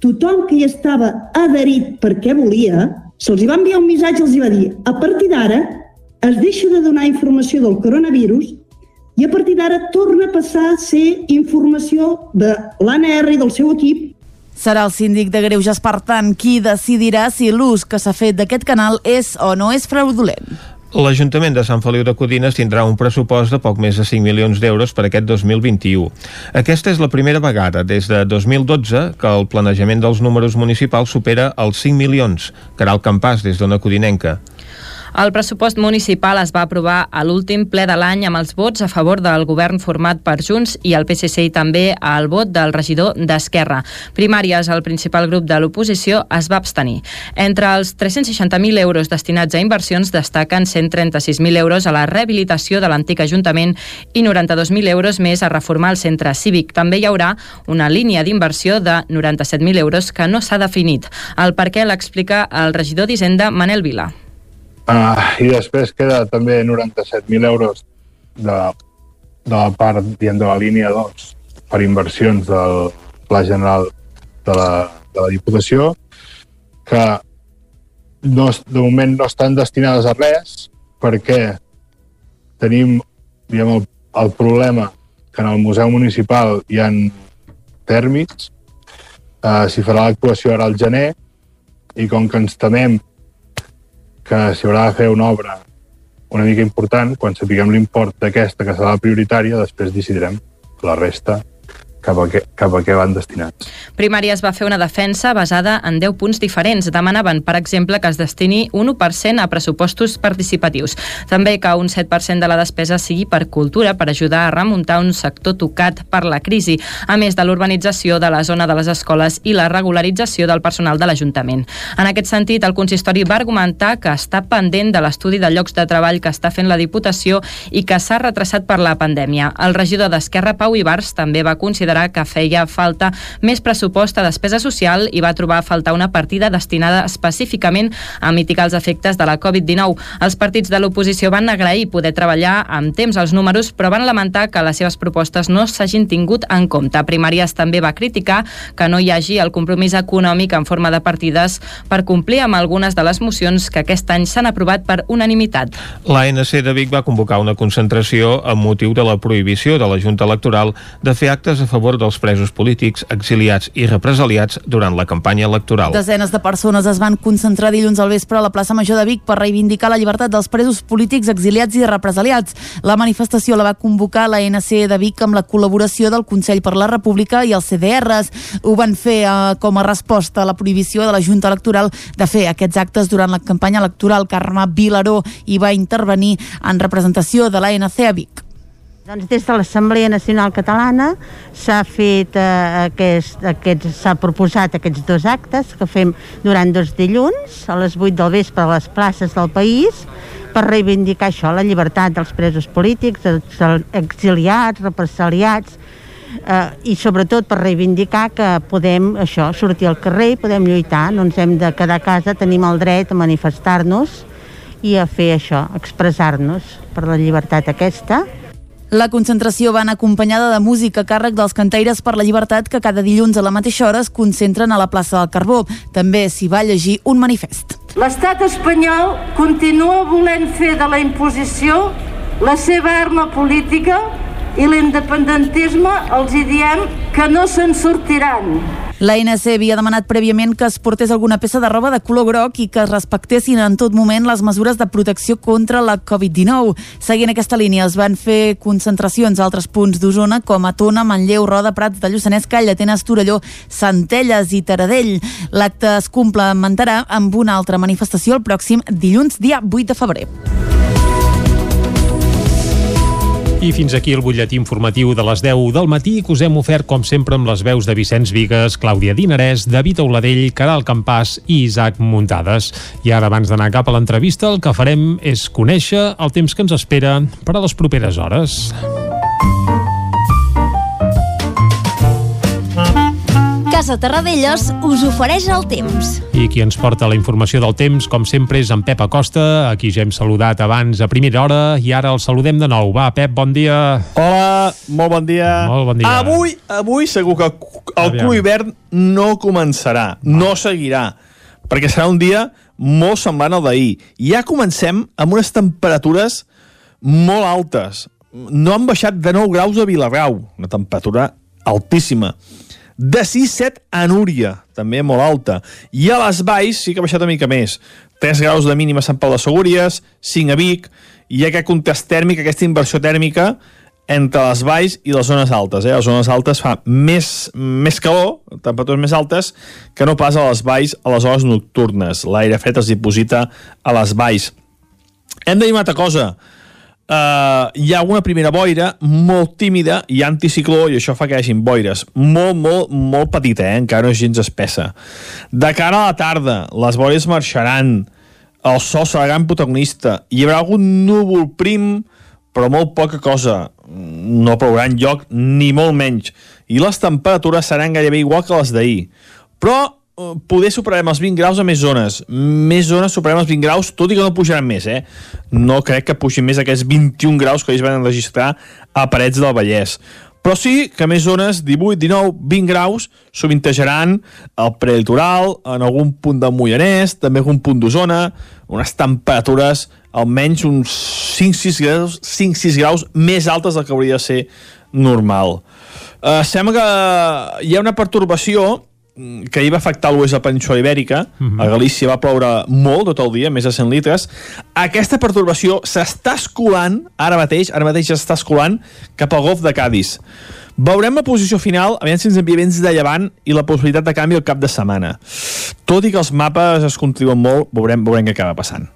tothom que hi estava adherit perquè volia, se'ls va enviar un missatge, els va dir, a partir d'ara es deixa de donar informació del coronavirus i a partir d'ara torna a passar a ser informació de l'ANR i del seu equip Serà el síndic de Greuges, per tant, qui decidirà si l'ús que s'ha fet d'aquest canal és o no és fraudulent. L'Ajuntament de Sant Feliu de Codines tindrà un pressupost de poc més de 5 milions d'euros per aquest 2021. Aquesta és la primera vegada des de 2012 que el planejament dels números municipals supera els 5 milions. Caral Campàs, des d'Ona Codinenca. El pressupost municipal es va aprovar a l'últim ple de l'any amb els vots a favor del govern format per Junts i el PSC i també al vot del regidor d'Esquerra. Primàries, el principal grup de l'oposició, es va abstenir. Entre els 360.000 euros destinats a inversions destaquen 136.000 euros a la rehabilitació de l'antic Ajuntament i 92.000 euros més a reformar el centre cívic. També hi haurà una línia d'inversió de 97.000 euros que no s'ha definit. El per què l'explica el regidor d'Hisenda, Manel Vila. Uh, I després queda també 97.000 euros de, de la part, diguem, de la línia 2 per inversions del Pla General de la, de la Diputació que no, de moment no estan destinades a res perquè tenim diguem, el, el problema que en el Museu Municipal hi han tèrmics, uh, s'hi farà l'actuació ara al gener i com que ens temem que s'hi haurà de fer una obra una mica important, quan sapiguem l'import d'aquesta que serà la prioritària, després decidirem la resta cap a, què, cap a què van destinats. Primàries va fer una defensa basada en 10 punts diferents. Demanaven, per exemple, que es destini un 1% a pressupostos participatius. També que un 7% de la despesa sigui per cultura, per ajudar a remuntar un sector tocat per la crisi, a més de l'urbanització de la zona de les escoles i la regularització del personal de l'Ajuntament. En aquest sentit, el consistori va argumentar que està pendent de l'estudi de llocs de treball que està fent la Diputació i que s'ha retrasat per la pandèmia. El regidor d'Esquerra, Pau Ibars, també va considerar considerar que feia falta més pressupost a despesa social i va trobar a faltar una partida destinada específicament a mitigar els efectes de la Covid-19. Els partits de l'oposició van agrair poder treballar amb temps els números, però van lamentar que les seves propostes no s'hagin tingut en compte. Primàries també va criticar que no hi hagi el compromís econòmic en forma de partides per complir amb algunes de les mocions que aquest any s'han aprovat per unanimitat. L'ANC de Vic va convocar una concentració amb motiu de la prohibició de la Junta Electoral de fer actes a favor dels presos polítics, exiliats i represaliats durant la campanya electoral. Desenes de persones es van concentrar dilluns al vespre a la plaça Major de Vic per reivindicar la llibertat dels presos polítics, exiliats i represaliats. La manifestació la va convocar la NC de Vic amb la col·laboració del Consell per la República i els CDRs. Ho van fer eh, com a resposta a la prohibició de la Junta Electoral de fer aquests actes durant la campanya electoral. Carme Vilaró hi va intervenir en representació de l'ANC a Vic. Doncs des de l'Assemblea Nacional Catalana s'ha fet eh, aquest, aquest, s'ha proposat aquests dos actes que fem durant dos dilluns a les 8 del vespre a les places del país per reivindicar això, la llibertat dels presos polítics, exiliats, represaliats, eh, i sobretot per reivindicar que podem això sortir al carrer, podem lluitar, no ens hem de quedar a casa, tenim el dret a manifestar-nos i a fer això, expressar-nos per la llibertat aquesta la concentració va anar acompanyada de música a càrrec dels cantaires per la llibertat que cada dilluns a la mateixa hora es concentren a la plaça del Carbó. També s'hi va llegir un manifest. L'estat espanyol continua volent fer de la imposició la seva arma política i l'independentisme els hi diem que no se'n sortiran. L'ANC havia demanat prèviament que es portés alguna peça de roba de color groc i que es respectessin en tot moment les mesures de protecció contra la Covid-19. Seguint aquesta línia es van fer concentracions a altres punts d'Osona com a Tona, Manlleu, Roda, Prats de Lluçanès, Call, Atenes, Torelló, Centelles i Taradell. L'acte es complementarà amb una altra manifestació el pròxim dilluns, dia 8 de febrer. I fins aquí el butlletí informatiu de les 10 del matí que us hem ofert, com sempre, amb les veus de Vicenç Vigues, Clàudia Dinarès, David Auladell, Caral Campàs i Isaac Muntades. I ara, abans d'anar cap a l'entrevista, el que farem és conèixer el temps que ens espera per a les properes hores. Casa Terradellos us ofereix el temps. I qui ens porta la informació del temps, com sempre, és en Pep Acosta, a qui ja hem saludat abans a primera hora, i ara el saludem de nou. Va, Pep, bon dia. Hola, molt bon dia. Molt bon dia. Avui, avui segur que el Aviam. cru hivern no començarà, no seguirà, perquè serà un dia molt semblant al d'ahir. Ja comencem amb unes temperatures molt altes. No han baixat de 9 graus a Vilarrau, una temperatura altíssima. De 6-7 a Núria, també molt alta. I a les Valls sí que ha baixat una mica més. 3 graus de mínima a Sant Pau de Segúries, 5 a Vic, i hi ha aquest contrast tèrmic, aquesta inversió tèrmica entre les valls i les zones altes. Eh? Les zones altes fa més, més calor, temperatures més altes, que no pas a les valls a les hores nocturnes. L'aire fred es diposita a les valls. Hem de dir una altra cosa. Uh, hi ha una primera boira molt tímida i anticicló i això fa que hi hagin boires. Molt, molt, molt petita, eh? encara no és gens espessa. De cara a la tarda les boires marxaran. El sol serà gran protagonista. Hi haurà algun núvol prim però molt poca cosa. No plourà lloc ni molt menys. I les temperatures seran gairebé igual que les d'ahir. Però eh, poder superarem els 20 graus a més zones. Més zones superarem els 20 graus, tot i que no pujaran més, eh? No crec que pugin més aquests 21 graus que ells van registrar a Parets del Vallès. Però sí que més zones, 18, 19, 20 graus, sovintejaran el prelitoral, en algun punt del Moianès, també algun punt d'Osona, unes temperatures almenys uns 5-6 graus, 5-6 graus més altes del que hauria de ser normal. Uh, sembla que hi ha una pertorbació que hi va afectar l'oest de la península ibèrica, uh -huh. a Galícia va ploure molt tot el dia, més de 100 litres. Aquesta pertorbació s'està escolant, ara mateix, ara mateix s'està escolant cap al golf de Cádiz. Veurem la posició final, aviam si ens envia vents de llevant i la possibilitat de canvi al cap de setmana. Tot i que els mapes es contriuen molt, veurem, veurem què acaba passant.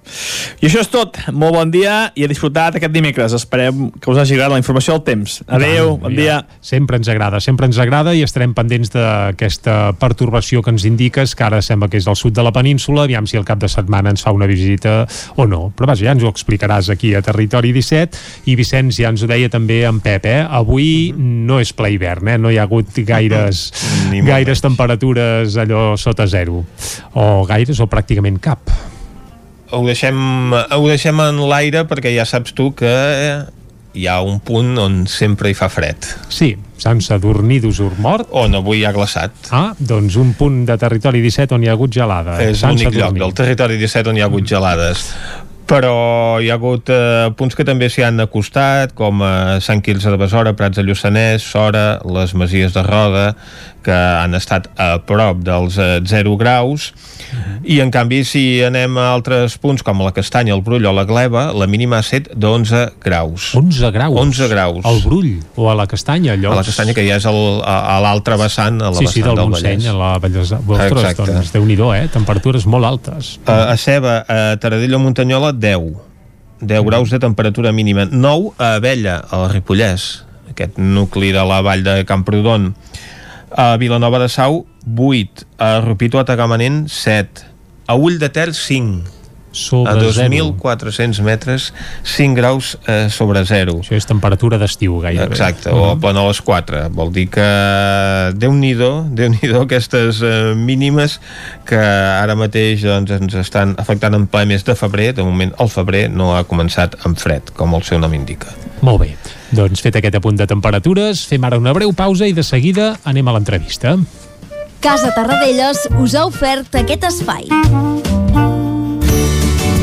I això és tot. Molt bon dia i a disfrutar aquest dimecres. Esperem que us hagi agradat la informació del temps. Adeu, bon dia. Sempre ens agrada, sempre ens agrada i estarem pendents d'aquesta pertorbació que ens indiques, que ara sembla que és al sud de la península, aviam si el cap de setmana ens fa una visita o no. Però vaja, ja ens ho explicaràs aquí a Territori 17 i Vicenç ja ens ho deia també en Pep, eh? Avui no és és ple hivern, eh? no hi ha hagut gaires, Ni gaires temperatures allò sota zero o gaires o pràcticament cap Ho deixem, ho deixem en l'aire perquè ja saps tu que hi ha un punt on sempre hi fa fred. Sí, Sant Sadurní d'Usur mort. On avui hi ha glaçat. Ah, doncs un punt de territori 17 on hi ha hagut gelada. És l'únic lloc del territori 17 on hi ha hagut gelades. Però hi ha hagut eh, punts que també s'hi han acostat, com eh, Sant Quirze de Besora, Prats de Lluçanès, Sora, les Masies de Roda, que han estat a prop dels eh, 0 graus, i en canvi si anem a altres punts com la Castanya, el Brull o la Gleva, la mínima ha set d'11 graus. 11 graus? 11 graus. Al Brull o a la Castanya, allò. A la Castanya, que ja és el, a, a l'altre vessant, a la Sí, sí, vessant del del Montseny, Vallès. a la Vallesa. Ostres, Exacte. doncs déu-n'hi-do, eh? Temperatures molt altes. A, a Ceba, a Taradell o Muntanyola, 10. 10 graus de temperatura mínima. 9 a Abella, al Ripollès, aquest nucli de la vall de Camprodon. A Vilanova de Sau, 8. A Rupito, a Tagamanent, 7. A Ull de Ter, 5. Sobre a zero. 2.400 metres, 5 graus eh, sobre 0. Això és temperatura d'estiu, gairebé. Exacte, o a Planoles 4. Vol dir que Déu-n'hi-do, déu nhi déu aquestes eh, mínimes que ara mateix doncs, ens estan afectant en ple mes de febrer. De moment, el febrer no ha començat amb fred, com el seu nom indica. Molt bé. Doncs fet aquest apunt de temperatures, fem ara una breu pausa i de seguida anem a l'entrevista. Casa Tarradellas us ha ofert aquest espai.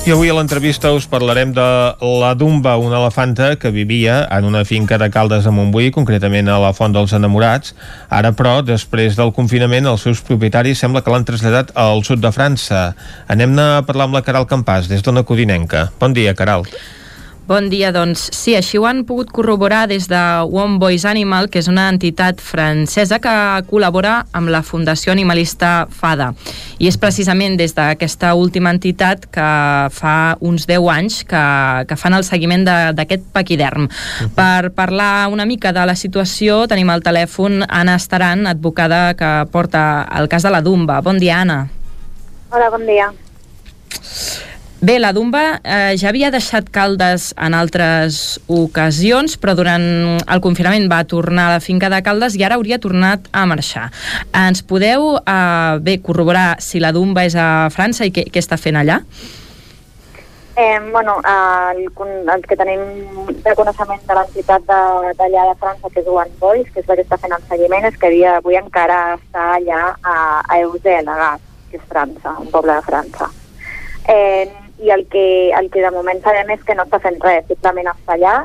I avui a l'entrevista us parlarem de la Dumba, una elefanta que vivia en una finca de Caldes de Montbui, concretament a la Font dels Enamorats. Ara, però, després del confinament, els seus propietaris sembla que l'han traslladat al sud de França. Anem-ne a parlar amb la Caral Campàs, des d'Ona Codinenca. Bon dia, Caral. Bon dia, doncs sí, així ho han pogut corroborar des de One Voice Animal, que és una entitat francesa que col·labora amb la Fundació Animalista FADA. I és precisament des d'aquesta última entitat que fa uns 10 anys que, que fan el seguiment d'aquest paquiderm. Uh -huh. Per parlar una mica de la situació tenim al telèfon Anna Estaran, advocada que porta el cas de la Dumba. Bon dia, Anna. Hola, bon dia. Bé, la Dumba eh, ja havia deixat Caldes en altres ocasions, però durant el confinament va tornar a la finca de Caldes i ara hauria tornat a marxar. Ens podeu eh, bé corroborar si la Dumba és a França i què, què està fent allà? Eh, bueno, el, el que tenim de coneixement de l'entitat de- d'allà de, França, que és One Voice, que és la que està fent el seguiment, és que havia, avui encara està allà a, a Eusel, a Gas, que és França, un poble de França. Eh, I el que, el que de moment sabem és que no està fent res, simplement està allà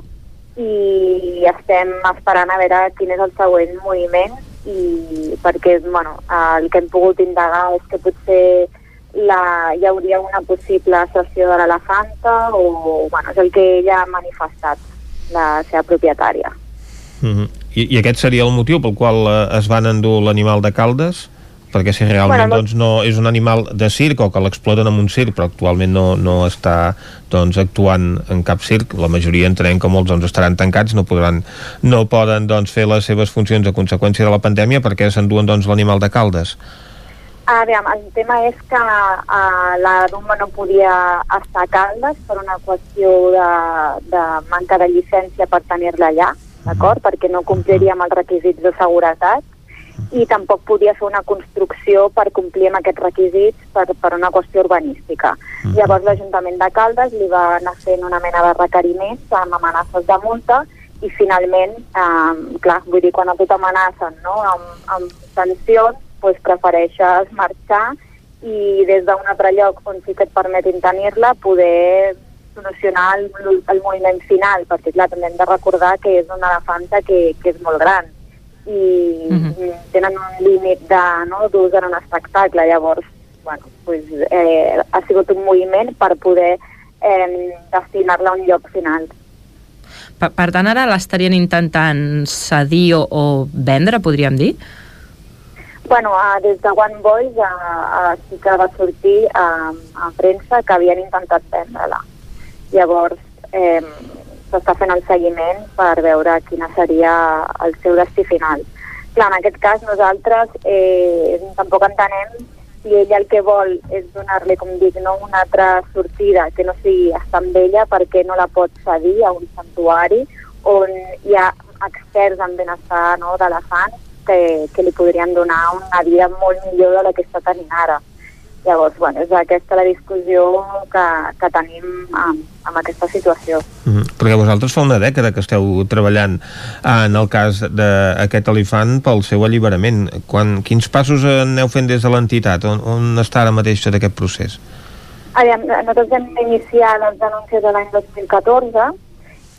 i estem esperant a veure quin és el següent moviment i perquè bueno, el que hem pogut indagar és que potser la, hi hauria una possible sessió de l'elefanta o bueno, és el que ella ha manifestat, la seva propietària. Uh -huh. I, I aquest seria el motiu pel qual eh, es van endur l'animal de Caldes? Perquè si realment Bueno, doncs, no és un animal de circ o que l'exploten en un circ, però actualment no, no està doncs, actuant en cap circ, la majoria entenem que molts doncs, estaran tancats, no podran no poden doncs, fer les seves funcions a conseqüència de la pandèmia perquè s'enduen doncs, l'animal de Caldes. A veure, el tema és que uh, la rumba no podia estar a Caldes per una qüestió de, de manca de llicència per tenir-la allà, d'acord? Perquè no compliria amb els requisits de seguretat i tampoc podia fer una construcció per complir amb aquests requisits per, per una qüestió urbanística. Llavors l'Ajuntament de Caldes li va anar fent una mena de requeriments amb amenaces de multa i finalment, eh, clar, vull dir, quan a tu t'amenacen no? amb, amb sancions, doncs prefereixes marxar i des d'un altre lloc on sí que et permetin tenir-la poder solucionar el, el moviment final, perquè clar, també hem de recordar que és una elefanta que, que és molt gran i Mhm. tenen un límit de no, d'ús en un espectacle, llavors bueno, pues, eh, ha sigut un moviment per poder eh, destinar-la a un lloc final. Per, per tant, ara l'estarien intentant cedir o, o vendre, podríem dir? Bueno, uh, des de One Boys uh, uh, sí que va sortir uh, a premsa que havien intentat vendre-la. Llavors, eh, s'està fent el seguiment per veure quina seria el seu destí final. Clar, en aquest cas nosaltres eh, tampoc entenem si ella el que vol és donar-li, com dic, no, una altra sortida que no sigui estar amb ella perquè no la pot cedir a un santuari on hi ha experts en benestar no, d'elefants que, que li podrien donar una vida molt millor de la que està tenint ara. Llavors, bueno, és aquesta la discussió que, que tenim amb, amb aquesta situació. Mm -hmm. Perquè vosaltres fa una dècada que esteu treballant en el cas d'aquest elefant pel seu alliberament. Quan, quins passos aneu fent des de l'entitat? On, on està ara mateix tot aquest procés? Aviam, nosaltres vam iniciar les denúncies de l'any 2014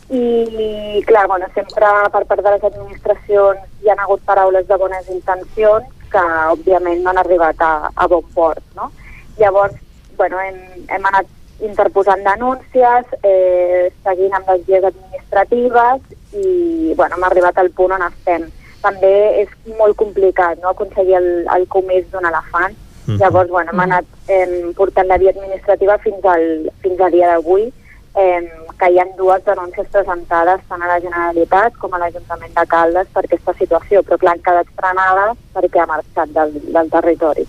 i, clar, bueno, sempre per part de les administracions hi han hagut paraules de bones intencions que, òbviament, no han arribat a, a bon port, no? Llavors, bueno, hem, hem anat interposant denúncies, eh, seguint amb les vies administratives i, bueno, hem arribat al punt on estem. També és molt complicat, no?, aconseguir el, el comís d'un elefant. Mm -hmm. Llavors, bueno, hem anat eh, portant la via administrativa fins al, fins al dia d'avui, eh, que hi ha dues denúncies presentades tant a la Generalitat com a l'Ajuntament de Caldes per aquesta situació, però clar, han quedat frenades perquè ha marxat del, del territori.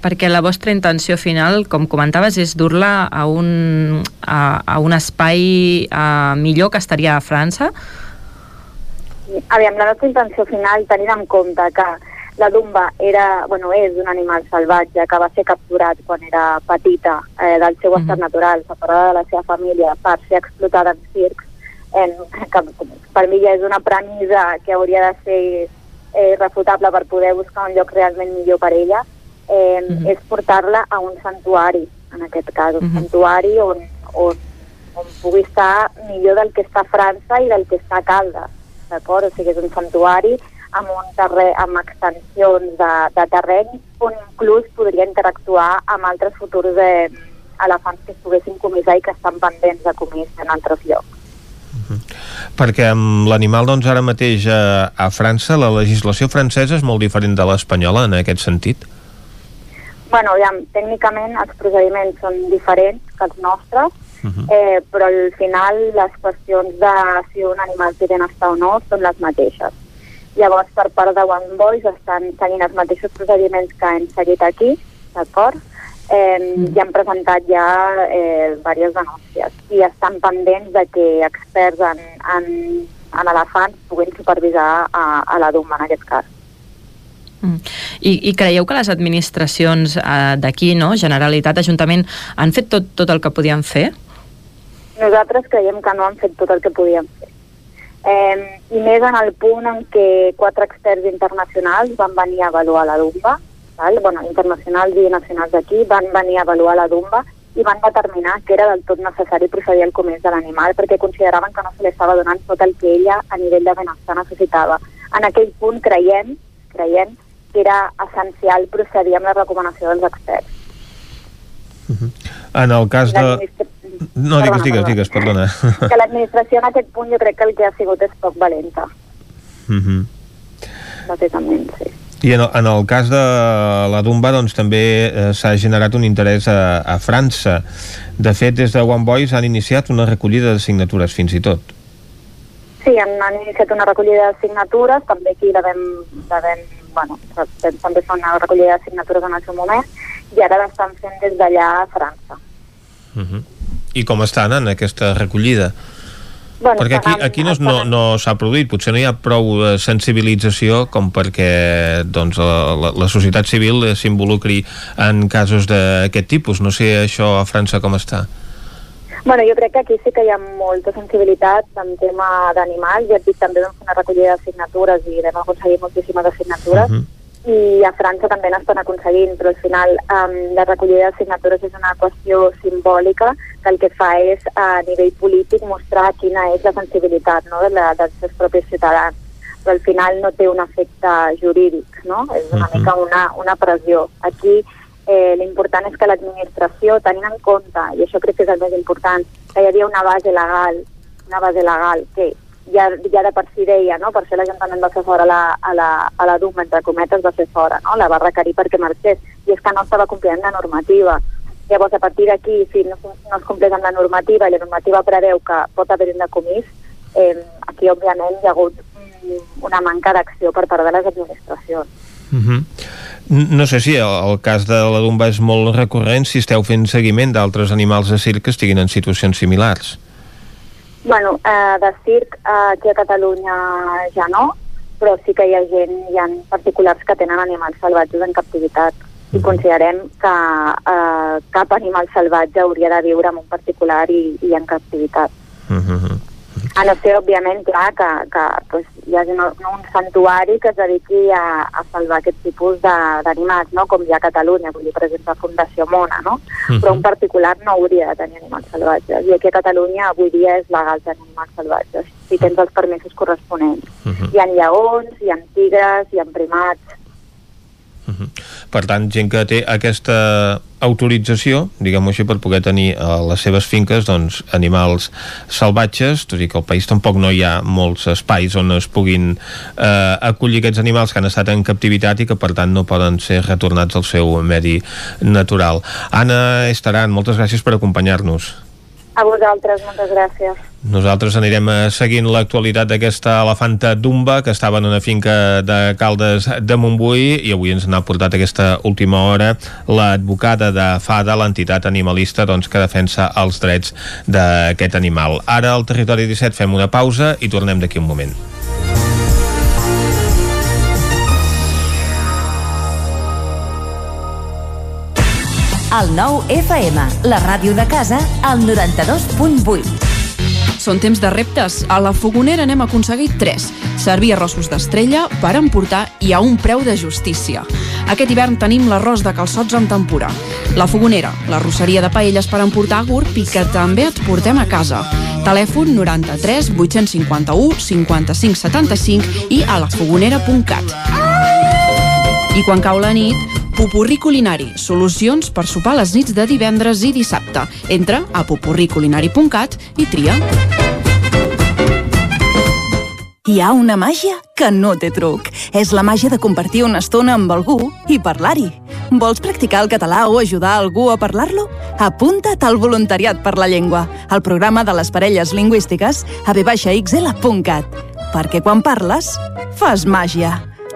Perquè la vostra intenció final, com comentaves, és dur-la a, un, a, a un espai a, millor que estaria a França? Aviam, la nostra intenció final, tenint en compte que la dumba era, bueno, és un animal salvatge que va ser capturat quan era petita eh, del seu estat mm -hmm. natural, separada de la seva família per ser explotada en circs, en, que per mi ja és una premissa que hauria de ser eh, refutable per poder buscar un lloc realment millor per ella, eh, mm -hmm. és portar-la a un santuari, en aquest cas, un mm -hmm. santuari on, on, on pugui estar millor del que està a França i del que està a Caldes, d'acord? O sigui, és un santuari amb, un terre, amb extensions de, de terreny on inclús podria interactuar amb altres futurs eh, elefants que es poguessin comissar i que estan pendents de comís en altres llocs. Perquè amb l'animal, doncs, ara mateix a, a França, la legislació francesa és molt diferent de l'espanyola en aquest sentit? Bueno, ja, tècnicament els procediments són diferents que els nostres, uh -huh. eh, però al final les qüestions de si un animal té benestar o no són les mateixes. Llavors, per part de One Voice estan seguint els mateixos procediments que hem seguit aquí, d'acord? Eh, mm. I han presentat ja eh, diverses denúncies i estan pendents de que experts en, en, en elefants puguin supervisar a, a la DUM en aquest cas. Mm. I, I creieu que les administracions eh, d'aquí, no, Generalitat, Ajuntament, han fet tot, tot el que podien fer? Nosaltres creiem que no han fet tot el que podien fer eh, i més en el punt en què quatre experts internacionals van venir a avaluar la dumba, val? Bueno, internacionals i nacionals d'aquí, van venir a avaluar la dumba i van determinar que era del tot necessari procedir al comès de l'animal perquè consideraven que no se li estava donant tot el que ella a nivell de benestar necessitava. En aquell punt creiem, creiem que era essencial procedir amb la recomanació dels experts. Uh -huh. En el cas de... No, digues, digues, digues, perdona. Que l'administració en aquest punt jo crec que el que ha sigut és poc valenta. Uh mhm. -huh. Bàsicament, sí. I en el, en el cas de la Dumba doncs, també eh, s'ha generat un interès a, a França. De fet, des de One Voice han iniciat una recollida de signatures fins i tot. Sí, han, han iniciat una recollida de signatures, també aquí la vam, la vam bueno, també fa una recollida de signatures en el seu moment, i ara l'estan fent des d'allà a França. Uh -huh i com estan en aquesta recollida? Bueno, perquè aquí, aquí no, no, no s'ha produït, potser no hi ha prou eh, sensibilització com perquè doncs, la, la, societat civil s'involucri en casos d'aquest tipus. No sé això a França com està. Bueno, jo crec que aquí sí que hi ha molta sensibilitat en tema d'animals. Ja et dic, també vam fer una recollida de signatures i vam aconseguir moltíssimes signatures. Uh -huh i a França també n'estan aconseguint, però al final um, la recollida de signatures és una qüestió simbòlica que el que fa és a nivell polític mostrar quina és la sensibilitat no, de la, dels seus propis ciutadans però al final no té un efecte jurídic, no? És una uh -huh. mica una, una pressió. Aquí eh, l'important és que l'administració, tenint en compte, i això crec que és el més important, que hi havia una base legal, una base legal que ja, ja de per si deia, no? per ser l'Ajuntament va fer fora la, a la, a la DUM, entre cometes, va fer fora, no? la va requerir perquè marxés, i és que no estava complint la normativa. Llavors, a partir d'aquí, si no, no es compleix amb la normativa i la normativa preveu que pot haver un decomís, eh, aquí, òbviament, hi ha hagut una manca d'acció per part de les administracions. Uh -huh. No sé si el, el cas de la Dumba és molt recurrent, si esteu fent seguiment d'altres animals de circ que estiguin en situacions similars. Bueno, eh, de circ eh, aquí a Catalunya ja no, però sí que hi ha gent, hi ha particulars que tenen animals salvatges en captivitat i mm. considerem que eh, cap animal salvatge hauria de viure en un particular i, i en captivitat. Mm -hmm. A no ser, òbviament, clar, que, que pues, hi hagi un, un santuari que es dediqui a, a salvar aquest tipus d'animals, no? com hi ha a Catalunya, vull dir, per exemple, Fundació Mona, no? Uh -huh. Però un particular no hauria de tenir animals salvatges. I aquí a Catalunya avui dia és legal tenir animals salvatges, si tens els permisos corresponents. Uh -huh. Hi ha lleons, hi ha tigres, hi ha primats, Uh -huh. Per tant, gent que té aquesta autorització, diguem-ho així, per poder tenir a les seves finques doncs, animals salvatges, tot i que al país tampoc no hi ha molts espais on es puguin eh, acollir aquests animals que han estat en captivitat i que per tant no poden ser retornats al seu medi natural. Anna Estaran, moltes gràcies per acompanyar-nos. A vosaltres, moltes gràcies. Nosaltres anirem eh, seguint l'actualitat d'aquesta elefanta Dumba que estava en una finca de Caldes de Montbui i avui ens n'ha portat aquesta última hora l'advocada de FADA, l'entitat animalista doncs, que defensa els drets d'aquest animal. Ara al Territori 17 fem una pausa i tornem d'aquí un moment. El nou FM, la ràdio de casa, al 92.8. Són temps de reptes. A la Fogonera n'hem aconseguit tres. Servir arrossos d'estrella per emportar i a un preu de justícia. Aquest hivern tenim l'arròs de calçots amb tempura. La Fogonera, la rosseria de paelles per emportar gurb i que també et portem a casa. Telèfon 93 851 55 75 i a lafogonera.cat. I quan cau la nit, Pupurri Culinari, solucions per sopar les nits de divendres i dissabte. Entra a pupurriculinari.cat i tria. Hi ha una màgia que no té truc. És la màgia de compartir una estona amb algú i parlar-hi. Vols practicar el català o ajudar algú a parlar-lo? Apunta't al Voluntariat per la Llengua, al programa de les parelles lingüístiques a vxl.cat. Perquè quan parles, fas màgia.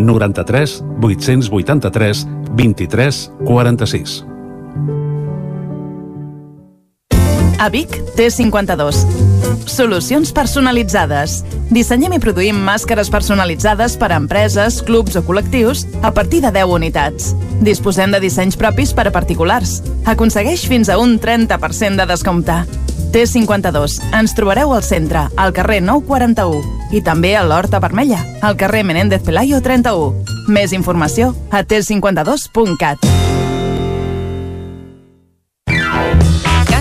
93 883 23 46. A Vic, T52. Solucions personalitzades. Dissenyem i produïm màscares personalitzades per a empreses, clubs o col·lectius a partir de 10 unitats. Disposem de dissenys propis per a particulars. Aconsegueix fins a un 30% de descompte. T52. Ens trobareu al centre, al carrer 941 i també a l'Horta Vermella, al carrer Menéndez Pelayo 31. Més informació a t52.cat.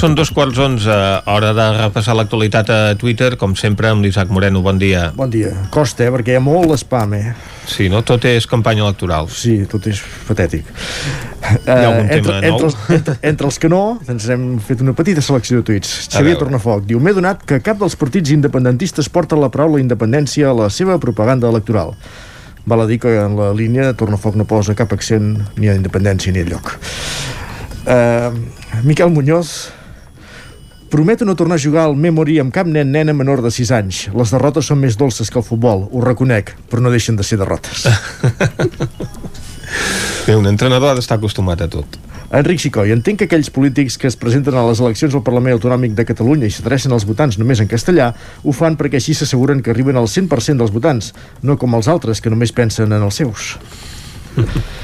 Són dos quarts onze, hora de repassar l'actualitat a Twitter, com sempre, amb l'Isaac Moreno. Bon dia. Bon dia. Costa, eh, perquè hi ha molt spam, eh? Sí, no? Tot és campanya electoral. Sí, tot és patètic. Hi ha algun Eh, entre, tema nou? entre, els, entre, entre els que no, ens hem fet una petita selecció de tuits. Xavier. Tornafoc diu M'he donat que cap dels partits independentistes porta la paraula independència a la seva propaganda electoral. Val a dir que en la línia Tornafoc no posa cap accent ni a independència ni a lloc. Uh, Miquel Muñoz Prometo no tornar a jugar al Memory amb cap nen nena menor de 6 anys. Les derrotes són més dolces que el futbol, ho reconec, però no deixen de ser derrotes. Bé, un entrenador ha d'estar acostumat a tot. Enric Xicoi, entenc que aquells polítics que es presenten a les eleccions al Parlament Autonòmic de Catalunya i s'adrecen als votants només en castellà, ho fan perquè així s'asseguren que arriben al 100% dels votants, no com els altres que només pensen en els seus.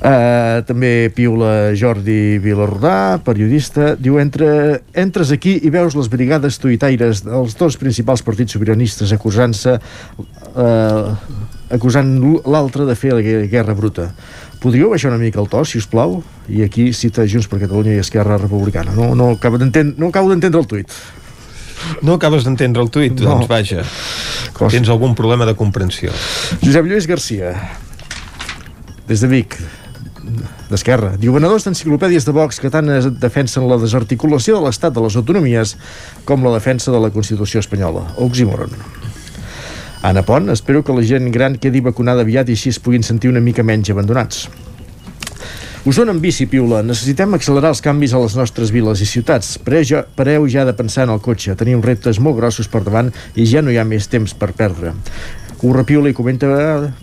Uh, també piula Jordi Vilarrodà, periodista, diu entre, entres aquí i veus les brigades tuitaires dels dos principals partits sobiranistes acusant-se uh, acusant l'altre de fer la gue- guerra bruta. Podríeu baixar una mica el to, si us plau? I aquí cita Junts per Catalunya i Esquerra Republicana. No, no, acabo d'entendre no acabo d'entendre el tuit. No acabes d'entendre el tuit? No. Doncs vaja. Costa. Tens algun problema de comprensió. Josep Lluís Garcia, des de Vic, d'Esquerra. Diu, venedors d'enciclopèdies de Vox que tant defensen la desarticulació de l'estat de les autonomies com la defensa de la Constitució espanyola. Oxímoron. Anna Pont, espero que la gent gran quedi vacunada aviat i així es puguin sentir una mica menys abandonats. Osona en bici, Piula. Necessitem accelerar els canvis a les nostres viles i ciutats. Pareu ja de pensar en el cotxe. Tenim reptes molt grossos per davant i ja no hi ha més temps per perdre. Curra Piula i comenta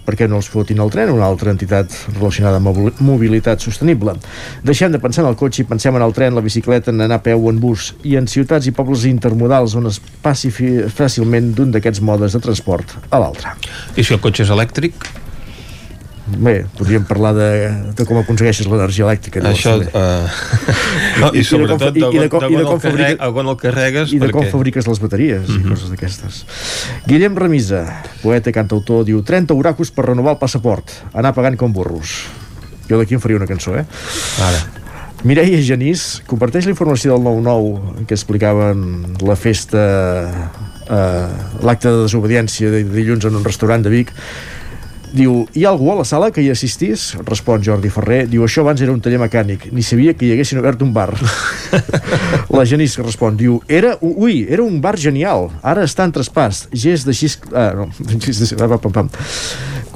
per què no els fotin el tren, una altra entitat relacionada amb mobil- mobilitat sostenible. Deixem de pensar en el cotxe i pensem en el tren, la bicicleta, en anar a peu o en bus, i en ciutats i pobles intermodals on es passi fàcilment d'un d'aquests modes de transport a l'altre. I si el cotxe és elèctric? Bé, podríem parlar de, de com aconsegueixes l'energia elèctrica. llavors, Això, uh... no, i, sobretot i, i, de, com, i de on com el carreg, fabrica, on el carregues i de com fabriques les bateries Mhm. i coses d'aquestes. Guillem Remisa, poeta i cantautor, diu 30 oracus per renovar el passaport, anar pagant com burros. Jo d'aquí en faria una cançó, eh? Ara. Mireia Genís comparteix la informació del 9-9 en què explicaven la festa eh, l'acte de desobediència de dilluns en un restaurant de Vic Diu, hi ha algú a la sala que hi assistís? Respon Jordi Ferrer. Diu, això abans era un taller mecànic. Ni sabia que hi haguessin obert un bar. la Genís respon, diu, era, ui, era un bar genial. Ara està en traspàs. Gest de xis... Ah, no, gest de... Pam, pam, pam.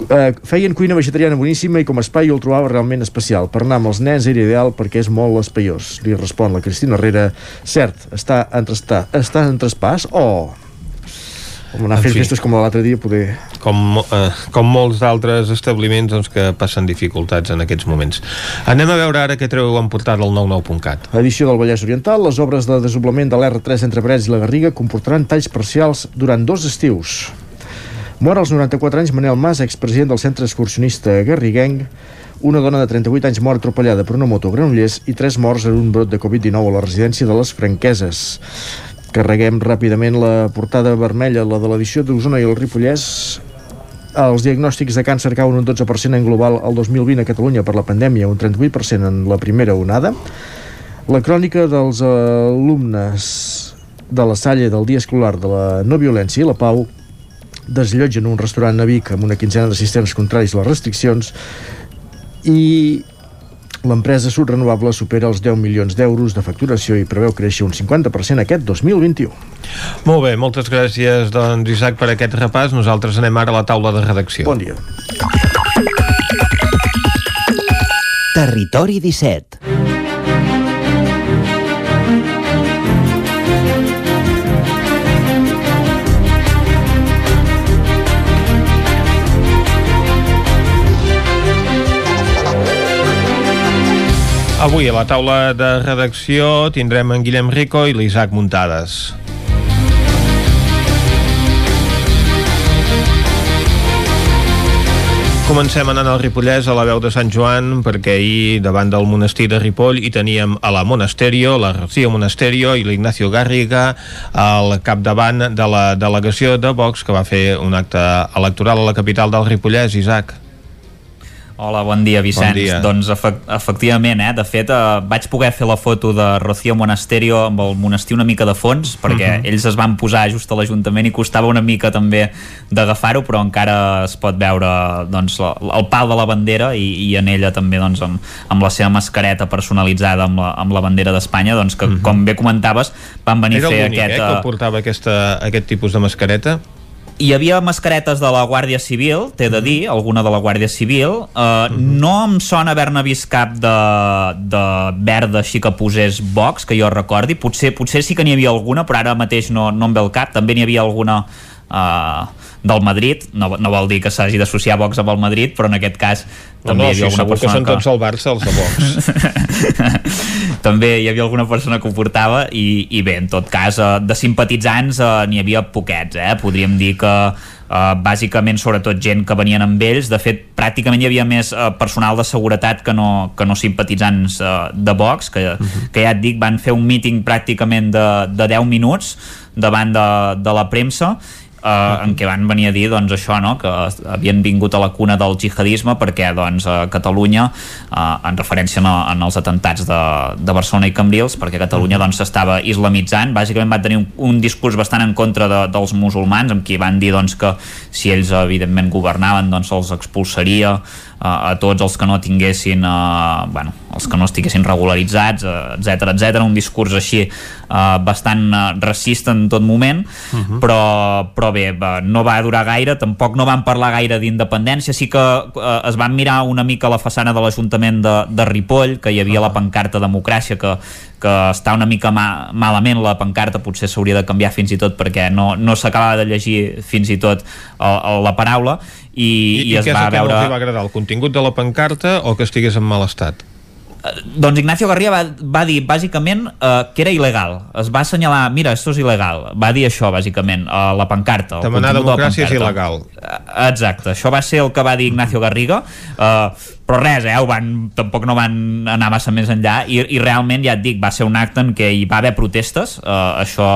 Uh, feien cuina vegetariana boníssima i com a espai jo el trobava realment especial. Per anar amb els nens era ideal perquè és molt espaiós. Li respon la Cristina Herrera. Cert, està en, trasta, està en traspàs? Oh, anar En fi. festes com l'altre dia poder... com, eh, com molts d'altres establiments doncs, que passen dificultats en aquests moments. Anem a veure ara què treu en portada al 99.cat. Edició del Vallès Oriental, les obres de desoblament de l'R3 entre Parets i la Garriga comportaran talls parcials durant dos estius. Mor als 94 anys Manel Mas, expresident del centre excursionista garriguenc, una dona de 38 anys mor atropellada per una moto a Granollers i tres morts en un brot de Covid-19 a la residència de les Franqueses. Carreguem ràpidament la portada vermella, la de l'edició d'Osona i el Ripollès, els diagnòstics de càncer cauen un 12% en global el 2020 a Catalunya per la pandèmia, un 38% en la primera onada. La crònica dels alumnes de la Salle del dia escolar de la no violència i la pau desllotgen un restaurant a Vic amb una quinzena d'assistents contraris a les restriccions i l'empresa Sud Renovable supera els 10 milions d'euros de facturació i preveu créixer un 50% aquest 2021. Molt bé, moltes gràcies, doncs, Isaac, per aquest repàs. Nosaltres anem ara a la taula de redacció. Bon dia. Territori 17. Avui a la taula de redacció tindrem en Guillem Rico i l'Isaac Muntades. Comencem anant al Ripollès a la veu de Sant Joan perquè ahir davant del monestir de Ripoll hi teníem a la Monasterio, la Rocío Monasterio i l'Ignacio Garriga al capdavant de la delegació de Vox que va fer un acte electoral a la capital del Ripollès, Isaac. Hola, bon dia, Vicenç. Bon dia. Doncs efec efectivament, eh? de fet, eh, vaig poder fer la foto de Rocío Monasterio amb el monestir una mica de fons, perquè uh Mhm. -huh. ells es van posar just a l'Ajuntament i costava una mica també d'agafar-ho, però encara es pot veure doncs, el pal de la bandera i, i en ella també doncs, amb, amb la seva mascareta personalitzada amb la, amb la bandera d'Espanya, doncs que, uh -huh. com bé comentaves, van venir Mhm. Era a fer l'únic, aquest... eh, que eh, portava aquesta, aquest tipus de mascareta? Hi havia mascaretes de la Guàrdia Civil, t'he de dir, alguna de la Guàrdia Civil. Uh, No em sona haver-ne vist cap de, de verda així que posés Vox, que jo recordi. Potser, potser sí que n'hi havia alguna, però ara mateix no, no em ve el cap. També n'hi havia alguna uh, del Madrid. No, no vol dir que s'hagi d'associar Vox amb el Madrid, però en aquest cas No, també no, hi havia sí, alguna segur que persona són tots el Barça, els de Vox. també hi havia alguna persona que ho portava i, i bé, en tot cas, eh, de simpatitzants eh, n'hi havia poquets, eh? podríem dir que eh, bàsicament sobretot gent que venien amb ells, de fet pràcticament hi havia més eh, personal de seguretat que no, que no simpatitzants eh, de Vox, que, uh -huh. que ja et dic, van fer un míting pràcticament de, de 10 minuts davant de, de la premsa Uh, en què van venir a dir doncs, això, no? que havien vingut a la cuna del jihadisme perquè doncs, a Catalunya, uh, en referència a, en els atentats de, de Barcelona i Cambrils, perquè Catalunya doncs, s'estava doncs, islamitzant, bàsicament va tenir un, un discurs bastant en contra de, dels musulmans, amb qui van dir doncs, que si ells evidentment governaven doncs, els expulsaria uh, a tots els que no tinguessin uh, bueno, els que no estiguessin regularitzats etc etc, un discurs així uh, bastant uh, racista en tot moment uh -huh. però, però bé, va, no va durar gaire tampoc no van parlar gaire d'independència sí que uh, es van mirar una mica la façana de l'Ajuntament de, de Ripoll que hi havia la pancarta democràcia que, que està una mica ma malament la pancarta potser s'hauria de canviar fins i tot perquè no, no s'acabava de llegir fins i tot uh, la paraula i, I, i, i es què és va el que veure no els va agradar, el contingut de la pancarta o que estigués en mal estat? Doncs Ignacio Garria va, va dir bàsicament uh, que era il·legal es va assenyalar, mira, esto és il·legal va dir això bàsicament, uh, la pancarta Demanar contingut de la democràcia és pancarta. il·legal. Uh, exacte, això va ser el que va dir Ignacio Garriga uh, però res, eh, ho van, tampoc no van anar massa més enllà i, i realment ja et dic, va ser un acte en què hi va haver protestes, uh, això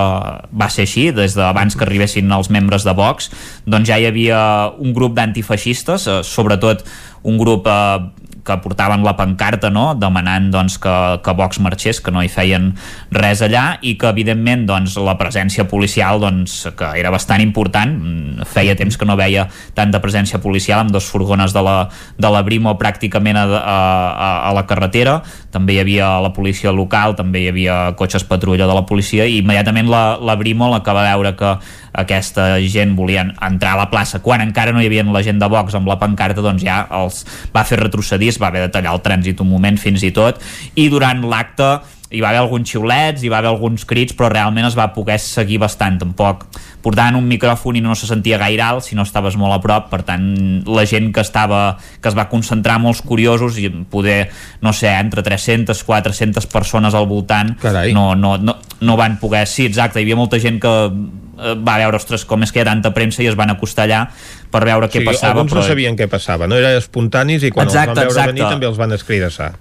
va ser així, des d'abans que arribessin els membres de Vox, doncs ja hi havia un grup d'antifeixistes, uh, sobretot un grup uh, que portaven la pancarta no? demanant doncs, que, que Vox marxés, que no hi feien res allà i que evidentment doncs, la presència policial doncs, que era bastant important mm, feia temps que no veia tanta presència policial amb dos furgones de la, de la Brimo pràcticament a, a, a, la carretera també hi havia la policia local també hi havia cotxes patrulla de la policia i immediatament la, la Brimo la que va veure que aquesta gent volien entrar a la plaça quan encara no hi havia la gent de Vox amb la pancarta doncs ja els va fer retrocedir es va haver de tallar el trànsit un moment fins i tot i durant l'acte hi va haver alguns xiulets, hi va haver alguns crits però realment es va poder seguir bastant tampoc. Portaven un micròfon i no se sentia gaire alt si no estaves molt a prop per tant la gent que estava que es va concentrar molts curiosos i poder, no sé, entre 300 400 persones al voltant no, no, no, no van poder sí, exacte, hi havia molta gent que va veure, ostres, com és que hi ha tanta premsa i es van acostar allà per veure què o sigui, passava alguns però... no sabien què passava, no? Eren espontanis i quan Exacte, els van veure exacte. venir també els van escridassar.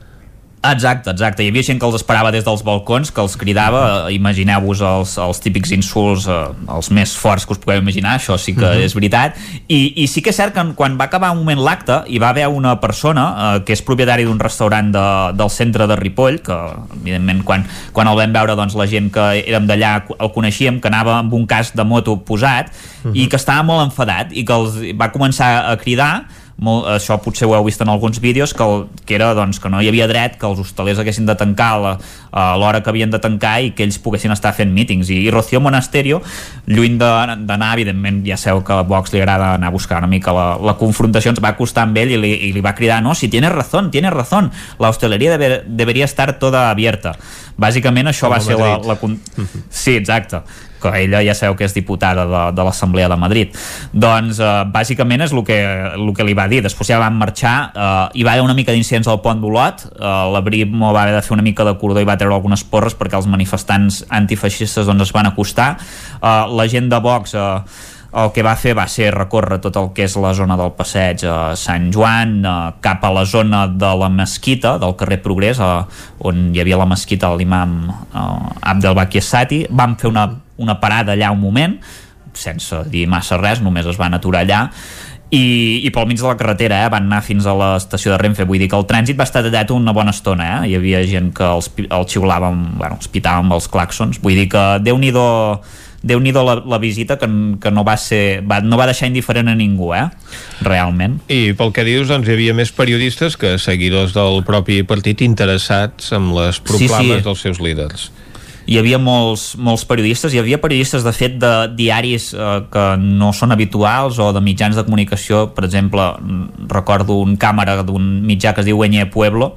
Exacte, exacte. Hi havia gent que els esperava des dels balcons, que els cridava. Eh, Imagineu-vos els, els típics insults, eh, els més forts que us pugueu imaginar, això sí que Mhm. és veritat. I, I sí que és cert que quan va acabar un moment l'acte, hi va haver una persona eh, que és propietari d'un restaurant de, del centre de Ripoll, que evidentment quan, quan el vam veure doncs, la gent que érem d'allà el coneixíem, que anava amb un casc de moto posat i que estava molt enfadat i que els va començar a cridar molt, això potser ho heu vist en alguns vídeos que, el, que era doncs, que no hi havia dret que els hostalers haguessin de tancar a la- a l'hora que havien de tancar i que ells poguessin estar fent mítings. I, i Rocío Monasterio lluny d'anar, evidentment ja sabeu que a Vox li agrada anar a buscar una mica la, la confrontació, ens va acostar amb ell i li, i li va cridar, no, si tienes razón, tienes razón la hostelería debe, debería estar toda abierta bàsicament això Com va ser la, la, sí, exacte que ella ja sabeu que és diputada de, de l'Assemblea de Madrid. Doncs eh, bàsicament és el que, el que li va dir. Després ja van marxar eh, hi va haver una mica d'incidents al pont d'Olot. Eh, la Brimo va haver de fer una mica de cordó i va treure algunes porres perquè els manifestants antifeixistes doncs, es van acostar. Eh, la gent de Vox eh, el que va fer va ser recórrer tot el que és la zona del passeig a Sant Joan eh, cap a la zona de la mesquita del carrer Progrés eh, on hi havia la mesquita de l'imam eh, Abdel Baki Sati van fer una, una parada allà un moment sense dir massa res, només es van aturar allà i, i pel mig de la carretera eh, van anar fins a l'estació de Renfe vull dir que el trànsit va estar tallat una bona estona eh? hi havia gent que els, el xiulava bueno, els pitava amb els claxons vull dir que déu-n'hi-do déu nhi la, la visita que, que no va ser va, no va deixar indiferent a ningú eh? realment i pel que dius doncs hi havia més periodistes que seguidors del propi partit interessats amb les proclames sí, sí. dels seus líders hi havia molts, molts periodistes, hi havia periodistes de fet de diaris eh, que no són habituals o de mitjans de comunicació, per exemple recordo un càmera d'un mitjà que es diu Eñe Pueblo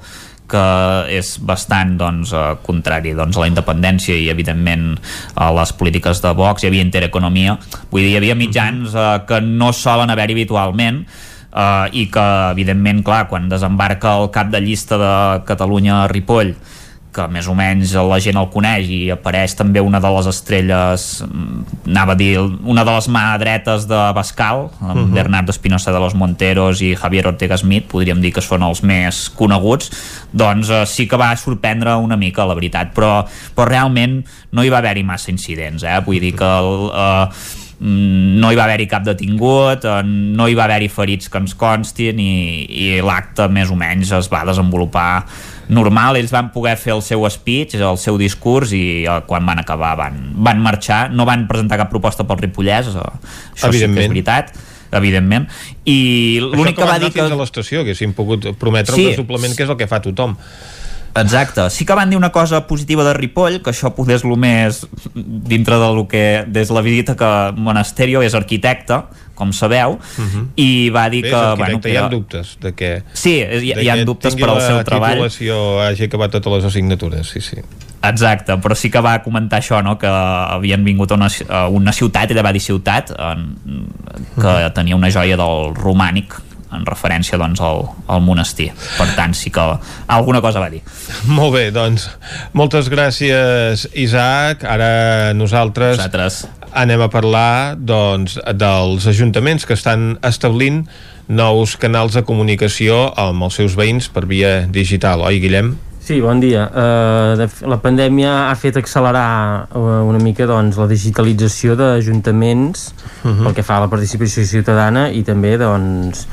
que és bastant doncs, eh, contrari doncs, a la independència i evidentment a les polítiques de Vox, hi havia intereconomia. Vull dir, hi havia mitjans eh, que no solen haver habitualment eh, i que evidentment, clar, quan desembarca el cap de llista de Catalunya a Ripoll que més o menys la gent el coneix i apareix també una de les estrelles mm, anava a dir, una de les mà dretes de Bascal, amb uh mhm. -huh. Bernardo Espinosa de los Monteros i Javier Ortega Smith podríem dir que són els més coneguts doncs eh, sí que va sorprendre una mica la veritat, però, però realment no hi va haver-hi massa incidents eh? vull dir que el, eh, Mm, no hi va haver-hi cap detingut, eh, no hi va haver-hi ferits que ens constin i, i l'acte més o menys es va desenvolupar normal, ells van poder fer el seu speech, el seu discurs i eh, quan van acabar van, van marxar, no van presentar cap proposta pel Ripollès, això sí que és veritat evidentment i l'únic que, que va dir que... a l'estació, que pogut prometre sí. un desdoblament que és el que fa tothom Exacte. Sí que van dir una cosa positiva de Ripoll, que això poder és el més dintre del que des de la visita que Monasterio és arquitecte, com sabeu, uh mhm. -huh. i va dir Bé, que... Bueno, que hi ha dubtes de que... Sí, hi, hi ha dubtes per al seu treball. Que la titulació hagi acabat totes les assignatures, sí, sí. Exacte, però sí que va comentar això, no? que havien vingut a una, a una ciutat, ella va dir ciutat, en, que uh -huh. tenia una joia del romànic, en referència doncs, al, al monestir. Per tant, sí que alguna cosa va dir. Molt bé, doncs, moltes gràcies, Isaac. Ara nosaltres Vosaltres. Anem a parlar doncs, dels ajuntaments que estan establint nous canals de comunicació amb els seus veïns per via digital. Oi, Guillem? Sí, bon dia. Uh, la pandèmia ha fet accelerar uh, una mica doncs, la digitalització d'ajuntaments uh -huh. pel que fa a la participació ciutadana i també doncs,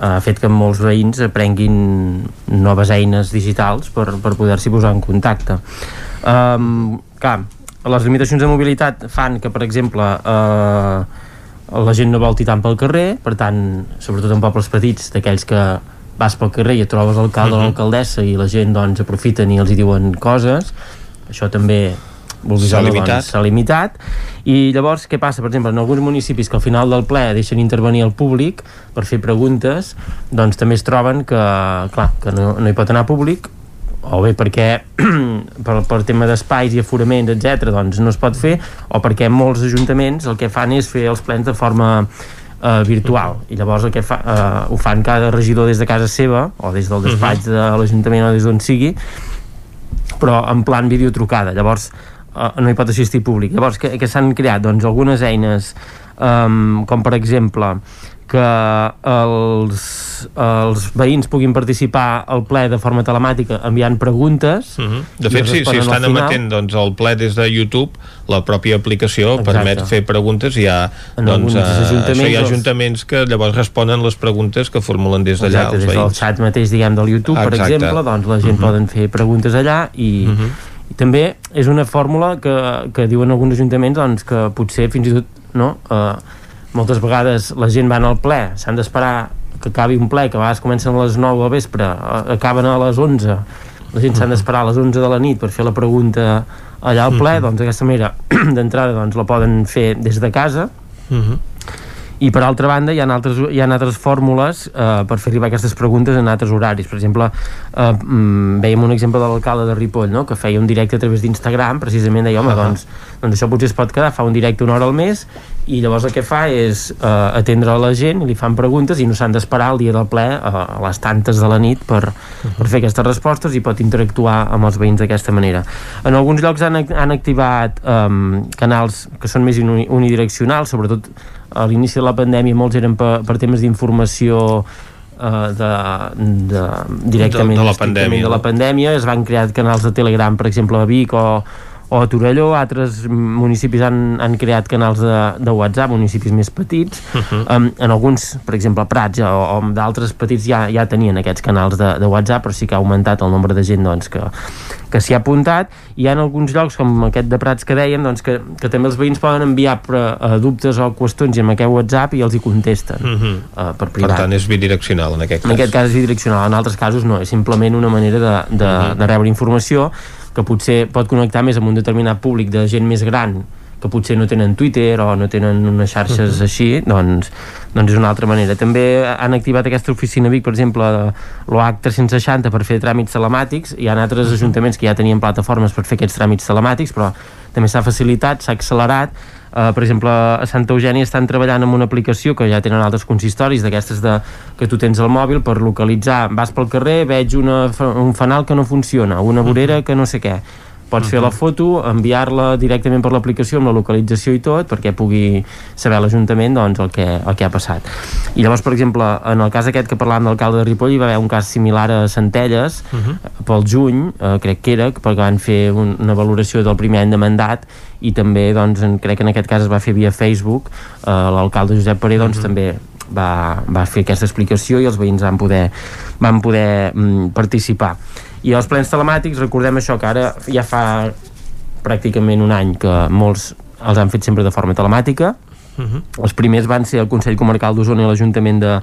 ha fet que molts veïns aprenguin noves eines digitals per, per poder-s'hi posar en contacte. Um, clar, les limitacions de mobilitat fan que, per exemple, uh, la gent no vol tant pel carrer, per tant, sobretot en pobles petits, d'aquells que vas pel carrer i et trobes l'alcalde uh -huh. o mhm. l'alcaldessa i la gent doncs aprofiten i els hi diuen coses, això també s'ha limitat. Doncs, limitat i llavors què passa? Per exemple, en alguns municipis que al final del ple deixen intervenir el públic per fer preguntes doncs també es troben que, clar, que no, no hi pot anar públic o bé perquè per, per tema d'espais i aforaments, etc doncs no es pot fer, o perquè molts ajuntaments el que fan és fer els plens de forma eh, virtual i llavors el que fa, eh, ho fan cada regidor des de casa seva o des del despatx de l'Ajuntament o des d'on sigui però en plan videotrucada llavors uh, no hi pot assistir públic. Llavors, què, què s'han creat? Doncs algunes eines um, com per exemple que els, els veïns puguin participar al ple de forma telemàtica enviant preguntes mhm. -huh. de fet si, si estan emetent doncs, el ple des de YouTube la pròpia aplicació Exacte. permet fer preguntes i hi ha, doncs, uh, això hi ha ajuntaments que llavors responen les preguntes que formulen des d'allà des del xat mateix diguem del YouTube Exacte. per exemple doncs la gent mhm. -huh. poden fer preguntes allà i. -huh i també és una fórmula que, que diuen alguns ajuntaments doncs, que potser fins i tot no, eh, moltes vegades la gent va al ple, s'han d'esperar que acabi un ple, que a vegades comencen a les 9 del vespre, acaben a les 11 la gent s'han d'esperar a les 11 de la nit per fer la pregunta allà al ple, doncs d'aquesta manera d'entrada doncs, la poden fer des de casa. Uh -huh i per altra banda hi ha altres, hi ha altres fórmules eh, per fer arribar aquestes preguntes en altres horaris per exemple, eh, mm, veiem un exemple de l'alcalde de Ripoll no? que feia un directe a través d'Instagram precisament deia, home, uh -huh. doncs, doncs això potser es pot quedar fa un directe una hora al mes i llavors el que fa és eh, atendre a la gent i li fan preguntes i no s'han d'esperar el dia del ple a, a les tantes de la nit per, uh -huh. per fer aquestes respostes i pot interactuar amb els veïns d'aquesta manera en alguns llocs han, han activat eh, canals que són més unidireccionals sobretot a l'inici de la pandèmia molts eren per, per temes d'informació uh, de, de, directament de, de, la pandèmia, de la pandèmia. Es van crear canals de Telegram per exemple a Vic o, o a Torelló, altres municipis han, han creat canals de, de WhatsApp, municipis més petits, uh -huh. um, en alguns, per exemple, Prats o, o d'altres petits ja, ja tenien aquests canals de, de WhatsApp, però sí que ha augmentat el nombre de gent doncs, que, que s'hi ha apuntat, i hi ha alguns llocs, com aquest de Prats que dèiem, doncs, que, que també els veïns poden enviar pre, uh, dubtes o qüestions en aquest WhatsApp i els hi contesten uh -huh. uh, per privat. Per tant, és bidireccional en aquest cas. En aquest cas és bidireccional, en altres casos no, és simplement una manera de, de, uh -huh. de rebre informació que potser pot connectar més amb un determinat públic de gent més gran que potser no tenen Twitter o no tenen unes xarxes uh -huh. així, doncs, doncs és una altra manera. També han activat aquesta oficina Vic, per exemple, l'OH 360 per fer tràmits telemàtics, hi ha altres ajuntaments que ja tenien plataformes per fer aquests tràmits telemàtics, però també s'ha facilitat, s'ha accelerat, Uh, per exemple, a Santa Eugènia estan treballant amb una aplicació que ja tenen altres consistoris d'aquestes de, que tu tens al mòbil per localitzar, vas pel carrer, veig una, un fanal que no funciona, una vorera que no sé què pots uh -huh. fer la foto, enviar-la directament per l'aplicació amb la localització i tot perquè pugui saber l'Ajuntament doncs, el, que, el que ha passat. I llavors, per exemple, en el cas aquest que parlàvem de l'alcalde de Ripoll hi va haver un cas similar a Centelles uh -huh. pel juny, eh, crec que era, perquè van fer un, una valoració del primer any de mandat i també, doncs, en, crec que en aquest cas es va fer via Facebook, eh, l'alcalde Josep Paré doncs, uh -huh. també va, va fer aquesta explicació i els veïns van poder, van poder mm, participar i els plens telemàtics, recordem això, que ara ja fa pràcticament un any que molts els han fet sempre de forma telemàtica. Uh -huh. Els primers van ser el Consell Comarcal d'Osona i l'Ajuntament de,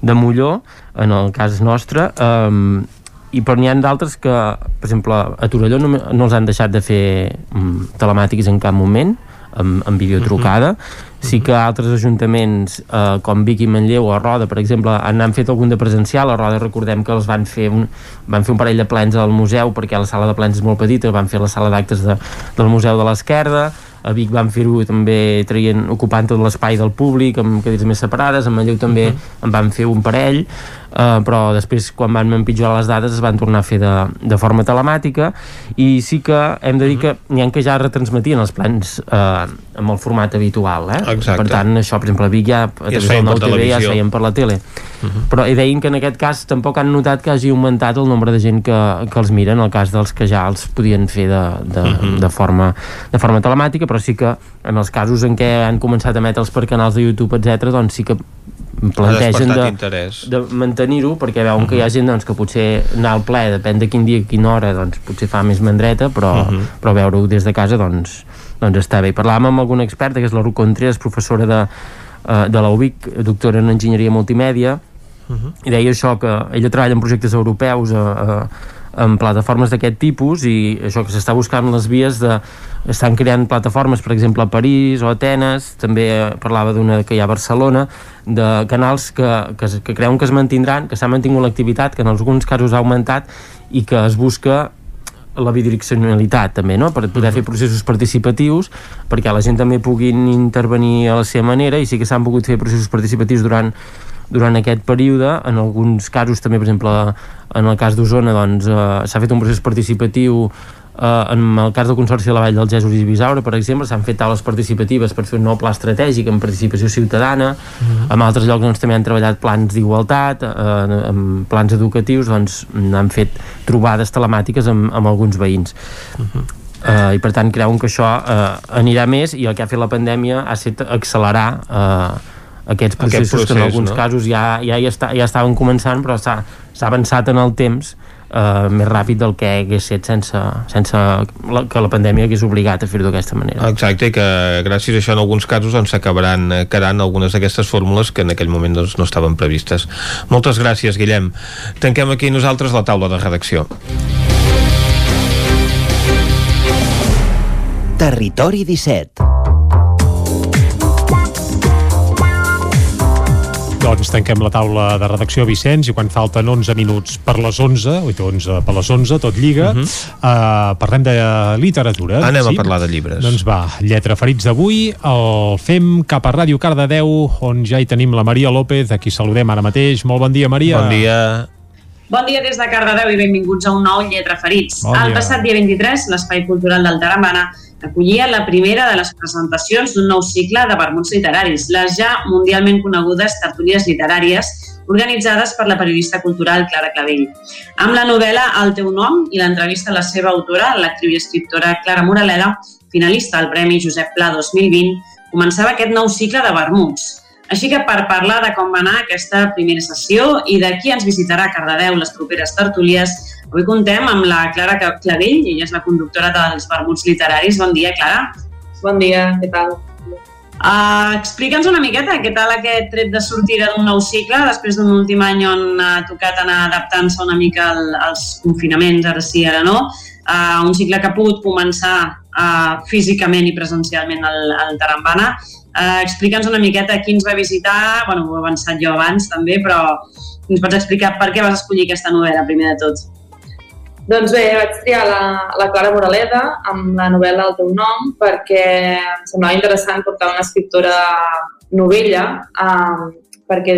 de Molló, en el cas nostre, um, i per n'hi ha d'altres que, per exemple, a Torelló no, no els han deixat de fer um, telemàtics en cap moment, amb, amb videotrucada. Uh -huh. Sí que altres ajuntaments, eh, com Vic i Manlleu o a Roda, per exemple, han, han fet algun de presencial. A Roda recordem que els van fer un, van fer un parell de plens al museu perquè la sala de plens és molt petita, van fer la sala d'actes de, del Museu de l'Esquerda, a Vic van fer-ho també traient, ocupant tot l'espai del públic amb cadires més separades, a Manlleu també uh -huh. en van fer un parell Uh, però després quan van empitjorar les dades es van tornar a fer de, de forma telemàtica i sí que hem de dir que n'hi ha que ja retransmetien els plans uh, amb el format habitual eh? Exacte. per tant això per exemple a Vic ja a través del nou TV ja es feien per la tele uh -huh. però hi deien que en aquest cas tampoc han notat que hagi augmentat el nombre de gent que, que els mira en el cas dels que ja els podien fer de, de, uh -huh. de, forma, de forma telemàtica però sí que en els casos en què han començat a emetre'ls per canals de YouTube etc doncs sí que plantegen de, de mantenir-ho perquè veuen uh -huh. que hi ha gent doncs, que potser anar al ple, depèn de quin dia i quina hora doncs, potser fa més mandreta però, uh -huh. però veure-ho des de casa doncs, doncs està bé. Parlàvem amb alguna experta que és la Ruth Contreras, professora de, uh, de la UBIC, doctora en enginyeria multimèdia uh -huh. i deia això que ella treballa en projectes europeus a, a, en plataformes d'aquest tipus i això que s'està buscant les vies de estan creant plataformes, per exemple, a París o a Atenes, també parlava d'una que hi ha a Barcelona, de canals que, que, que creuen que es mantindran, que s'ha mantingut l'activitat, que en alguns casos ha augmentat i que es busca la bidireccionalitat també, no? per poder fer processos participatius perquè la gent també puguin intervenir a la seva manera i sí que s'han pogut fer processos participatius durant durant aquest període, en alguns casos també, per exemple, en el cas d'Osona doncs, eh, s'ha fet un procés participatiu Uh, en el cas del Consorci de la Vall del Jesús i Bisaure, per exemple, s'han fet taules participatives per fer un nou pla estratègic en participació ciutadana. Uh mhm. -huh. En altres llocs doncs, també han treballat plans d'igualtat, uh, en plans educatius, doncs han fet trobades telemàtiques amb, amb alguns veïns. Uh -huh. Uh, i per tant creuen que això uh, anirà més i el que ha fet la pandèmia ha estat accelerar uh, aquests processos Aquest procés, que en alguns no? casos ja, ja, ja, està, ja estaven començant però s'ha avançat en el temps eh, més ràpid del que hagués set sense, sense la, que la pandèmia hagués obligat a fer-ho d'aquesta manera. Exacte, i que gràcies a això en alguns casos doncs, s'acabaran doncs, quedant algunes d'aquestes fórmules que en aquell moment doncs, no estaven previstes. Moltes gràcies, Guillem. Tanquem aquí nosaltres la taula de redacció. Territori 17 Doncs tanquem la taula de redacció, Vicenç, i quan falten 11 minuts per les 11, oi, 11 per les 11, tot lliga, uh -huh. uh, parlem de literatura. Anem sí? a parlar de llibres. Doncs va, lletra ferits d'avui, el fem cap a Ràdio Cardedeu, on ja hi tenim la Maria López, a qui saludem ara mateix. Molt bon dia, Maria. Bon dia. Bon dia des de Cardedeu i benvinguts a un nou Lletra Ferits. Bon el passat dia 23, l'Espai Cultural del Taramana acollia la primera de les presentacions d'un nou cicle de vermuts literaris, les ja mundialment conegudes tertúlies literàries, organitzades per la periodista cultural Clara Clavell. Amb la novel·la El teu nom i l'entrevista a la seva autora, l'actriu i escriptora Clara Moraleda, finalista al Premi Josep Pla 2020, començava aquest nou cicle de vermuts. Així que per parlar de com va anar aquesta primera sessió i de qui ens visitarà a Cardedeu les properes tertúlies, avui contem amb la Clara Clavell, ella és la conductora dels Vermuts Literaris. Bon dia, Clara. Bon dia, què tal? Uh, Explica'ns una miqueta què tal aquest tret de sortida d'un nou cicle després d'un últim any on ha tocat anar adaptant-se una mica al, als confinaments, ara sí, ara no. Uh, un cicle que ha pogut començar uh, físicament i presencialment al, al Tarambana Uh, Explica'ns una miqueta qui ens va visitar, bueno, ho he avançat jo abans també, però ens pots explicar per què vas escollir aquesta novel·la, primer de tot? Doncs bé, vaig triar la, la Clara Moraleda amb la novel·la El teu nom perquè em semblava interessant portar una escriptora novella um, perquè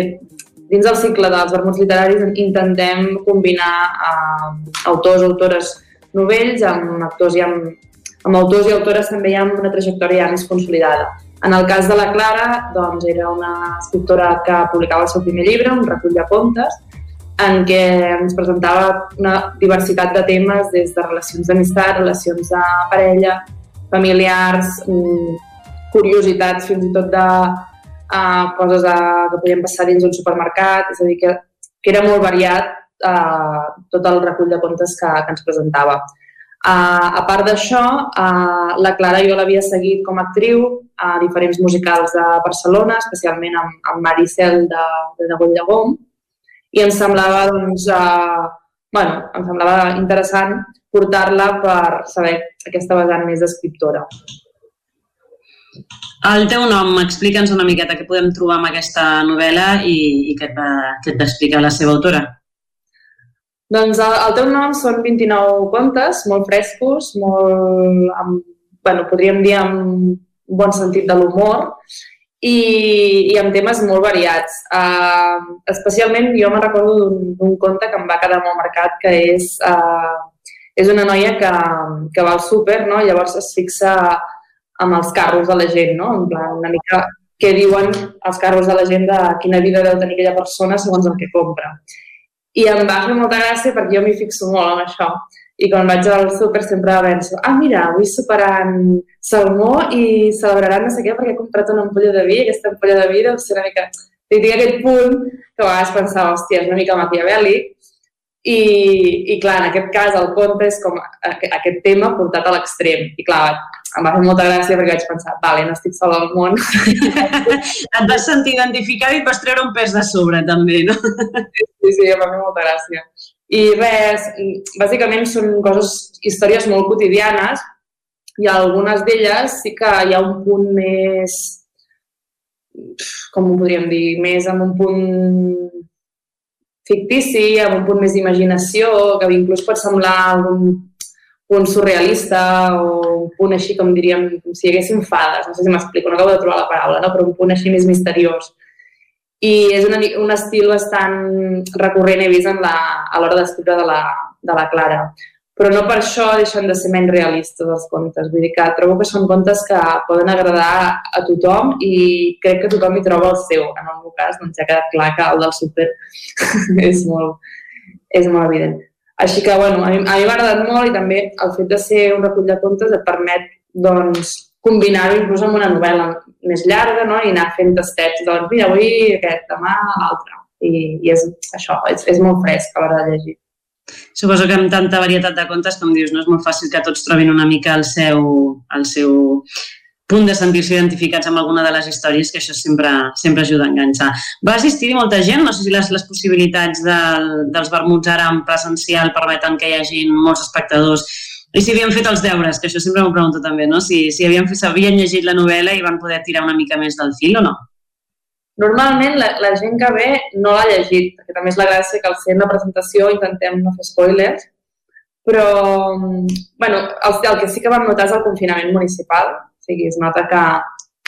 dins del cicle dels vermuts literaris intentem combinar uh, autors autores novells amb actors i amb, amb autors i autores també hi ha una trajectòria ja més consolidada. En el cas de la Clara, doncs, era una escriptora que publicava el seu primer llibre, un recull de contes, en què ens presentava una diversitat de temes des de relacions d'amistat, relacions de parella, familiars, mm, curiositats fins i tot de uh, coses a, que podien passar dins un supermercat, és a dir, que, que era molt variat uh, tot el recull de contes que, que ens presentava. Uh, a part d'això, uh, la Clara jo l'havia seguit com a actriu a diferents musicals de Barcelona, especialment amb, amb Maricel de, de Degoll de Gom, i em semblava, doncs, uh, bueno, em semblava interessant portar-la per saber aquesta vessant més d'escriptora. El teu nom, explica'ns una miqueta què podem trobar amb aquesta novel·la i, i què et va, què et va explicar la seva autora. Doncs el, el teu nom són 29 contes, molt frescos, molt, amb, bueno, podríem dir amb bon sentit de l'humor i, i amb temes molt variats. Uh, especialment jo me recordo d'un conte que em va quedar molt marcat, que és, uh, és una noia que, que va al súper, no? llavors es fixa amb els carros de la gent, no? en plan, una mica què diuen els carros de la gent de quina vida deu tenir aquella persona segons el que compra. I em va fer molta gràcia perquè jo m'hi fixo molt en això. I quan vaig al súper sempre penso, ah, mira, avui superant salmó i celebraran no sé què perquè he comprat una ampolla de vi i aquesta ampolla de vi deu ser una mica... I tinc aquest punt que a vegades pensava, hòstia, és una mica maquiavèlic, i, i clar, en aquest cas el conte és com aquest tema portat a l'extrem. I clar, em va fer molta gràcia perquè vaig pensar, vale, no estic sola al món. Et vas sentir identificat i et vas treure un pes de sobre, també, no? Sí, sí, em va fer molta gràcia. I res, bàsicament són coses, històries molt quotidianes i algunes d'elles sí que hi ha un punt més, com ho podríem dir, més amb un punt fictici, amb un punt més d'imaginació, que inclús pot semblar algun punt surrealista o un punt així com diríem, com si hi haguessin fades, no sé si m'explico, no acabo de trobar la paraula, no? però un punt així més misteriós. I és una, un estil bastant recurrent, he vist en la, a l'hora d'escriure de, la, de la Clara. Però no per això deixen de ser menys realistes els contes. Vull dir que trobo que són contes que poden agradar a tothom i crec que tothom hi troba el seu. En el meu cas, doncs ja ha quedat clar que el del súper és, molt, és molt evident. Així que, bueno, a mi, m'ha agradat molt i també el fet de ser un recull de contes et permet doncs, combinar-ho inclús amb una novel·la més llarga no? i anar fent tastets, doncs mira, avui aquest, demà l'altre. I, I és això, és, és molt fresc a l'hora de llegir. Suposo que amb tanta varietat de contes, com dius, no és molt fàcil que tots trobin una mica el seu, el seu punt de sentir-se identificats amb alguna de les històries, que això sempre, sempre ajuda a enganxar. Va assistir-hi molta gent? No sé si les, les possibilitats del, dels vermuts ara en presencial permeten que hi hagi molts espectadors i si havien fet els deures, que això sempre m'ho pregunto també, no? Si, si havien, fet, havien llegit la novel·la i van poder tirar una mica més del fil o no? Normalment la, la gent que ve no l'ha llegit, perquè també és la gràcia que al ser una presentació intentem no fer spoilers, però bueno, el, el que sí que vam notar és el confinament municipal, o sigui, es nota que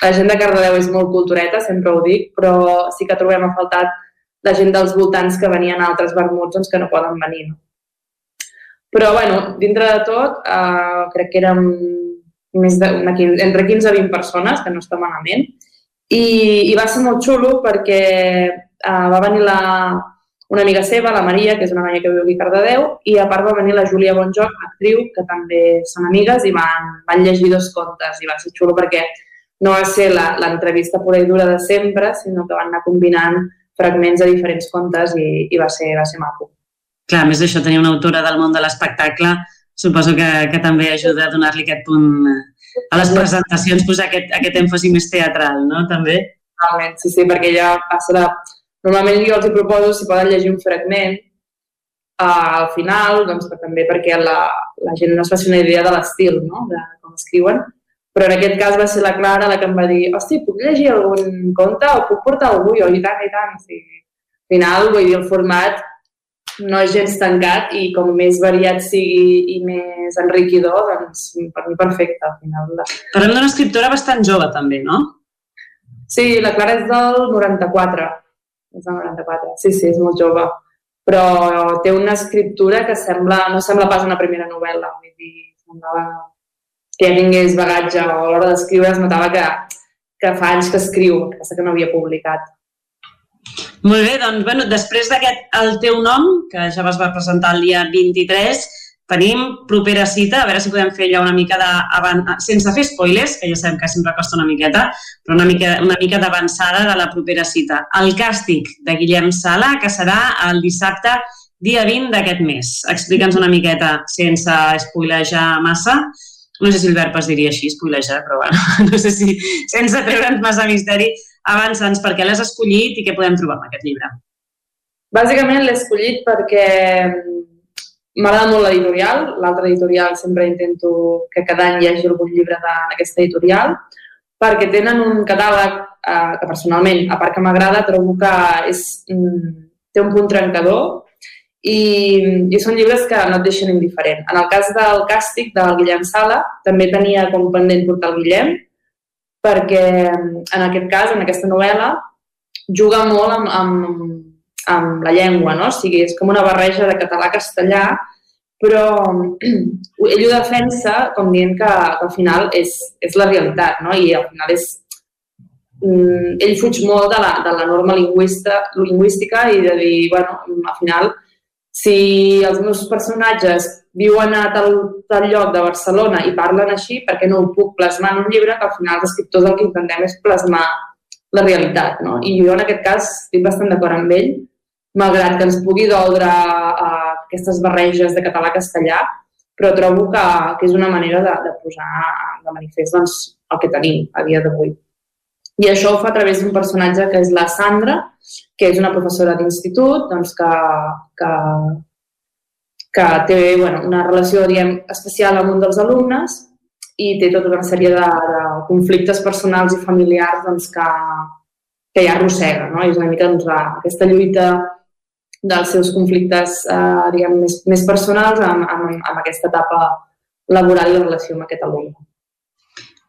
la gent de Cardedeu és molt cultureta, sempre ho dic, però sí que trobem a faltat la gent dels voltants que venien a altres vermuts doncs, que no poden venir. No? Però, bueno, dintre de tot, eh, crec que érem més de, una, entre 15 i 20 persones, que no està malament, i, i va ser molt xulo perquè uh, va venir la, una amiga seva, la Maria, que és una noia que viu aquí a Cardedeu, i a part va venir la Júlia Bonjoc, actriu, que també són amigues, i van, van llegir dos contes, i va ser xulo perquè no va ser l'entrevista pura i dura de sempre, sinó que van anar combinant fragments de diferents contes i, i va, ser, va ser maco. Clar, a més d'això, tenir una autora del món de l'espectacle suposo que, que també ajuda a donar-li aquest punt a les presentacions, posar aquest, aquest èmfasi més teatral, no? També. Totalment, sí, sí, perquè ja passa de Normalment jo els proposo si poden llegir un fragment uh, al final, doncs, per, també perquè la, la gent no es faci una idea de l'estil, no? de com escriuen. Però en aquest cas va ser la Clara la que em va dir hosti, puc llegir algun conte o puc portar algú? Jo, i tant, i tant. Sí. Al final, vull dir, el format no és gens tancat i com més variat sigui i més enriquidor, doncs per mi perfecte. Al final. Parlem d'una escriptora bastant jove també, no? Sí, la Clara és del 94 és del 94. Sí, sí, és molt jove. Però té una escriptura que sembla, no sembla pas una primera novel·la. Vull dir, semblava que ja tingués bagatge o a l'hora d'escriure es notava que, que fa anys que escriu, que passa que no havia publicat. Molt bé, doncs, bueno, després d'aquest El teu nom, que ja vas va presentar el dia 23, Tenim propera cita, a veure si podem fer allò una mica de... sense fer spoilers, que ja sabem que sempre costa una miqueta, però una mica, una mica d'avançada de la propera cita. El càstig de Guillem Sala, que serà el dissabte dia 20 d'aquest mes. Explica'ns una miqueta, sense spoilejar massa, no sé si el verb es diria així, spoilejar, però bueno, no sé si sense treure'ns massa misteri, avança'ns per què l'has escollit i què podem trobar en aquest llibre. Bàsicament l'he escollit perquè M'agrada molt l'editorial. L'altra editorial sempre intento que cada any hi hagi algun llibre d'aquesta editorial perquè tenen un catàleg eh, que personalment, a part que m'agrada, trobo que és, mm, té un punt trencador i, i són llibres que no et deixen indiferent. En el cas del càstig del Guillem Sala, també tenia com pendent portar el Guillem, perquè en aquest cas, en aquesta novel·la, juga molt amb, amb, amb la llengua, no? O sigui, és com una barreja de català-castellà, però ell ho defensa com dient que, que al final és, és la realitat, no? I al final és... Mm, ell fuig molt de la, de la norma lingüista, lingüística i de dir, bueno, al final, si els meus personatges viuen a tal, tal lloc de Barcelona i parlen així, per què no ho puc plasmar en un llibre que al final els escriptors el que intentem és plasmar la realitat, no? I jo en aquest cas estic bastant d'acord amb ell, malgrat que ens pugui doldre uh, aquestes barreges de català-castellà, però trobo que, que és una manera de, de posar de manifest doncs, el que tenim a dia d'avui. I això ho fa a través d'un personatge que és la Sandra, que és una professora d'institut doncs, que, que, que té bueno, una relació diguem, especial amb un dels alumnes i té tota una sèrie de, de conflictes personals i familiars doncs, que, que ja arrossega. No? I és una mica doncs, aquesta lluita dels seus conflictes eh, diguem, més, més personals amb, amb, amb aquesta etapa laboral i la relació amb aquest alumne.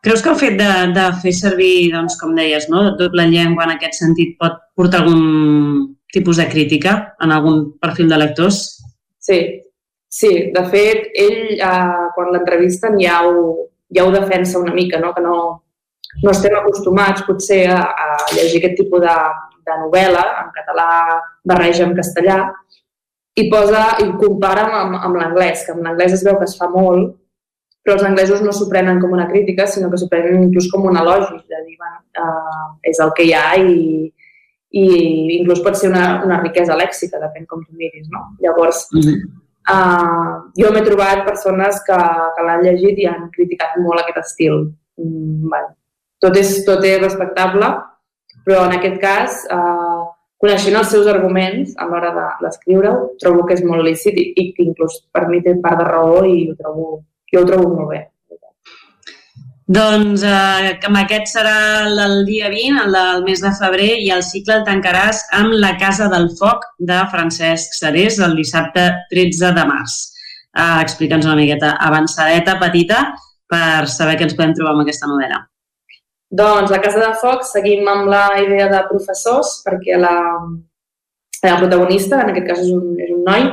Creus que el fet de, de fer servir, doncs, com deies, no, doble llengua en aquest sentit pot portar algun tipus de crítica en algun perfil de lectors? Sí, sí. De fet, ell, eh, quan l'entrevisten ja ho, ja ho defensa una mica, no? que no, no estem acostumats potser a, a llegir aquest tipus de, de novel·la, en català barreja en castellà, i posa i compara amb, amb l'anglès, que en l'anglès es veu que es fa molt, però els anglesos no s'ho prenen com una crítica, sinó que s'ho prenen inclús com un elogi, de dir, bueno, uh, és el que hi ha i, i inclús pot ser una, una riquesa lèxica, depèn com tu miris, no? Llavors, mm -hmm. Uh, jo m'he trobat persones que, que l'han llegit i han criticat molt aquest estil. Mm, bueno, tot, és, tot és respectable, però en aquest cas, eh, coneixent els seus arguments a l'hora d'escriure-ho, trobo que és molt lícit i, i que inclús per mi té part de raó i ho trobo, jo ho trobo molt bé. Doncs eh, amb aquest serà el dia 20, el del mes de febrer, i el cicle el tancaràs amb La Casa del Foc de Francesc Serés el dissabte 13 de març. Eh, Explica'ns una miqueta avançadeta, petita, per saber què ens podem trobar amb aquesta novel·la. Doncs a Casa de Foc seguim amb la idea de professors perquè la, la protagonista, en aquest cas és un, és un noi,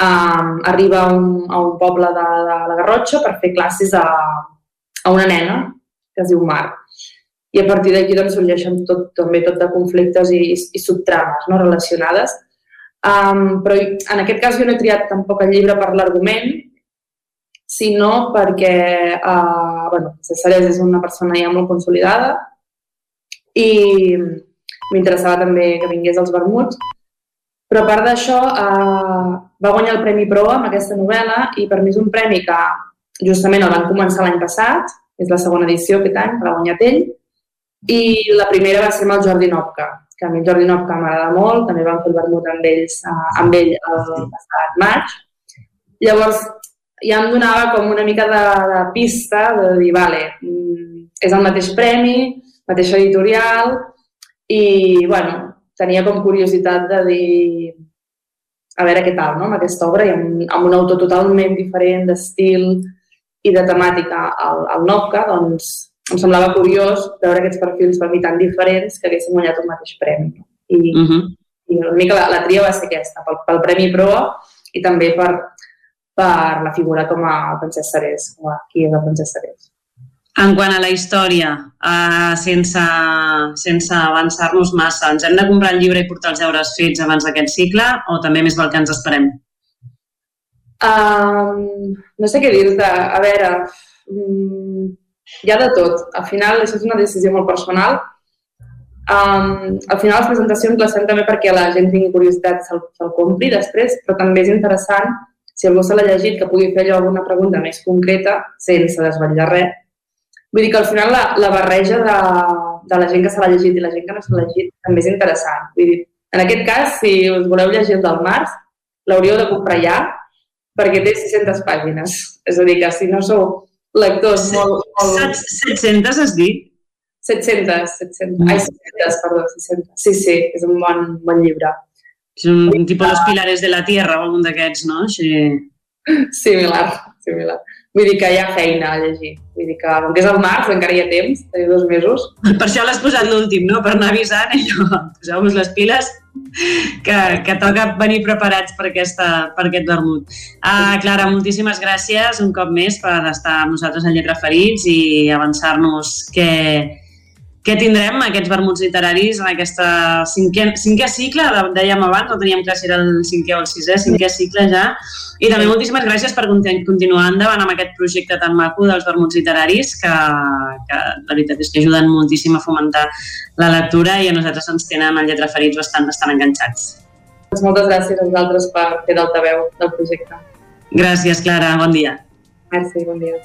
um, arriba a un, a un poble de, de la Garrotxa per fer classes a, a una nena que es diu Mar. i a partir d'aquí doncs, sorgeixen tot, també tot de conflictes i, i subtrames no? relacionades. Um, però en aquest cas jo no he triat tampoc el llibre per l'argument, sinó perquè uh, bueno, César és una persona ja molt consolidada i m'interessava també que vingués als vermuts, però a part d'això uh, va guanyar el Premi Proa amb aquesta novel·la i per mi és un premi que justament el van començar l'any passat, és la segona edició aquest any, l'ha guanyat ell, i la primera va ser amb el Jordi Nopka, que a mi el Jordi Nopka m'agrada molt, també vam fer el vermut amb, ells, uh, amb ell el passat maig. Llavors, ja em donava com una mica de, de pista de dir, vale, mm, és el mateix premi, mateix editorial, i, bueno, tenia com curiositat de dir a veure què tal, no?, amb aquesta obra, i amb, amb un autor totalment diferent d'estil i de temàtica al, al Nopka, doncs em semblava curiós veure aquests perfils per mi tan diferents que haguessin guanyat un mateix premi. I, uh -huh. i una mica la, la tria va ser aquesta, pel, pel Premi Proa i també per, per la figura com a Francesc Sarés, com a qui és el Francesc Sarés. En quant a la història, uh, sense, sense avançar-nos massa, ens hem de comprar el llibre i portar els deures fets abans d'aquest cicle o també més val que ens esperem? Um, no sé què dir-te. A veure, um, hi ha de tot. Al final, això és una decisió molt personal. Um, al final, les presentacions les fem també perquè la gent tingui curiositat se'l se, compri després, però també és interessant, si algú se l'ha llegit, que pugui fer alguna pregunta més concreta sense desvetllar res. Vull dir que al final la, la barreja de, de la gent que se l'ha llegit i la gent que no se l'ha llegit també és interessant. Vull dir, en aquest cas, si us voleu llegir el del març, l'hauríeu de comprar ja perquè té 600 pàgines. És a dir, que si no sou lectors molt... molt... 700 has dit? 700, 700. Mm. Ai, 700, perdó, 600. Sí, sí, és un bon, bon llibre. És un, un tipus Los Pilares de la Tierra o algun d'aquests, no? Així... Similar, similar. Vull dir que hi ha feina a llegir. Vull dir que, com que és el març, encara hi ha temps, tenim dos mesos. Per això l'has posat l'últim, no? Per anar avisant, i jo, poseu-vos les piles, que, que toca venir preparats per, aquesta, per aquest vermut. Uh, Clara, moltíssimes gràcies un cop més per estar amb nosaltres a Lletra Ferits i avançar-nos que, què tindrem, aquests vermuts literaris, en aquesta cinquè, cinquè cicle, dèiem abans, no teníem clar si era el cinquè o el sisè, cinquè cicle ja, i també moltíssimes gràcies per continuar endavant amb aquest projecte tan maco dels vermuts literaris, que, que la veritat és que ajuden moltíssim a fomentar la lectura i a nosaltres ens tenen en lletra ferits bastant, bastant enganxats. Doncs moltes gràcies a vosaltres per fer d'altaveu del projecte. Gràcies, Clara. Bon dia. Merci, bon dia.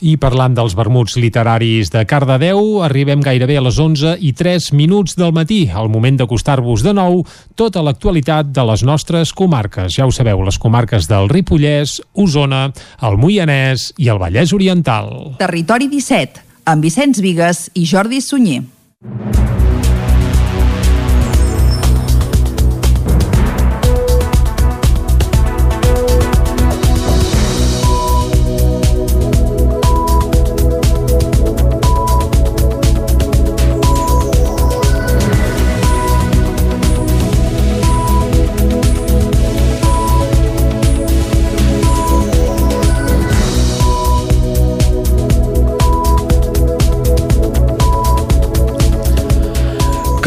I parlant dels vermuts literaris de Cardedeu, arribem gairebé a les 11 i 3 minuts del matí, al moment d'acostar-vos de nou tota l'actualitat de les nostres comarques. Ja ho sabeu, les comarques del Ripollès, Osona, el Moianès i el Vallès Oriental. Territori 17, amb Vicenç Vigues i Jordi Sunyer.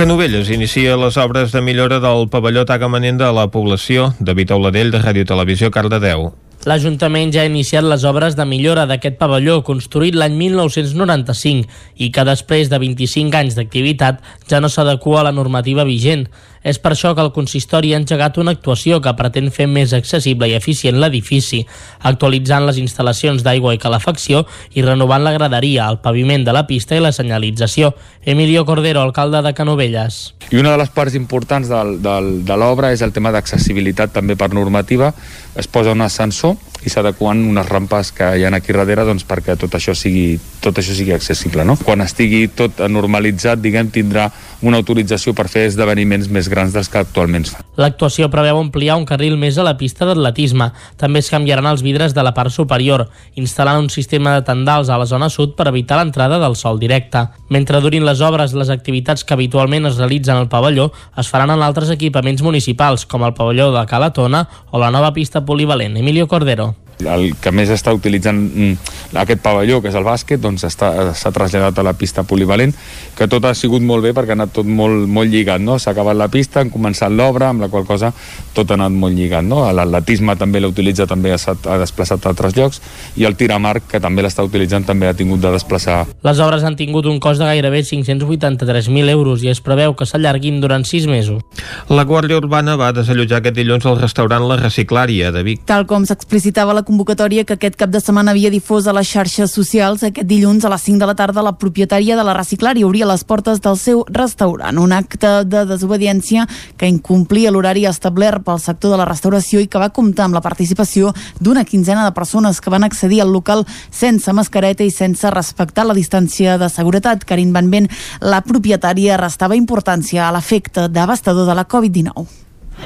Canovelles inicia les obres de millora del pavelló Tagamanent de la població. David Auladell, de Ràdio Televisió, Cardedeu. L'Ajuntament ja ha iniciat les obres de millora d'aquest pavelló, construït l'any 1995 i que després de 25 anys d'activitat ja no s'adequa a la normativa vigent. És per això que el consistori ha engegat una actuació que pretén fer més accessible i eficient l'edifici, actualitzant les instal·lacions d'aigua i calefacció i renovant la graderia, el paviment de la pista i la senyalització. Emilio Cordero, alcalde de Canovelles. I una de les parts importants del, del, de l'obra és el tema d'accessibilitat també per normativa. Es posa un ascensor i s'adequen unes rampes que hi ha aquí darrere doncs, perquè tot això sigui, tot això sigui accessible. No? Quan estigui tot normalitzat, diguem, tindrà una autorització per fer esdeveniments més grans dels que actualment fa. L'actuació preveu ampliar un carril més a la pista d'atletisme. També es canviaran els vidres de la part superior, instal·lant un sistema de tendals a la zona sud per evitar l'entrada del sol directe. Mentre durin les obres, les activitats que habitualment es realitzen al pavelló es faran en altres equipaments municipals, com el pavelló de Calatona o la nova pista polivalent. Emilio Cordero. El que més està utilitzant mm, aquest pavelló, que és el bàsquet, doncs s'ha traslladat a la pista polivalent, que tot ha sigut molt bé perquè ha anat tot molt, molt lligat, no? S'ha acabat la pista, han començat l'obra, amb la qual cosa tot ha anat molt lligat, no? L'atletisme també l'utilitza, també ha, ha desplaçat a altres llocs, i el tir a marc, que també l'està utilitzant, també ha tingut de desplaçar. Les obres han tingut un cost de gairebé 583.000 euros i es preveu que s'allarguin durant sis mesos. La Guàrdia Urbana va desallotjar aquest dilluns el restaurant La Reciclària de Vic. Tal com s'explicitava la convocatòria que aquest cap de setmana havia difós a les xarxes socials, aquest dilluns a les 5 de la tarda la propietària de la Reciclària obria les portes del seu restaurant. Un acte de desobediència que incomplia l'horari establert pel sector de la restauració i que va comptar amb la participació d'una quinzena de persones que van accedir al local sense mascareta i sense respectar la distància de seguretat. Karin Van Ben, la propietària, restava importància a l'efecte devastador de la Covid-19.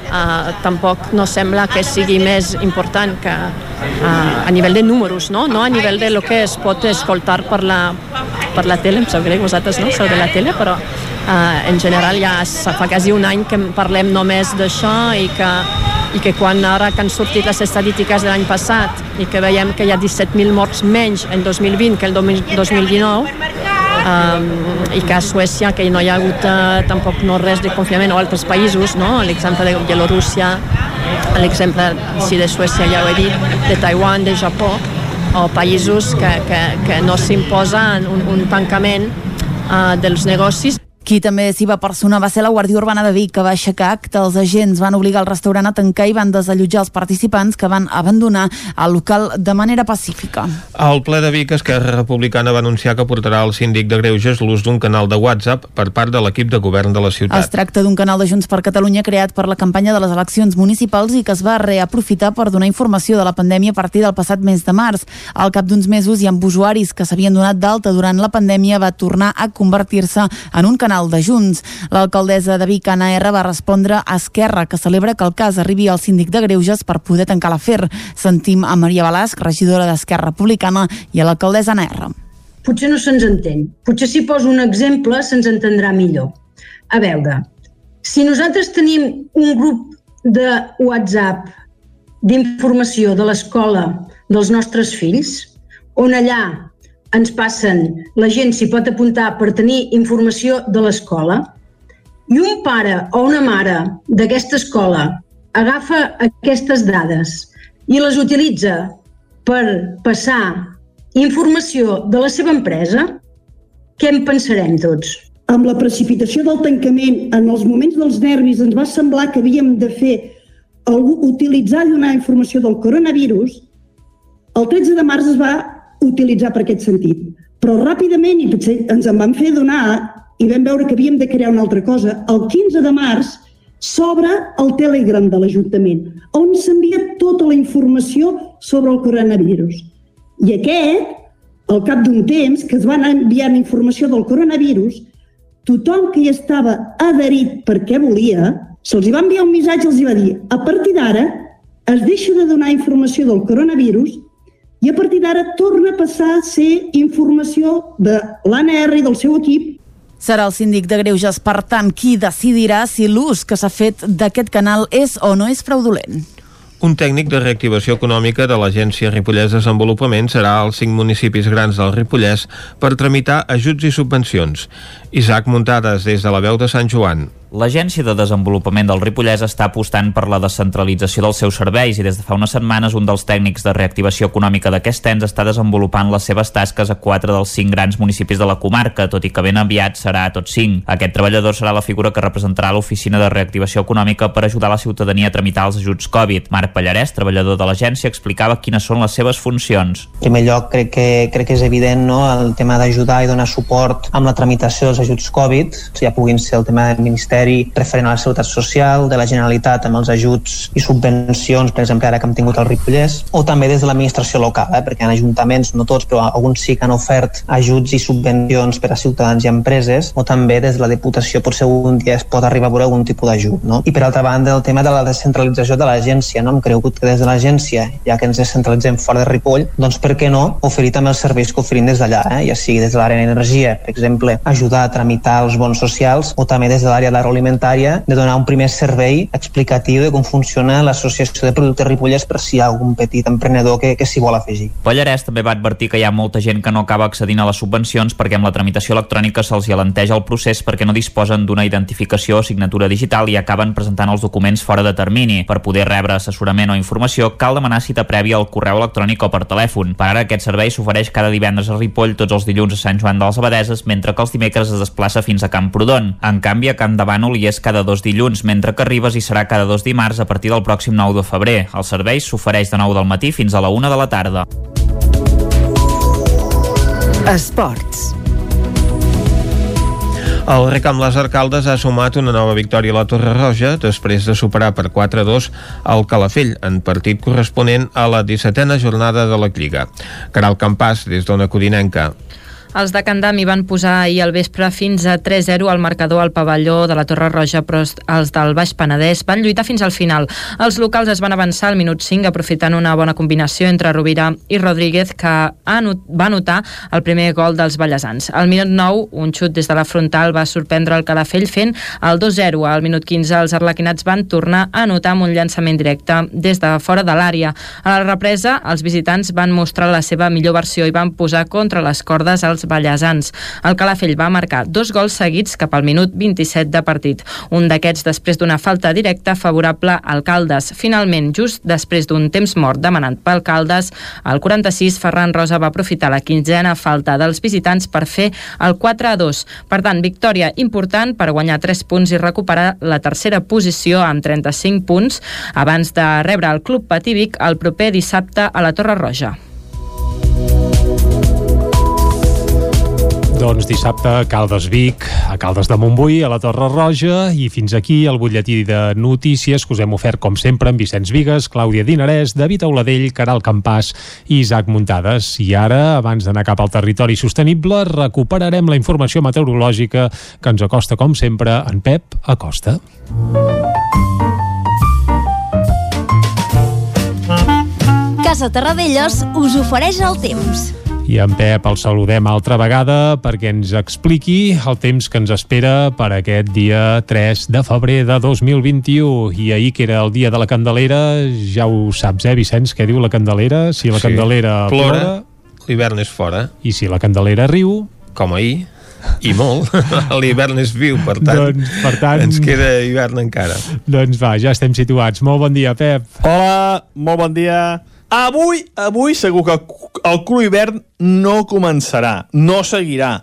Uh, tampoc no sembla que sigui més important que uh, a nivell de números, no? no a nivell de lo que es pot escoltar per la, per la tele, em sap greu, vosaltres no sou de la tele, però uh, en general ja fa quasi un any que parlem només d'això i que, i que quan ara que han sortit les estadístiques de l'any passat i que veiem que hi ha 17.000 morts menys en 2020 que el 2019 um, i que a Suècia que no hi ha hagut uh, tampoc no res de confinament o altres països, no? l'exemple de Bielorússia, l'exemple sí, de Suècia ja ho he dit, de Taiwan, de Japó, o països que, que, que no s'imposa un, un tancament uh, dels negocis qui també s'hi va personar va ser la Guàrdia Urbana de Vic, que va aixecar acte. Els agents van obligar el restaurant a tancar i van desallotjar els participants que van abandonar el local de manera pacífica. Al ple de Vic, Esquerra Republicana va anunciar que portarà al síndic de Greuges l'ús d'un canal de WhatsApp per part de l'equip de govern de la ciutat. Es tracta d'un canal de Junts per Catalunya creat per la campanya de les eleccions municipals i que es va reaprofitar per donar informació de la pandèmia a partir del passat mes de març. Al cap d'uns mesos i amb usuaris que s'havien donat d'alta durant la pandèmia va tornar a convertir-se en un canal canal de Junts. L'alcaldessa de Vic, Anna R, va respondre a Esquerra, que celebra que el cas arribi al síndic de Greuges per poder tancar l'afer. Sentim a Maria Balasc, regidora d'Esquerra Republicana, i a l'alcaldessa Anna R. Potser no se'ns entén. Potser si poso un exemple se'ns entendrà millor. A veure, si nosaltres tenim un grup de WhatsApp d'informació de l'escola dels nostres fills, on allà ens passen, la gent s'hi pot apuntar per tenir informació de l'escola, i un pare o una mare d'aquesta escola agafa aquestes dades i les utilitza per passar informació de la seva empresa, què en pensarem tots? Amb la precipitació del tancament, en els moments dels nervis, ens va semblar que havíem de fer utilitzar i donar informació del coronavirus. El 13 de març es va utilitzar per aquest sentit. Però ràpidament, i potser ens en van fer donar, i vam veure que havíem de crear una altra cosa, el 15 de març s'obre el Telegram de l'Ajuntament, on s'envia tota la informació sobre el coronavirus. I aquest, al cap d'un temps, que es van enviar informació del coronavirus, tothom que hi estava adherit perquè volia, se'ls va enviar un missatge, els va dir, a partir d'ara es deixa de donar informació del coronavirus i a partir d'ara torna a passar a ser informació de l'ANR i del seu equip Serà el síndic de Greuges, per tant, qui decidirà si l'ús que s'ha fet d'aquest canal és o no és fraudulent. Un tècnic de reactivació econòmica de l'Agència Ripollès Desenvolupament serà als cinc municipis grans del Ripollès per tramitar ajuts i subvencions. Isaac Muntades, des de la veu de Sant Joan. L'Agència de Desenvolupament del Ripollès està apostant per la descentralització dels seus serveis i des de fa unes setmanes un dels tècnics de reactivació econòmica d'aquest ens està desenvolupant les seves tasques a quatre dels cinc grans municipis de la comarca, tot i que ben aviat serà a tots cinc. Aquest treballador serà la figura que representarà l'Oficina de Reactivació Econòmica per ajudar la ciutadania a tramitar els ajuts Covid. Marc Pallarès, treballador de l'agència, explicava quines són les seves funcions. En primer lloc, crec que, crec que és evident no, el tema d'ajudar i donar suport amb la tramitació dels ajuts Covid, ja puguin ser el tema del Ministeri Ministeri referent a la Seguretat Social, de la Generalitat amb els ajuts i subvencions, per exemple, ara que hem tingut el Ripollès, o també des de l'administració local, eh, perquè en ajuntaments, no tots, però alguns sí que han ofert ajuts i subvencions per a ciutadans i empreses, o també des de la Diputació potser un dia es pot arribar a veure algun tipus d'ajut. No? I per altra banda, el tema de la descentralització de l'agència, no? hem cregut que des de l'agència, ja que ens descentralitzem fora de Ripoll, doncs per què no oferir també els serveis que oferim des d'allà, eh? ja sigui des de l'àrea d'energia, per exemple, ajudar a tramitar els bons socials, o també des de l'àrea de agroalimentària de donar un primer servei explicatiu de com funciona l'associació de productes Ripollès per si hi ha algun petit emprenedor que, que s'hi vol afegir. Pallarès també va advertir que hi ha molta gent que no acaba accedint a les subvencions perquè amb la tramitació electrònica se'ls hi el procés perquè no disposen d'una identificació o signatura digital i acaben presentant els documents fora de termini. Per poder rebre assessorament o informació cal demanar cita prèvia al correu electrònic o per telèfon. Per ara aquest servei s'ofereix cada divendres a Ripoll, tots els dilluns a Sant Joan de les Abadeses, mentre que els dimecres es desplaça fins a Camprodon. En canvi, a Camp hi és cada dos dilluns, mentre que Ribes hi serà cada dos dimarts a partir del pròxim 9 de febrer. El servei s'ofereix de 9 del matí fins a la 1 de la tarda. Esports. El Recamp Les Arcaldes ha sumat una nova victòria a la Torre Roja després de superar per 4-2 el Calafell en partit corresponent a la 17a jornada de la Lliga. Caral Campàs, des d'Ona Codinenca. Els de Candam van posar ahir al vespre fins a 3-0 al marcador al pavelló de la Torre Roja, però els del Baix Penedès van lluitar fins al final. Els locals es van avançar al minut 5 aprofitant una bona combinació entre Rovira i Rodríguez que va anotar el primer gol dels ballesans. Al minut 9, un xut des de la frontal va sorprendre el Calafell fent el 2-0. Al minut 15, els arlequinats van tornar a anotar amb un llançament directe des de fora de l'àrea. A la represa, els visitants van mostrar la seva millor versió i van posar contra les cordes els ballesans. El Calafell va marcar dos gols seguits cap al minut 27 de partit. Un d'aquests després d'una falta directa favorable al Caldes. Finalment, just després d'un temps mort demanat pel Caldes, al 46 Ferran Rosa va aprofitar la quinzena falta dels visitants per fer el 4 a 2. Per tant, victòria important per guanyar 3 punts i recuperar la tercera posició amb 35 punts abans de rebre el Club Patívic el proper dissabte a la Torre Roja. Doncs dissabte a Caldes Vic, a Caldes de Montbui, a la Torre Roja i fins aquí el butlletí de notícies que us hem ofert com sempre amb Vicenç Vigues, Clàudia Dinarès, David Auladell, Caral Campàs i Isaac Muntades. I ara, abans d'anar cap al territori sostenible, recuperarem la informació meteorològica que ens acosta com sempre en Pep Acosta. Casa Terradellos us ofereix el temps. I en Pep el saludem altra vegada perquè ens expliqui el temps que ens espera per aquest dia 3 de febrer de 2021. I ahir, que era el dia de la Candelera, ja ho saps, eh, Vicenç, què diu la Candelera? Si la Sí. Candelera Plora, plora... L'hivern és fora. I si la Candelera riu... Com ahir. I molt. L'hivern és viu, per tant, Doncs, per tant- ens queda hivern encara. Doncs va, ja estem situats. Molt bon dia, Pep. Hola, molt bon dia. Avui, avui segur que el cru hivern no començarà, no seguirà,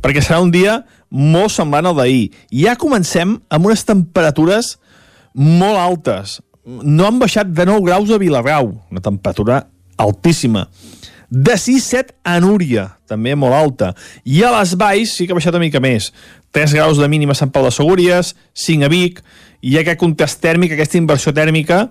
perquè serà un dia molt semblant al d'ahir. Ja comencem amb unes temperatures molt altes. No han baixat de 9 graus a Vilarrau, una temperatura altíssima. De 6-7 a Núria, també molt alta. I a les Valls sí que ha baixat una mica més. 3 graus de mínima a Sant Pau de Segúries, 5 a Vic, i aquest contrast tèrmic, aquesta inversió tèrmica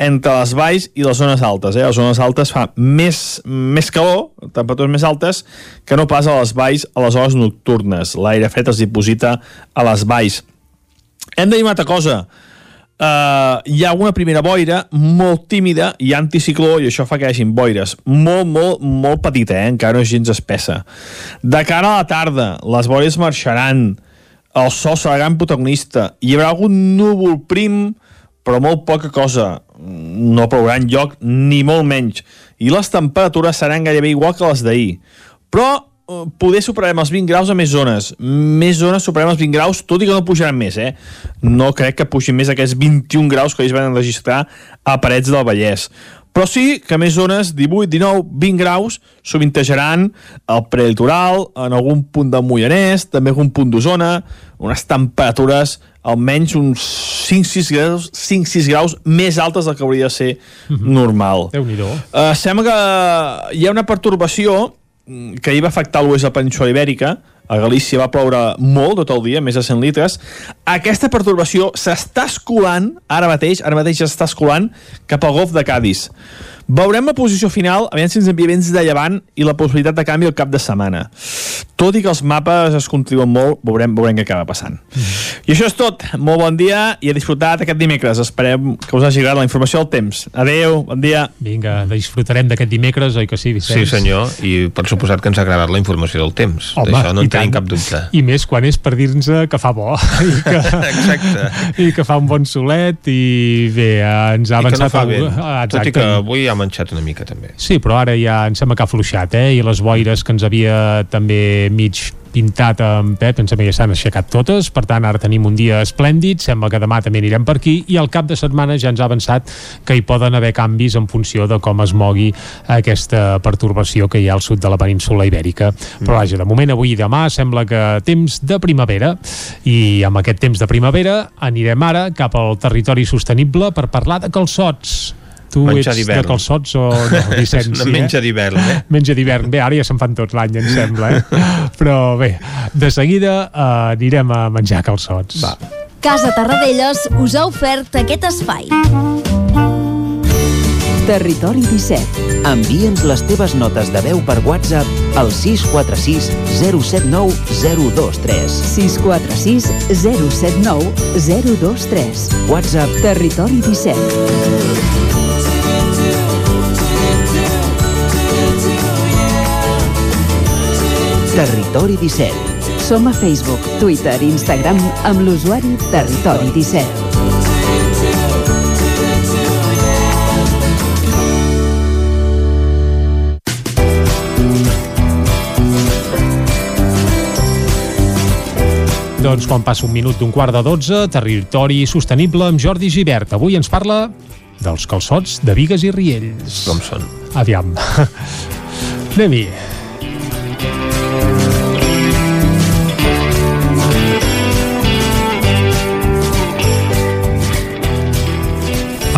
entre les valls i les zones altes. Eh? A les zones altes fa més, més calor, temperatures més altes, que no pas a les valls a les hores nocturnes. L'aire fred es diposita a les valls. Hem de dir una altra cosa. Uh, hi ha una primera boira molt tímida i anticicló i això fa que hi hagin boires molt, molt, molt petita, eh? encara no és gens espessa. De cara a la tarda, les boires marxaran, el sol serà gran protagonista, hi haurà algun núvol prim, però molt poca cosa. No plourà en lloc, ni molt menys. I les temperatures seran gairebé igual que les d'ahir. Però eh, poder superarem els 20 graus a més zones. Més zones superarem els 20 graus, tot i que no pujaran més, eh? No crec que pugin més aquests 21 graus que ells van registrar a Parets del Vallès. Però sí que més zones, 18, 19, 20 graus, sovintejaran el prelitoral, en algun punt del Moianès, també algun punt d'Osona, unes temperatures almenys uns 5-6 graus, 5-6 graus més altes del que hauria de ser normal. Déu-n'hi-do. Uh, sembla que hi ha una pertorbació mm, que hi va afectar l'oest de la península ibèrica, a Galícia va ploure molt tot el dia, més de 100 litres. Aquesta pertorbació s'està escolant, ara mateix, ara mateix s'està escolant cap al golf de Cádiz. Veurem la posició final, aviam si ens envia vents de llevant i la possibilitat de canvi al cap de setmana. Tot i que els mapes es contriuen molt, veurem, veurem què acaba passant. I això és tot. Molt bon dia i a disfrutar aquest dimecres. Esperem que us hagi agradat la informació del temps. Adeu, bon dia. Vinga, disfrutarem d'aquest dimecres, oi que sí, Vicenç? Sí, senyor, i per suposat que ens ha agradat la informació del temps. Home, D'això no en tenim cap dubte. I més quan és per dir-nos que fa bo i que, Exacte. i que fa un bon solet i bé, ens ha I que no avançat fa vent. Ah, Tot i exacte. que avui ha manxat una mica també. Sí, però ara ja em sembla que ha fluixat, eh? I les boires que ens havia també mig pintat amb Pep, em sembla que ja s'han aixecat totes, per tant ara tenim un dia esplèndid, sembla que demà també anirem per aquí, i al cap de setmana ja ens ha avançat que hi poden haver canvis en funció de com es mogui aquesta pertorbació que hi ha al sud de la península ibèrica. Però vaja, de moment avui i demà sembla que temps de primavera, i amb aquest temps de primavera anirem ara cap al territori sostenible per parlar de calçots. Tu Menjar ets de calçots o no, Vicenç? Una sí, menja eh? d'hivern, eh? Menja d'hivern. Bé, ara ja se'n fan tots l'any, em sembla, eh? Però bé, de seguida eh, anirem a menjar calçots. Va. Casa Tarradellas us ha ofert aquest espai. Territori 17. Envia'ns les teves notes de veu per WhatsApp al 646 079 023. 646 079 023. WhatsApp Territori 17. Territori 17. Som a Facebook, Twitter i Instagram amb l'usuari Territori 17. Doncs quan passa un minut d'un quart de dotze, territori sostenible amb Jordi Givert. Avui ens parla dels calçots de Vigues i Riells. Com són? Aviam. Anem-hi.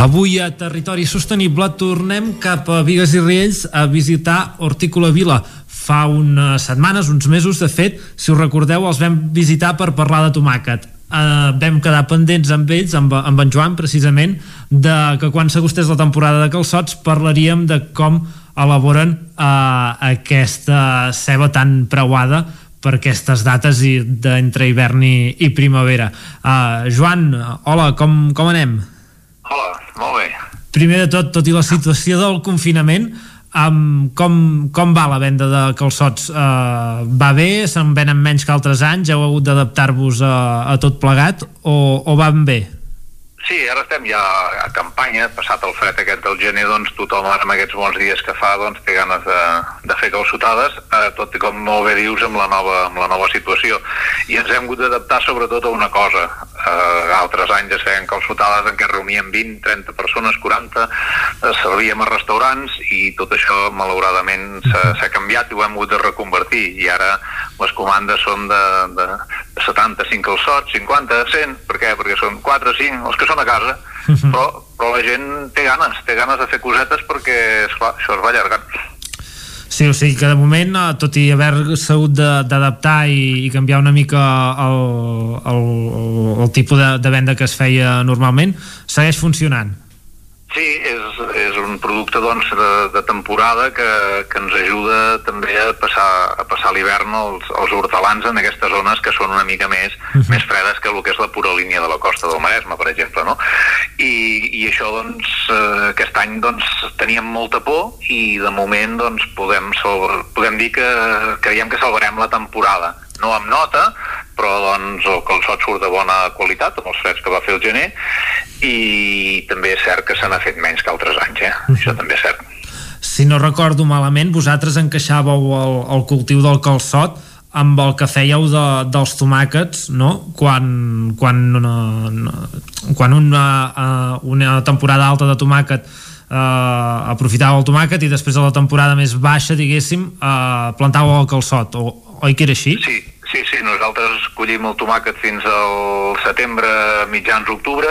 Avui a Territori Sostenible tornem cap a Vigues i Riells a visitar Hortícola Vila. Fa unes setmanes, uns mesos, de fet, si us recordeu, els vam visitar per parlar de tomàquet. Uh, vam quedar pendents amb ells, amb, amb en Joan, precisament, de que quan s'agostés la temporada de calçots parlaríem de com elaboren uh, aquesta ceba tan preuada per aquestes dates i d'entre hivern i, i primavera. Uh, Joan, hola, com, com anem? Hola, molt bé. Primer de tot, tot i la situació del confinament, um, com, com va la venda de calçots? Uh, va bé? Se'n venen menys que altres anys? Heu hagut d'adaptar-vos a, a tot plegat? O, o van bé? Sí, ara estem ja a campanya, passat el fred aquest del gener, doncs tothom ara amb aquests bons dies que fa doncs, té ganes de, de fer calçotades, eh, tot i com molt bé dius amb la, nova, amb la nova situació. I ens hem hagut d'adaptar sobretot a una cosa. Eh, altres anys es feien calçotades en què reuníem 20, 30 persones, 40, eh, servíem a restaurants i tot això malauradament s'ha canviat i ho hem hagut de reconvertir i ara les comandes són de, de, de 75 calçots, 50, 100, per què? Perquè són 4, 5, els que són a casa, però, però la gent té ganes, té ganes de fer cosetes perquè, esclar, això es va allargant. Sí, o sigui que de moment, eh, tot i haver-se hagut de- d'adaptar i, i canviar una mica el, el, el, el tipus de, de venda que es feia normalment, segueix funcionant. Sí, és, és un producte doncs, de, de temporada que, que ens ajuda també a passar, a passar l'hivern als, als hortelans en aquestes zones que són una mica més, uh -huh. més fredes que el que és la pura línia de la costa del Maresme, per exemple. No? I, I això, doncs, eh, aquest any doncs, teníem molta por i de moment doncs, podem, salvar, podem dir que creiem que salvarem la temporada. No amb nota, però doncs, el calçot surt de bona qualitat amb els freds que va fer el gener i també és cert que se n'ha fet menys que altres anys, eh? Això també és cert. Si no recordo malament, vosaltres encaixàveu el, el cultiu del calçot amb el que fèieu de, dels tomàquets, no? Quan, quan, una, quan una, eh, una temporada alta de tomàquet eh, aprofitàveu el tomàquet i després de la temporada més baixa, diguéssim, eh, plantàveu el calçot, o, oi que era així? Sí, Sí, sí, nosaltres collim el tomàquet fins al setembre, mitjans octubre,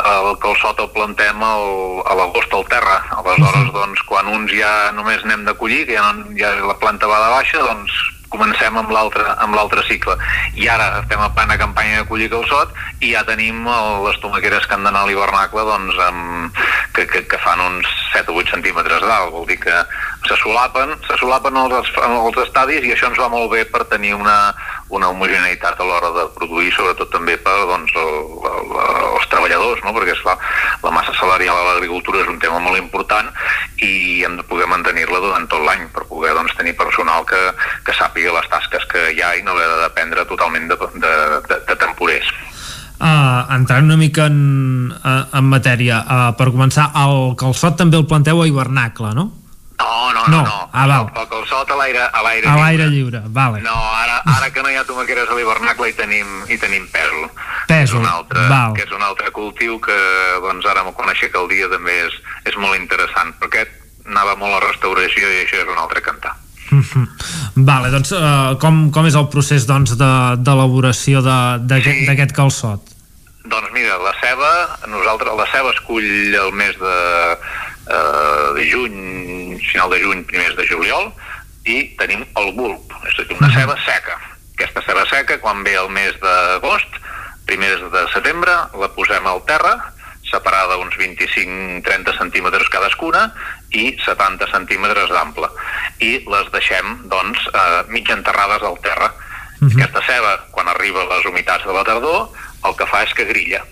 el calçot el plantem al, a l'agost al terra. Aleshores, doncs, quan uns ja només n'hem de collir, que ja, no, ja la planta va de baixa, doncs comencem amb l'altre amb l'altre cicle. I ara estem a plena campanya de collir calçot i ja tenim el, les tomaqueres que han d'anar a l'hivernacle doncs, amb, que, que, que fan uns 7 o 8 centímetres d'alt. Vol dir que se solapen, se solapen els, els estadis i això ens va molt bé per tenir una, una homogeneïtat a l'hora de produir, sobretot també per doncs, el, el, els treballadors, no? perquè esclar, la massa salarial a l'agricultura és un tema molt important i hem de poder mantenir-la durant tot l'any per poder doncs, tenir personal que, que sàpiga les tasques que hi ha i no haver de dependre totalment de, de, de, de temporers. Uh, entrant una mica en, en matèria, uh, per començar, el calçot també el planteu a hivernacle, no? No, no, No, no. no. ah, val. El calçot a l'aire a l'aire A l'aire lliure, vale. No, ara, ara que no hi ha tomaqueres a l'hivernacle hi tenim, hi tenim pèsol. Pèsol, és un altre, val. que és un altre cultiu que doncs ara quan aixeca el dia també és, és molt interessant, perquè aquest anava molt a restauració i això és un altre cantar. Vale, doncs uh, com, com és el procés doncs, de- d'elaboració de, d'aquest d'aquest calçot? Doncs mira, la ceba, nosaltres la ceba es cull el mes de, eh, de juny, final de juny, primers de juliol, i tenim el bulb, és a dir, una ceba seca. Aquesta ceba seca, quan ve el mes d'agost, primers de setembre, la posem al terra, separada uns 25-30 centímetres cadascuna i 70 centímetres d'ample. I les deixem, doncs, eh, mig enterrades al terra. Aquesta ceba, quan arriba a les humitats de la tardor, el que fa és que grilla.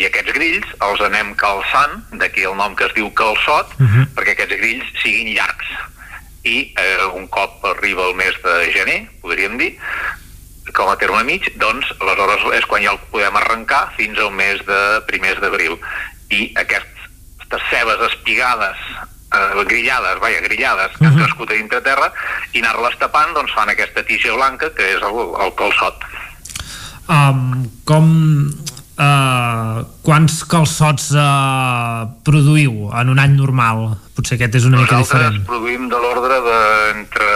I aquests grills els anem calçant, d'aquí el nom que es diu calçot, perquè aquests grills siguin llargs. I eh, un cop arriba el mes de gener, podríem dir, com a terme mig, doncs aleshores és quan ja el podem arrencar fins al mes de primers d'abril. I aquestes cebes espigades, eh, grillades, vaja, grillades, que han crescut a dintre terra, i anar-les tapant, doncs fan aquesta tija blanca, que és el, el calçot. Um, com... Uh, quants calçots uh, produïu en un any normal? Potser aquest és una mica Nosaltres diferent. produïm de l'ordre d'entre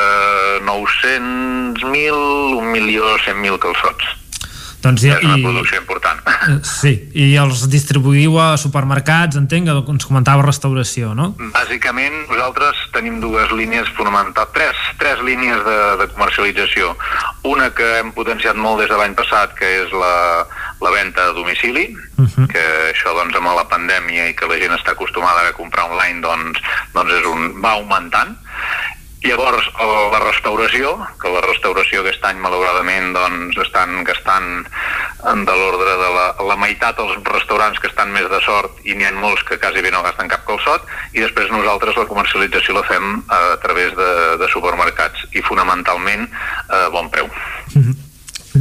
900.000, 1.100.000 calçots. Doncs ja, és una i, producció important. eh, sí, i els distribuïu a supermercats, entenc, que ens comentava restauració, no? Bàsicament, nosaltres tenim dues línies fonamentals, tres, tres línies de, de comercialització. Una que hem potenciat molt des de l'any passat, que és la, la venda a domicili, uh -huh. que això doncs, amb la pandèmia i que la gent està acostumada a comprar online doncs, doncs és un, va augmentant. Llavors, la restauració, que la restauració aquest any, malauradament, doncs, estan gastant de l'ordre de la, la meitat els restaurants que estan més de sort i n'hi ha molts que quasi bé no gasten cap calçot i després nosaltres la comercialització la fem a través de, de supermercats i fonamentalment a bon preu.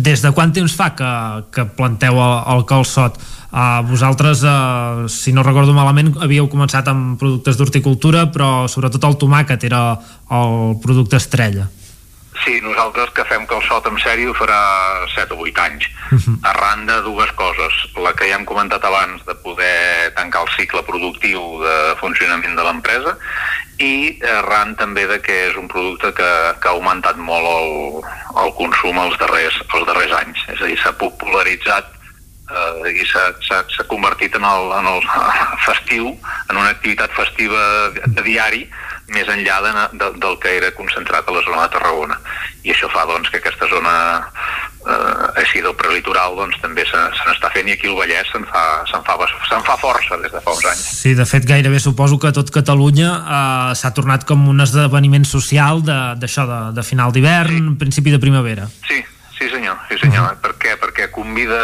Des de quant temps fa que, que planteu el, el calçot? Uh, vosaltres, uh, si no recordo malament, havíeu començat amb productes d'horticultura, però sobretot el tomàquet era el producte estrella. Sí, nosaltres que fem calçot en sèrie ho farà 7 o 8 anys. Arran de dues coses. La que ja hem comentat abans, de poder tancar el cicle productiu de funcionament de l'empresa, i arran també de que és un producte que, que ha augmentat molt el, el consum els darrers, els darrers anys. És a dir, s'ha popularitzat eh, i s'ha convertit en el, en el festiu, en una activitat festiva de diari, més enllà de, de, del que era concentrat a la zona de Tarragona. I això fa doncs, que aquesta zona eh, així del prelitoral doncs, també se, se n'està fent i aquí el Vallès se'n fa, se'n fa, se'n fa força des de fa uns anys. Sí, de fet, gairebé suposo que tot Catalunya uh, s'ha tornat com un esdeveniment social de- d'això, de, de, final d'hivern, principi de primavera. Sí, sí senyor, sí senyor. Per què? Perquè convida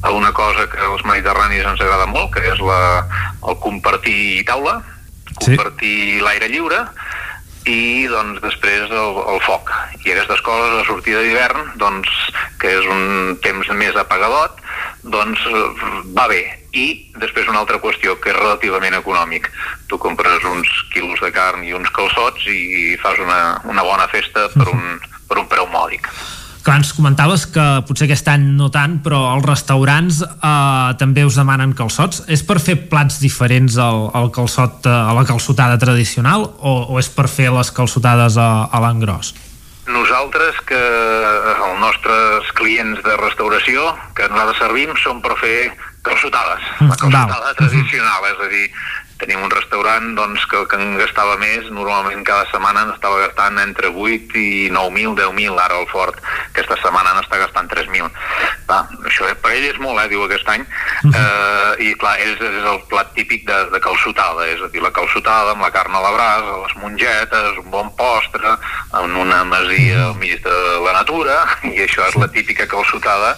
a una cosa que als mediterranis ens agrada molt, que és la, el compartir taula, compartir l'aire lliure i doncs després el, el foc. I aquestes coses a sortida d'hivern doncs que és un temps més apagadot doncs va bé. I després una altra qüestió que és relativament econòmic. Tu compres uns quilos de carn i uns calçots i fas una, una bona festa per un, per un preu mòdic Clar, ens comentaves que potser aquest any no tant, però els restaurants eh, també us demanen calçots. És per fer plats diferents al, al calçot, eh, a la calçotada tradicional o, o és per fer les calçotades a, a l'engròs? Nosaltres que els nostres clients de restauració que nosaltres servim són per fer calçotades, la calçotada tradicional, és a dir, tenim un restaurant doncs, que, que en gastava més, normalment cada setmana n'estava gastant entre 8 i 9.000, 10.000, ara al Fort aquesta setmana n'està gastant 3.000. Va, això per ell és molt, eh, diu aquest any, eh, i clar, és, és el plat típic de, de calçotada, és a dir, la calçotada amb la carn a la brasa, les mongetes, un bon postre, en una masia al mig de la natura, i això és la típica calçotada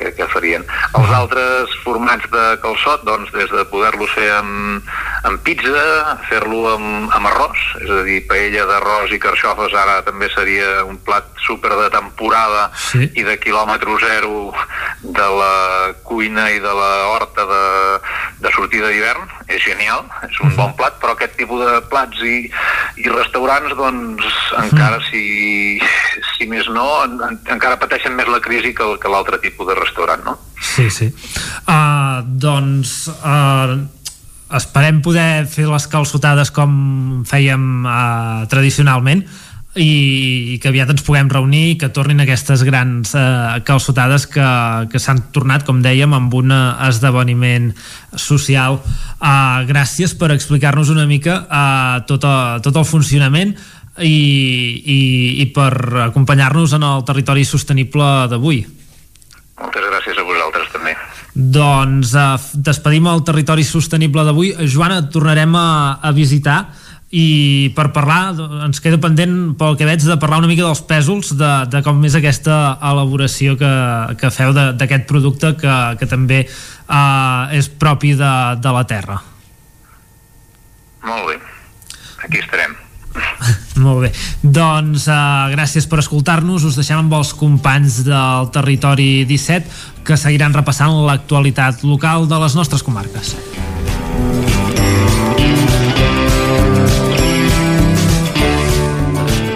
que, que farien. Els altres formats de calçot, doncs, des de poder-lo fer amb, amb pizza, fer-lo amb, amb arròs, és a dir, paella d'arròs i carxofes ara també seria un plat super de temporada Sí. i de quilòmetre zero de la cuina i de la horta de, de sortida d'hivern. És genial, és un bon plat, però aquest tipus de plats i, i restaurants, doncs, encara si, si més no, en, en, encara pateixen més la crisi que, que l'altre tipus de restaurant, no? Sí, sí. Uh, doncs uh, esperem poder fer les calçotades com fèiem uh, tradicionalment i, i que aviat ens puguem reunir i que tornin aquestes grans uh, calçotades que, que s'han tornat, com dèiem, amb un eh, esdeveniment social. Uh, gràcies per explicar-nos una mica uh, tot, a, tot el funcionament i, i, i per acompanyar-nos en el territori sostenible d'avui. Moltes gràcies a vosaltres també. Doncs eh, despedim el territori sostenible d'avui. Joana, et tornarem a, a visitar i per parlar, ens queda pendent pel que veig de parlar una mica dels pèsols de, de com és aquesta elaboració que, que feu d'aquest producte que, que també eh, és propi de, de la terra. Molt bé. Aquí estarem. Molt bé. Doncs uh, gràcies per escoltar-nos. Us deixem amb els companys del Territori 17 que seguiran repassant l'actualitat local de les nostres comarques.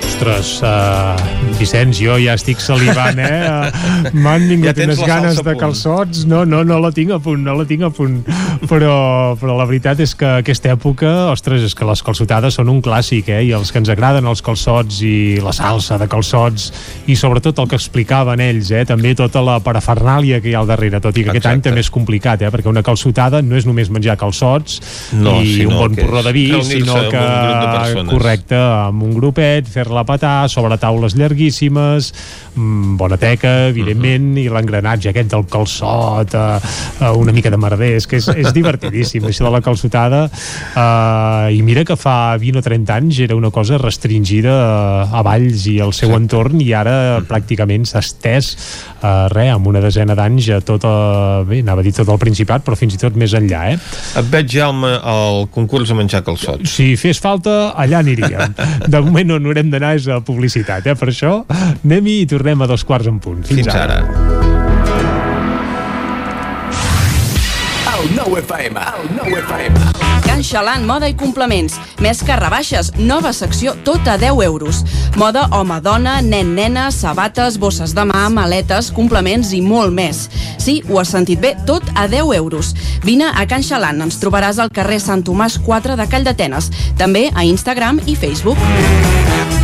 Ostres, uh, Vicenç, jo ja estic salivant, eh? M'han vingut Ja unes ganes de calçots. No, no, no la tinc a punt, no la tinc a punt. Però, però la veritat és que aquesta època, ostres, és que les calçotades són un clàssic, eh? I els que ens agraden els calçots i la salsa de calçots i sobretot el que explicaven ells, eh? També tota la parafernàlia que hi ha al darrere, tot i que aquest Exacte. any també és complicat, eh? Perquè una calçotada no és només menjar calçots No, i un bon porró de vi, sinó que un grup de persones. correcte, amb un grupet, fer-la petar sobre taules llarguíssimes, mm, bona teca, evidentment, i l'engranatge aquest del calçot, eh, eh, una mica de merder, és que és, és divertidíssim, això de la calçotada. Eh, I mira que fa 20 o 30 anys era una cosa restringida a, Valls i al seu entorn, i ara pràcticament s'ha estès, eh, res, amb una desena d'anys a tot, eh, bé, anava a dir tot el Principat, però fins i tot més enllà, eh? Et veig ja al, al concurs a menjar calçots. Si fes falta, allà aniríem. De moment on haurem d'anar és a publicitat, eh? Per això anem-hi i tornem a dos quarts en punt. Fins, Fins ara. El nou FM, el nou FM. Can Xalant, moda i complements. Més que rebaixes, nova secció, tot a 10 euros. Moda home-dona, nen-nena, sabates, bosses de mà, maletes, complements i molt més. Sí, ho has sentit bé, tot a 10 euros. Vine a Can Xalant, ens trobaràs al carrer Sant Tomàs 4 de Call d'Atenes. També a Instagram i Facebook.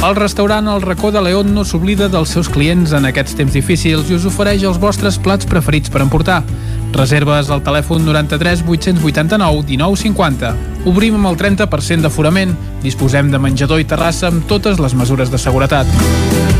El restaurant El Racó de León no s'oblida dels seus clients en aquests temps difícils i us ofereix els vostres plats preferits per emportar. Reserves al telèfon 93 889 1950. Obrim amb el 30% d'aforament. Disposem de menjador i terrassa amb totes les mesures de seguretat.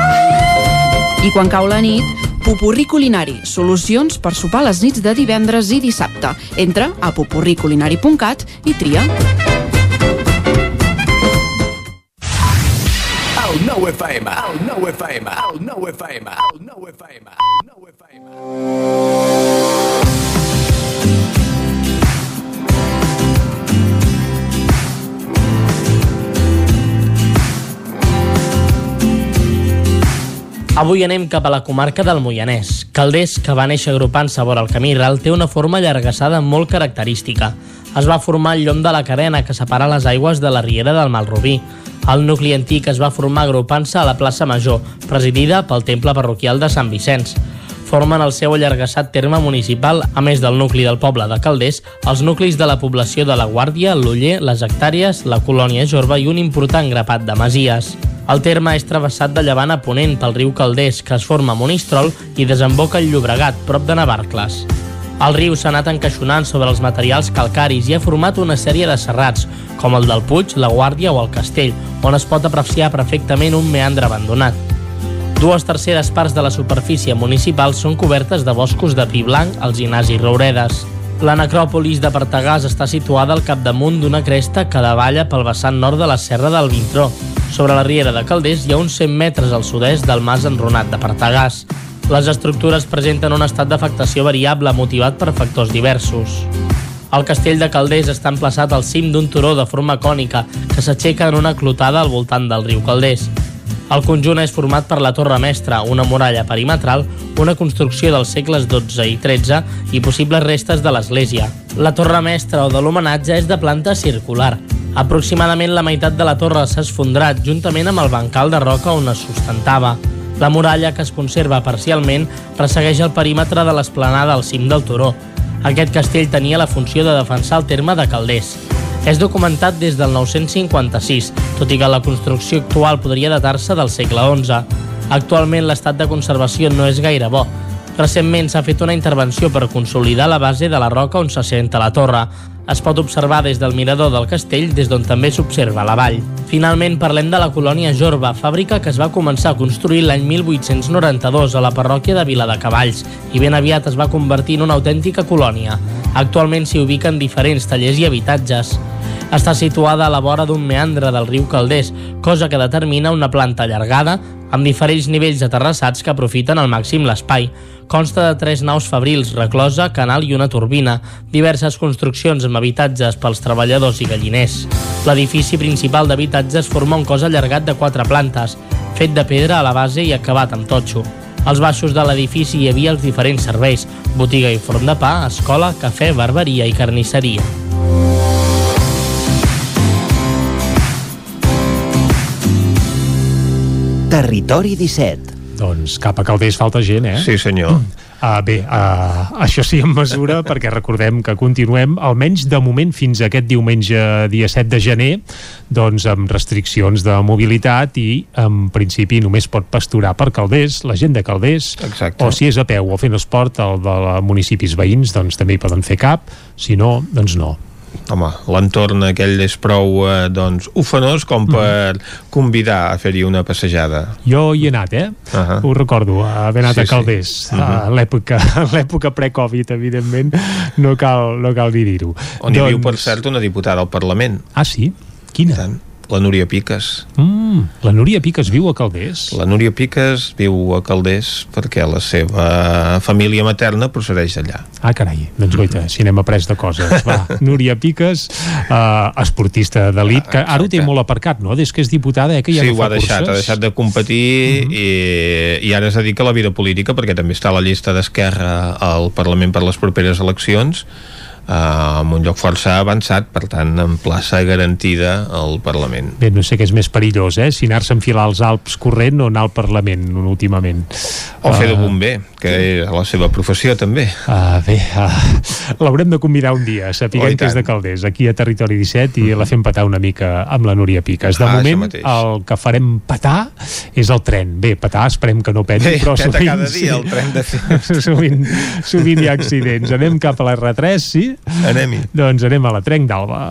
I quan cau la nit, Pupurri Culinari, solucions per sopar les nits de divendres i dissabte. Entra a pupurriculinari.cat i tria. El nou FM, el nou FM, el nou FM, el nou FM, el nou FM. Avui anem cap a la comarca del Moianès. Calders, que va néixer agrupant-se vora el camí ral, té una forma allargassada molt característica. Es va formar al llom de la cadena que separa les aigües de la riera del Malrubí. El nucli antic es va formar agrupant-se a la plaça Major, presidida pel temple parroquial de Sant Vicenç. Formen el seu allargassat terme municipal, a més del nucli del poble de Calders, els nuclis de la població de la Guàrdia, l'Uller, les Hectàrees, la colònia Jorba i un important grapat de masies. El terme és travessat de llevant a ponent pel riu Calders, que es forma a Monistrol i desemboca al Llobregat, prop de Navarcles. El riu s'ha anat encaixonant sobre els materials calcaris i ha format una sèrie de serrats, com el del Puig, la Guàrdia o el Castell, on es pot apreciar perfectament un meandre abandonat. Dues terceres parts de la superfície municipal són cobertes de boscos de pi blanc, alzinars i rouredes. La necròpolis de Partagàs està situada al capdamunt d'una cresta que davalla pel vessant nord de la serra del Vintró. Sobre la riera de Calders hi ha uns 100 metres al sud-est del mas enrunat de Partagàs. Les estructures presenten un estat d'afectació variable motivat per factors diversos. El castell de Calders està emplaçat al cim d'un turó de forma cònica que s'aixeca en una clotada al voltant del riu Calders. El conjunt és format per la Torre Mestra, una muralla perimetral, una construcció dels segles XII i XIII i possibles restes de l'església. La Torre Mestra o de l'homenatge és de planta circular. Aproximadament la meitat de la torre s'ha esfondrat juntament amb el bancal de roca on es sustentava. La muralla, que es conserva parcialment, ressegueix el perímetre de l'esplanada al cim del turó. Aquest castell tenia la funció de defensar el terme de Calders. És documentat des del 956, tot i que la construcció actual podria datar-se del segle XI. Actualment l'estat de conservació no és gaire bo. Recentment s'ha fet una intervenció per consolidar la base de la roca on s'assenta la torre. Es pot observar des del mirador del castell, des d'on també s'observa la vall. Finalment parlem de la colònia Jorba, fàbrica que es va començar a construir l'any 1892 a la parròquia de Vila de Cavalls i ben aviat es va convertir en una autèntica colònia. Actualment s'hi ubiquen diferents tallers i habitatges. Està situada a la vora d'un meandre del riu Calders, cosa que determina una planta allargada amb diferents nivells aterrassats que aprofiten al màxim l'espai. Consta de tres naus fabrils, reclosa, canal i una turbina, diverses construccions amb habitatges pels treballadors i galliners. L'edifici principal d'habitatges forma un cos allargat de quatre plantes, fet de pedra a la base i acabat amb totxo. Als baixos de l'edifici hi havia els diferents serveis, botiga i forn de pa, escola, cafè, barberia i carnisseria. Territori 17. Doncs cap a Calders falta gent, eh? Sí, senyor. Uh, bé, uh, això sí en mesura, perquè recordem que continuem, almenys de moment fins a aquest diumenge dia 7 de gener, doncs amb restriccions de mobilitat i en principi només pot pasturar per Calders, la gent de Calders, Exacte. o si és a peu o fent esport, el de municipis veïns, doncs també hi poden fer cap, si no, doncs no. Home, l'entorn aquell és prou eh, doncs, ufanós com per convidar a fer-hi una passejada. Jo hi he anat, eh? Uh -huh. Ho recordo, haver anat Sí, a sí. Calders, Mhm. a l'època a l'època pre-Covid, evidentment, no cal, no cal dir-ho. On hi viu, per cert, una diputada al Parlament. Ah, sí? Quina? Tant, la Núria Piques. Mm, la Núria Piques viu a Calders? La Núria Piques viu a Calders perquè la seva família materna procedeix d'allà. Ah, carai, doncs goita, si n'hem après de coses. Va, Núria Piques, uh, esportista d'elit, que ara ho té molt aparcat, no? Des que és diputada, eh, que ja sí, no ho fa ha deixat, curses. ha deixat de competir i, i ara es dedica a la vida política perquè també està a la llista d'Esquerra al Parlament per les properes eleccions en un lloc força avançat, per tant, en plaça garantida al Parlament. Bé, no sé què és més perillós, eh? Si anar-se a enfilar als Alps corrent o anar al Parlament últimament. O fer de bomber, que és la seva professió també. Uh, bé, uh, l'haurem de convidar un dia, sapiguem Oh, que és de. Calders, aquí a Territori 17, i la fem petar una mica amb la Núria Piques. De Ah, moment, el que farem petar és el tren. Bé, petar esperem que no peti, Bé, però sovint... cada dia el tren de sovint, sovint hi ha accidents. Anem cap a la R3, sí? Anem-hi. Doncs anem a la Trenc d'Alba.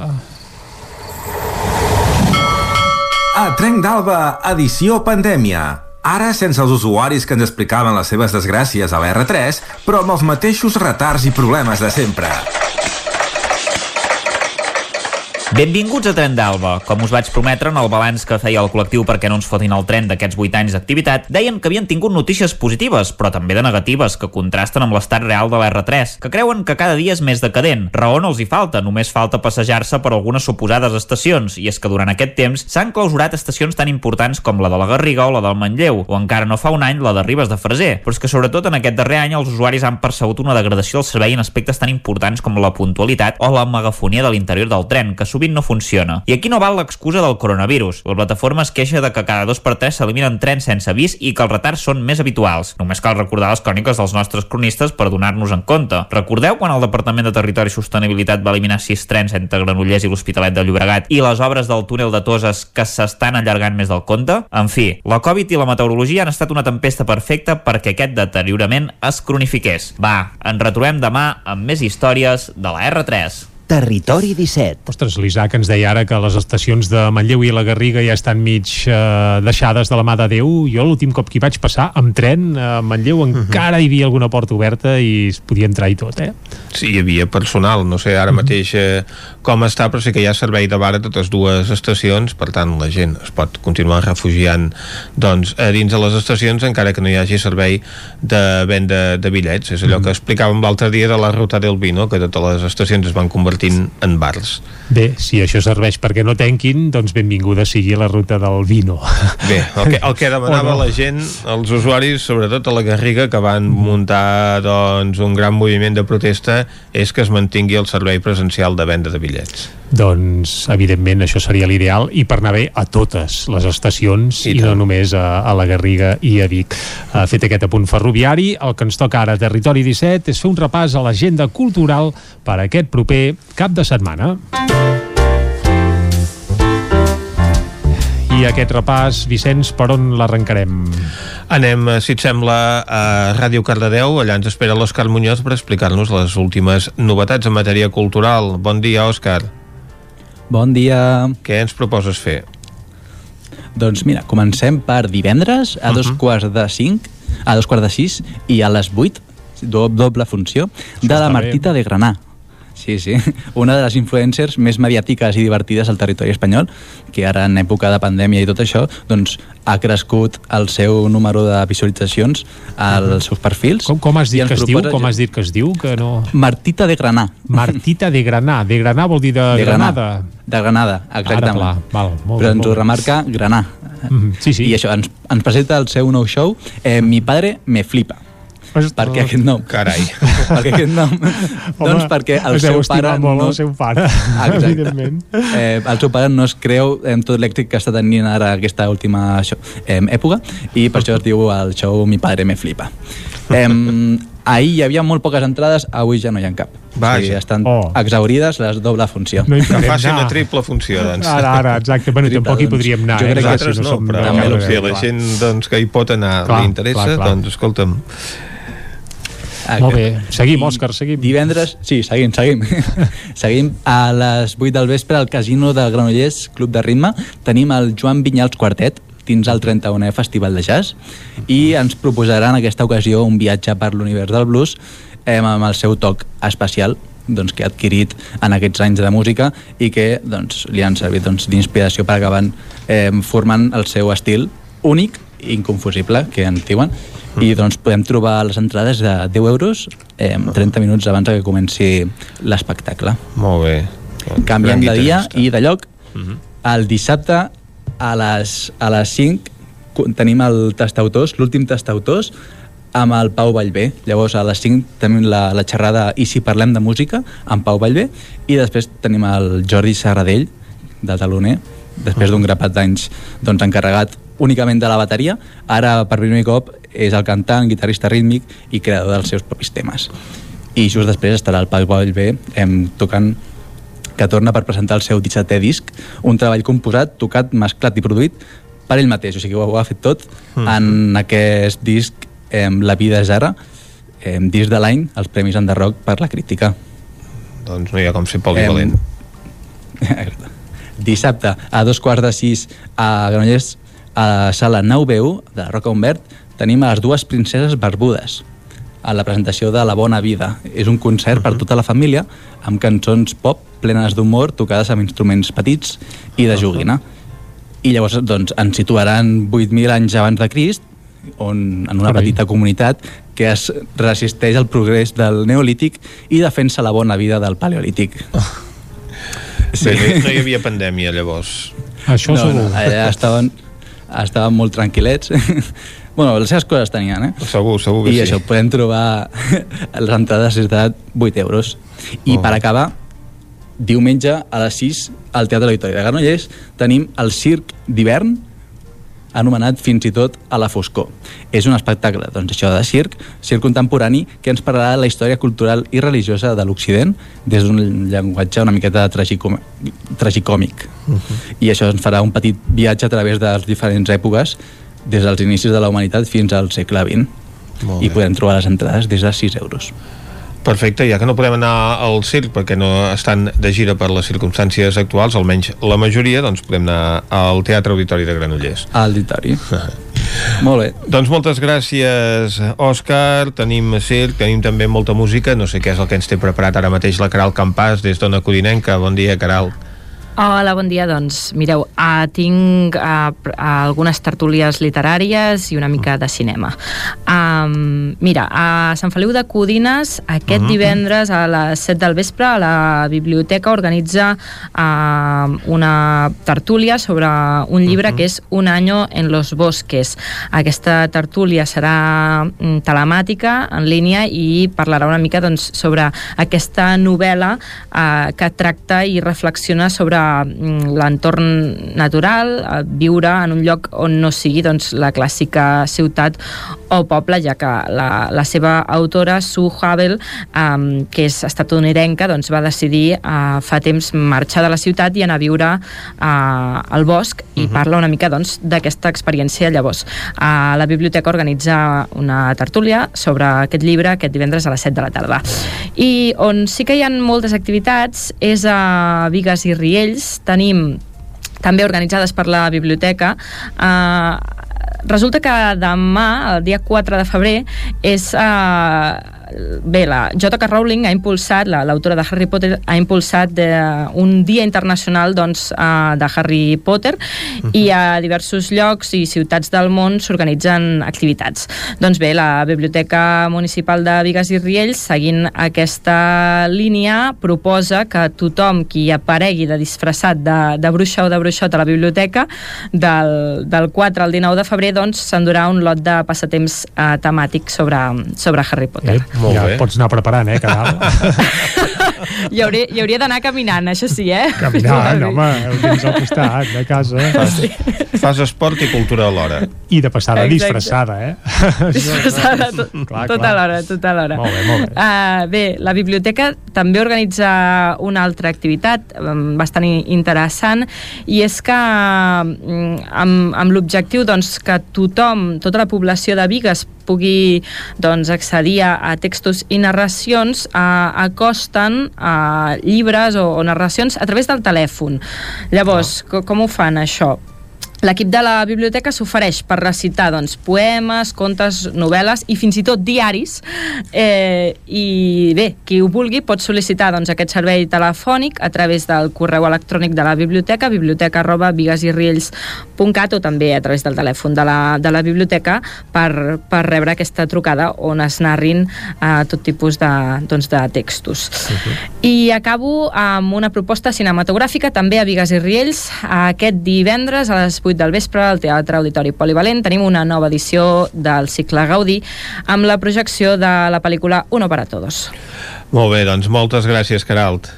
A Trenc d'Alba, edició pandèmia. Ara sense els usuaris que ens explicaven les seves desgràcies a la R3, però amb els mateixos retards i problemes de sempre. Benvinguts a Tren d'Alba. Com us vaig prometre en el balanç que feia el col·lectiu perquè no ens fotin el tren d'aquests 8 anys d'activitat, deien que havien tingut notícies positives, però també de negatives, que contrasten amb l'estat real de l'R3, que creuen que cada dia és més decadent. Raó no els hi falta, només falta passejar-se per algunes suposades estacions, i és que durant aquest temps s'han clausurat estacions tan importants com la de la Garriga o la del Manlleu, o encara no fa un any la de Ribes de Freser, però és que sobretot en aquest darrer any els usuaris han percebut una degradació del servei en aspectes tan importants com la puntualitat o la megafonia de l'interior del tren, que sovint no funciona. I aquí no val l'excusa del coronavirus. La plataforma es queixa de que cada dos per tres s'eliminen trens sense avís i que els retards són més habituals. Només cal recordar les cròniques dels nostres cronistes per donar-nos en compte. Recordeu quan el Departament de Territori i Sostenibilitat va eliminar sis trens entre Granollers i l'Hospitalet de Llobregat i les obres del túnel de Toses que s'estan allargant més del compte? En fi, la Covid i la meteorologia han estat una tempesta perfecta perquè aquest deteriorament es cronifiqués. Va, ens retrobem demà amb més històries de la R3. Territori 17. Ostres, l'Isaac ens deia ara que les estacions de Manlleu i la Garriga ja estan mig eh, deixades de la mà de Déu. Jo l'últim cop que hi vaig passar amb tren a Manlleu encara hi havia alguna porta oberta i es podia entrar i tot, eh? Sí, hi havia personal, no sé ara mateix eh, com està, però sí que hi ha servei de bar a totes dues estacions, per tant la gent es pot continuar refugiant doncs, a dins de les estacions encara que no hi hagi servei de venda de bitllets. És allò que explicàvem l'altre dia de la ruta del vino, que totes les estacions es van convertint en bars. Bé, si això serveix perquè no tanquin, doncs benvinguda sigui la ruta del vino. Bé, el que, el que demanava no. la gent, els usuaris, sobretot a la Garriga, que van muntar doncs, un gran moviment de protesta, és que es mantingui el servei presencial de venda de bitllets. Doncs, evidentment, això seria l'ideal i per anar bé a totes les estacions i, i no només a, a la Garriga i a Vic. Uh, fet aquest apunt ferroviari, el que ens toca ara a Territori 17 és fer un repàs a l'agenda cultural per a aquest proper cap de setmana. I aquest repàs, Vicenç, per on l'arrencarem? Anem, eh, si et sembla, a Ràdio Cardedeu. Allà ens espera l'Òscar Muñoz per explicar-nos les últimes novetats en matèria cultural. Bon dia, Òscar. Bon dia. Què ens proposes fer? Doncs mira, comencem per divendres a dos quarts de cinc, a dos quarts de sis i a les vuit, do, doble funció, de la està bé. Martita de Granà. Sí, sí, una de les influencers més mediàtiques i divertides al territori espanyol, que ara en època de pandèmia i tot això, doncs ha crescut el seu número de visualitzacions als seus perfils. Com, com has dit que es diu? proposa- Com has dit que es diu? Que no... Martita de Granà. Martita de Granà. De Granà vol dir de, De. Granada. De Granada, exactament. Ara, clar, val, molt Però ens molt ho remarca Granà. Mhm, sí, sí. I això, ens, ens presenta el seu nou show, eh, Mi padre me flipa. Per què aquest nom? Carai. per què aquest nom? doncs perquè el seu pare molt no... el seu pare, Exacte. evidentment. Eh, el seu pare no es creu en tot l'èxit que està tenint ara aquesta última show, eh, època i per això es diu el show Mi padre me flipa. Eh, ahir hi havia molt poques entrades, avui ja no hi ha cap. Vaja. O sigui, estan Oh. exaurides les doble funció. No hi Que faci anar. una triple funció, doncs. Ara, ara, exacte. Bueno, Triple, tampoc hi doncs, podríem anar. jo eh? crec que Clar, Nosaltres si no, som però el si a la gent doncs, que hi pot anar Clar, li interessa, clar, clar. doncs escolta'm, Molt bé. Seguim, Òscar, seguim. Divendres, sí, seguim, seguim. seguim a les 8 del vespre al Casino de Granollers, Club de Ritme. Tenim el Joan Vinyals Quartet dins el 31è Festival de Jazz i ens proposaran en aquesta ocasió un viatge per l'univers del blues eh, amb el seu toc especial doncs, que ha adquirit en aquests anys de música i que doncs, li han servit doncs, d'inspiració per acabar eh, formant el seu estil únic i inconfusible, que en diuen, i doncs podem trobar les entrades de 10 euros eh, 30 minuts abans que comenci l'espectacle. molt bé. Canviem de dia i de lloc. Mhm. El dissabte a les, a les 5 cu- tenim el tastautors, l'últim tastautors, amb el Pau Vallvé. Llavors a les 5 tenim la, la xerrada I si parlem de música amb Pau Vallvé i després tenim el Jordi Serradell de Taloner després d'un grapat d'anys doncs, encarregat únicament de la bateria, ara per primer cop és el cantant, guitarrista rítmic i creador dels seus propis temes. I just després estarà el Pau Vallvé em, tocant que torna per presentar el seu 17è disc, un treball composat, tocat, mesclat i produït per ell mateix, o sigui que ho, ho ha fet tot Mhm. en aquest disc eh, La vida és ara, eh, disc de l'any, els Premis Enderroc per la crítica. Doncs no hi ha com ser polivalent. Dissabte, a dos quarts de sis, a Granollers, a la sala 9BU de la Roca Humbert, tenim a les dues princeses barbudes a la presentació de La Bona Vida. És un concert per tota la família amb cançons pop plenes d'humor tocades amb instruments petits i de joguina. I llavors doncs, ens situaran 8.000 anys abans de Crist on, en una Carai. petita comunitat que es resisteix al progrés del neolític i defensa la bona vida del paleolític. Sí. Bé, no, no hi havia pandèmia, llavors. Això no, segur. No, allà estaven, estaven molt tranquil·lets. bueno, les seves coses tenien, eh? Segur, segur que I sí. això, podem trobar les entrades des de 8 euros. I Molt per acabar, diumenge a les 6 al Teatre Auditori de Granollers tenim el Circ d'hivern anomenat fins i tot a la foscor. És un espectacle, doncs això de circ, circ contemporani, que ens parlarà de la història cultural i religiosa de l'Occident des d'un llenguatge una miqueta tragicom tragicòmic. I això ens farà un petit viatge a través de les diferents èpoques des dels inicis de la humanitat fins al segle XX. I podem trobar les entrades des de 6 euros. Perfecte, ja que no podem anar al circ perquè no estan de gira per les circumstàncies actuals, almenys la majoria, doncs podem anar al Teatre Auditori de Granollers. Auditori. Molt bé. Doncs moltes gràcies, Òscar. Tenim circ, tenim també molta música. No sé què és el que ens té preparat ara mateix la Caral Campàs des d'Ona Codinenca. Bon dia, Caral. Hola, bon dia. Doncs mireu, uh, tinc uh, uh, algunes tertúlies literàries i una mica de cinema. Um, mira, a Sant Feliu de Codines, aquest Mhm. divendres a les 7 del vespre, a la biblioteca organitza uh, una tertúlia sobre un llibre que és Un año en los bosques. Aquesta tertúlia serà mm, telemàtica, en línia, i parlarà una mica doncs, sobre aquesta novel·la eh, que tracta i reflexiona sobre mm, l'entorn natural, eh, viure en un lloc on no sigui doncs, la clàssica ciutat o poble, ja que la, la seva autora, Sue Havel, eh, que és estatunidenca, doncs, va decidir eh, fa temps marxar de la ciutat i anar a viure eh, al bosc i parla una mica doncs, d'aquesta experiència. Llavors, eh, la biblioteca organitza una tertúlia sobre aquest llibre aquest divendres a les 7 de la tarda. I on sí que hi ha moltes activitats és a Vigues i Riells. Tenim també organitzades per la biblioteca. Eh, resulta que demà, el dia 4 de febrer és eh, bé, la J.K. Rowling ha impulsat, la- l'autora de Harry Potter ha impulsat de, un dia internacional doncs, eh, de Harry Potter i a diversos llocs i ciutats del món s'organitzen activitats. Doncs bé, la Biblioteca Municipal de Vigues i Riells, seguint aquesta línia, proposa que tothom qui aparegui de disfressat de, de bruixa o de bruixot a la biblioteca del, del 4 al 19 de febrer doncs s'endurà un lot de passatemps eh, temàtic sobre, sobre Harry Potter. Molt ja bé. pots anar preparant, eh, Caral? Hi hauria, hi hauria d'anar caminant, això sí, eh? Caminant, home, ho tens al costat de casa. Fas, fas esport i cultura alhora. I de passada Exacte. disfressada, eh? Disfressada tot, Clar, tota clar. l'hora, tota l'hora. Molt bé, molt bé. Uh, bé, la biblioteca també organitza una altra activitat um, bastant interessant i és que um, amb, amb l'objectiu doncs, que tothom, tota la població de Vigues pugui doncs, accedir a, a textos i narracions uh, acosten a llibres o, o narracions a través del telèfon. Llavors, co com ho fan això? L'equip de la biblioteca s'ofereix per recitar doncs, poemes, contes, novel·les i fins i tot diaris. Eh, I bé, qui ho vulgui pot sol·licitar doncs, aquest servei telefònic a través del correu electrònic de la biblioteca, biblioteca arroba vigasirriells.cat o també a través del telèfon de la, de la biblioteca per, per rebre aquesta trucada on es narrin eh, tot tipus de, doncs, de textos. I acabo amb una proposta cinematogràfica també a Vigues i Riells aquest divendres a les 8 8 del vespre al Teatre Auditori Polivalent tenim una nova edició del cicle Gaudí amb la projecció de la pel·lícula Uno para Todos. Molt bé, doncs moltes gràcies, Caralt.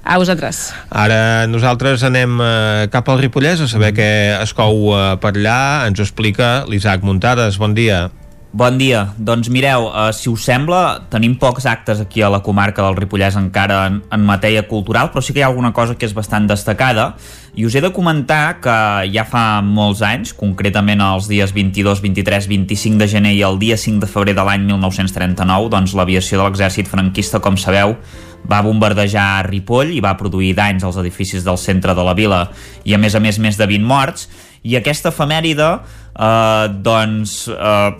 A vosaltres. Ara nosaltres anem eh, cap al Ripollès a saber què es cou eh, per allà. Ens ho explica l'Isaac Muntades. Bon dia. Bon dia. Doncs mireu, uh, si us sembla, tenim pocs actes aquí a la comarca del Ripollès encara en, en matèria cultural, però sí que hi ha alguna cosa que és bastant destacada. I us he de comentar que ja fa molts anys, concretament els dies 22, 23, 25 de gener i el dia 5 de febrer de l'any 1939, doncs l'aviació de l'exèrcit franquista, com sabeu, va bombardejar Ripoll i va produir danys als edificis del centre de la vila i a més a més més de 20 morts. I aquesta efemèride eh, doncs eh,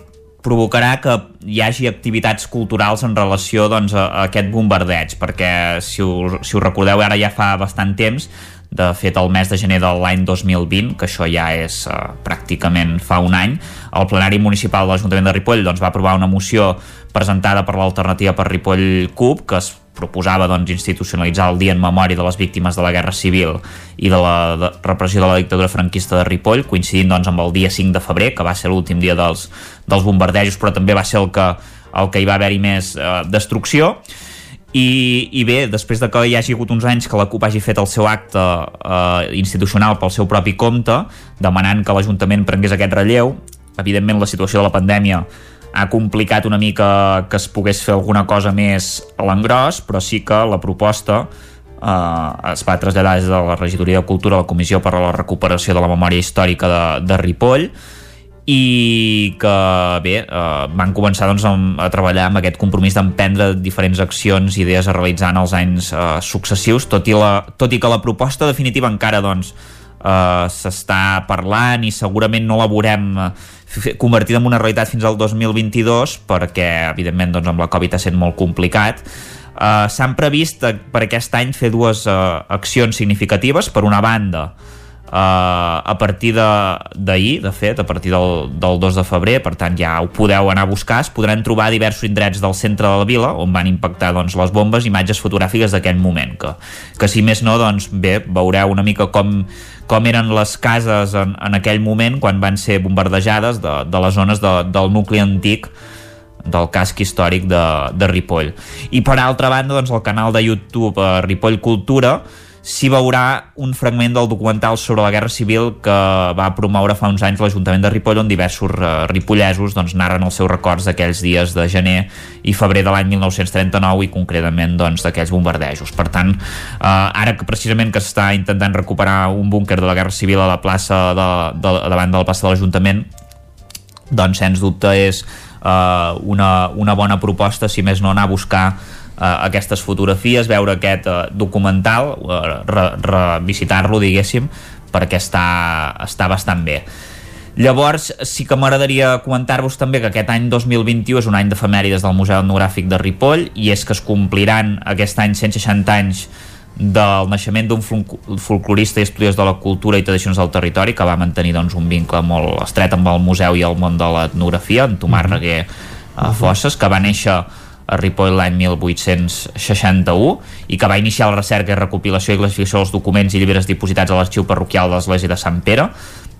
provocarà que hi hagi activitats culturals en relació doncs, a, a aquest bombardeig, perquè si us, si us recordeu ara ja fa bastant temps de fet el mes de gener de l'any 2020, que això ja és eh, pràcticament fa un any, el plenari municipal de l'Ajuntament de Ripoll doncs, va aprovar una moció presentada per l'alternativa per Ripoll CUP, que es proposava doncs, institucionalitzar el dia en memòria de les víctimes de la Guerra Civil i de la de repressió de la dictadura franquista de Ripoll, coincidint doncs, amb el dia 5 de febrer, que va ser l'últim dia dels, dels bombardejos, però també va ser el que, el que hi va haver-hi més eh, destrucció. I, I bé, després de que hi hagi hagut uns anys que la CUP hagi fet el seu acte eh, institucional pel seu propi compte, demanant que l'Ajuntament prengués aquest relleu, evidentment la situació de la pandèmia ha complicat una mica que es pogués fer alguna cosa més a l'engròs, però sí que la proposta eh, es va traslladar des de la Regidoria de Cultura a la Comissió per a la Recuperació de la Memòria Històrica de, de Ripoll i que bé, eh, van començar doncs, a, treballar amb aquest compromís d'emprendre diferents accions i idees a realitzar en els anys eh, successius, tot i, la, tot i que la proposta definitiva encara doncs, eh, s'està parlant i segurament no la veurem eh, convertida en una realitat fins al 2022 perquè evidentment doncs, amb la Covid ha sent molt complicat. Uh, s'han previst uh, per aquest any fer dues uh, accions significatives. Per una banda Uh, a partir d'ahir, de, de fet, a partir del, del 2 de febrer, per tant ja ho podeu anar a buscar, es podran trobar diversos indrets del centre de la vila on van impactar doncs, les bombes, imatges fotogràfiques d'aquell moment, que, que si més no, doncs bé, veureu una mica com, com eren les cases en, en aquell moment quan van ser bombardejades de, de les zones de, del nucli antic del casc històric de, de Ripoll. I per altra banda, doncs, el canal de YouTube eh, Ripoll Cultura s'hi veurà un fragment del documental sobre la Guerra Civil que va promoure fa uns anys l'Ajuntament de Ripoll on diversos uh, ripollesos doncs, narren els seus records d'aquells dies de gener i febrer de l'any 1939 i concretament doncs, d'aquells bombardejos. Per tant, uh, ara que precisament que s'està intentant recuperar un búnquer de la Guerra Civil a la plaça de, de, davant de la plaça de l'Ajuntament doncs sens dubte és uh, una, una bona proposta si més no anar a buscar eh, aquestes fotografies, veure aquest eh, documental, eh, revisitar-lo, diguéssim, perquè està, està bastant bé. Llavors, sí que m'agradaria comentar-vos també que aquest any 2021 és un any d'efemèrides del Museu Etnogràfic de Ripoll i és que es compliran aquest any 160 anys del naixement d'un folclorista i estudiós de la cultura i tradicions del territori que va mantenir doncs, un vincle molt estret amb el museu i el món de l'etnografia, en Tomàs mhm. Reguer uh, Fosses, que va néixer a Ripoll l'any 1861 i que va iniciar la recerca i recopilació i classificació dels documents i llibres dipositats a l'arxiu parroquial de l'Església de Sant Pere.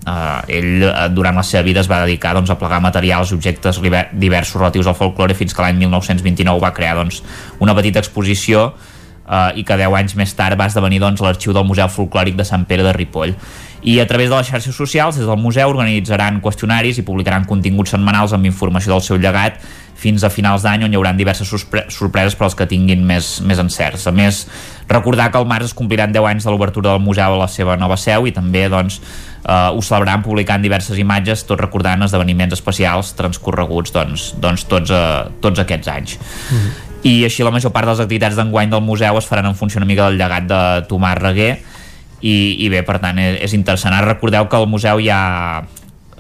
Uh, ell uh, durant la seva vida es va dedicar doncs, a plegar materials i objectes diversos relatius al folklore fins que l'any 1929 va crear doncs, una petita exposició uh, i que 10 anys més tard va esdevenir doncs, l'arxiu del Museu Folclòric de Sant Pere de Ripoll i a través de les xarxes socials des del museu organitzaran qüestionaris i publicaran continguts setmanals amb informació del seu llegat fins a finals d'any on hi haurà diverses sorpreses per als que tinguin més, més encerts. A més, recordar que al març es compliran 10 anys de l'obertura del museu a la seva nova seu i també doncs, eh, ho celebraran publicant diverses imatges, tot recordant esdeveniments especials transcorreguts doncs, doncs tots, eh, tots aquests anys. Mm -hmm. I així la major part de les activitats d'enguany del museu es faran en funció una mica del llegat de Tomàs Reguer i, i bé, per tant, és, és interessant. Ara recordeu que al museu hi ha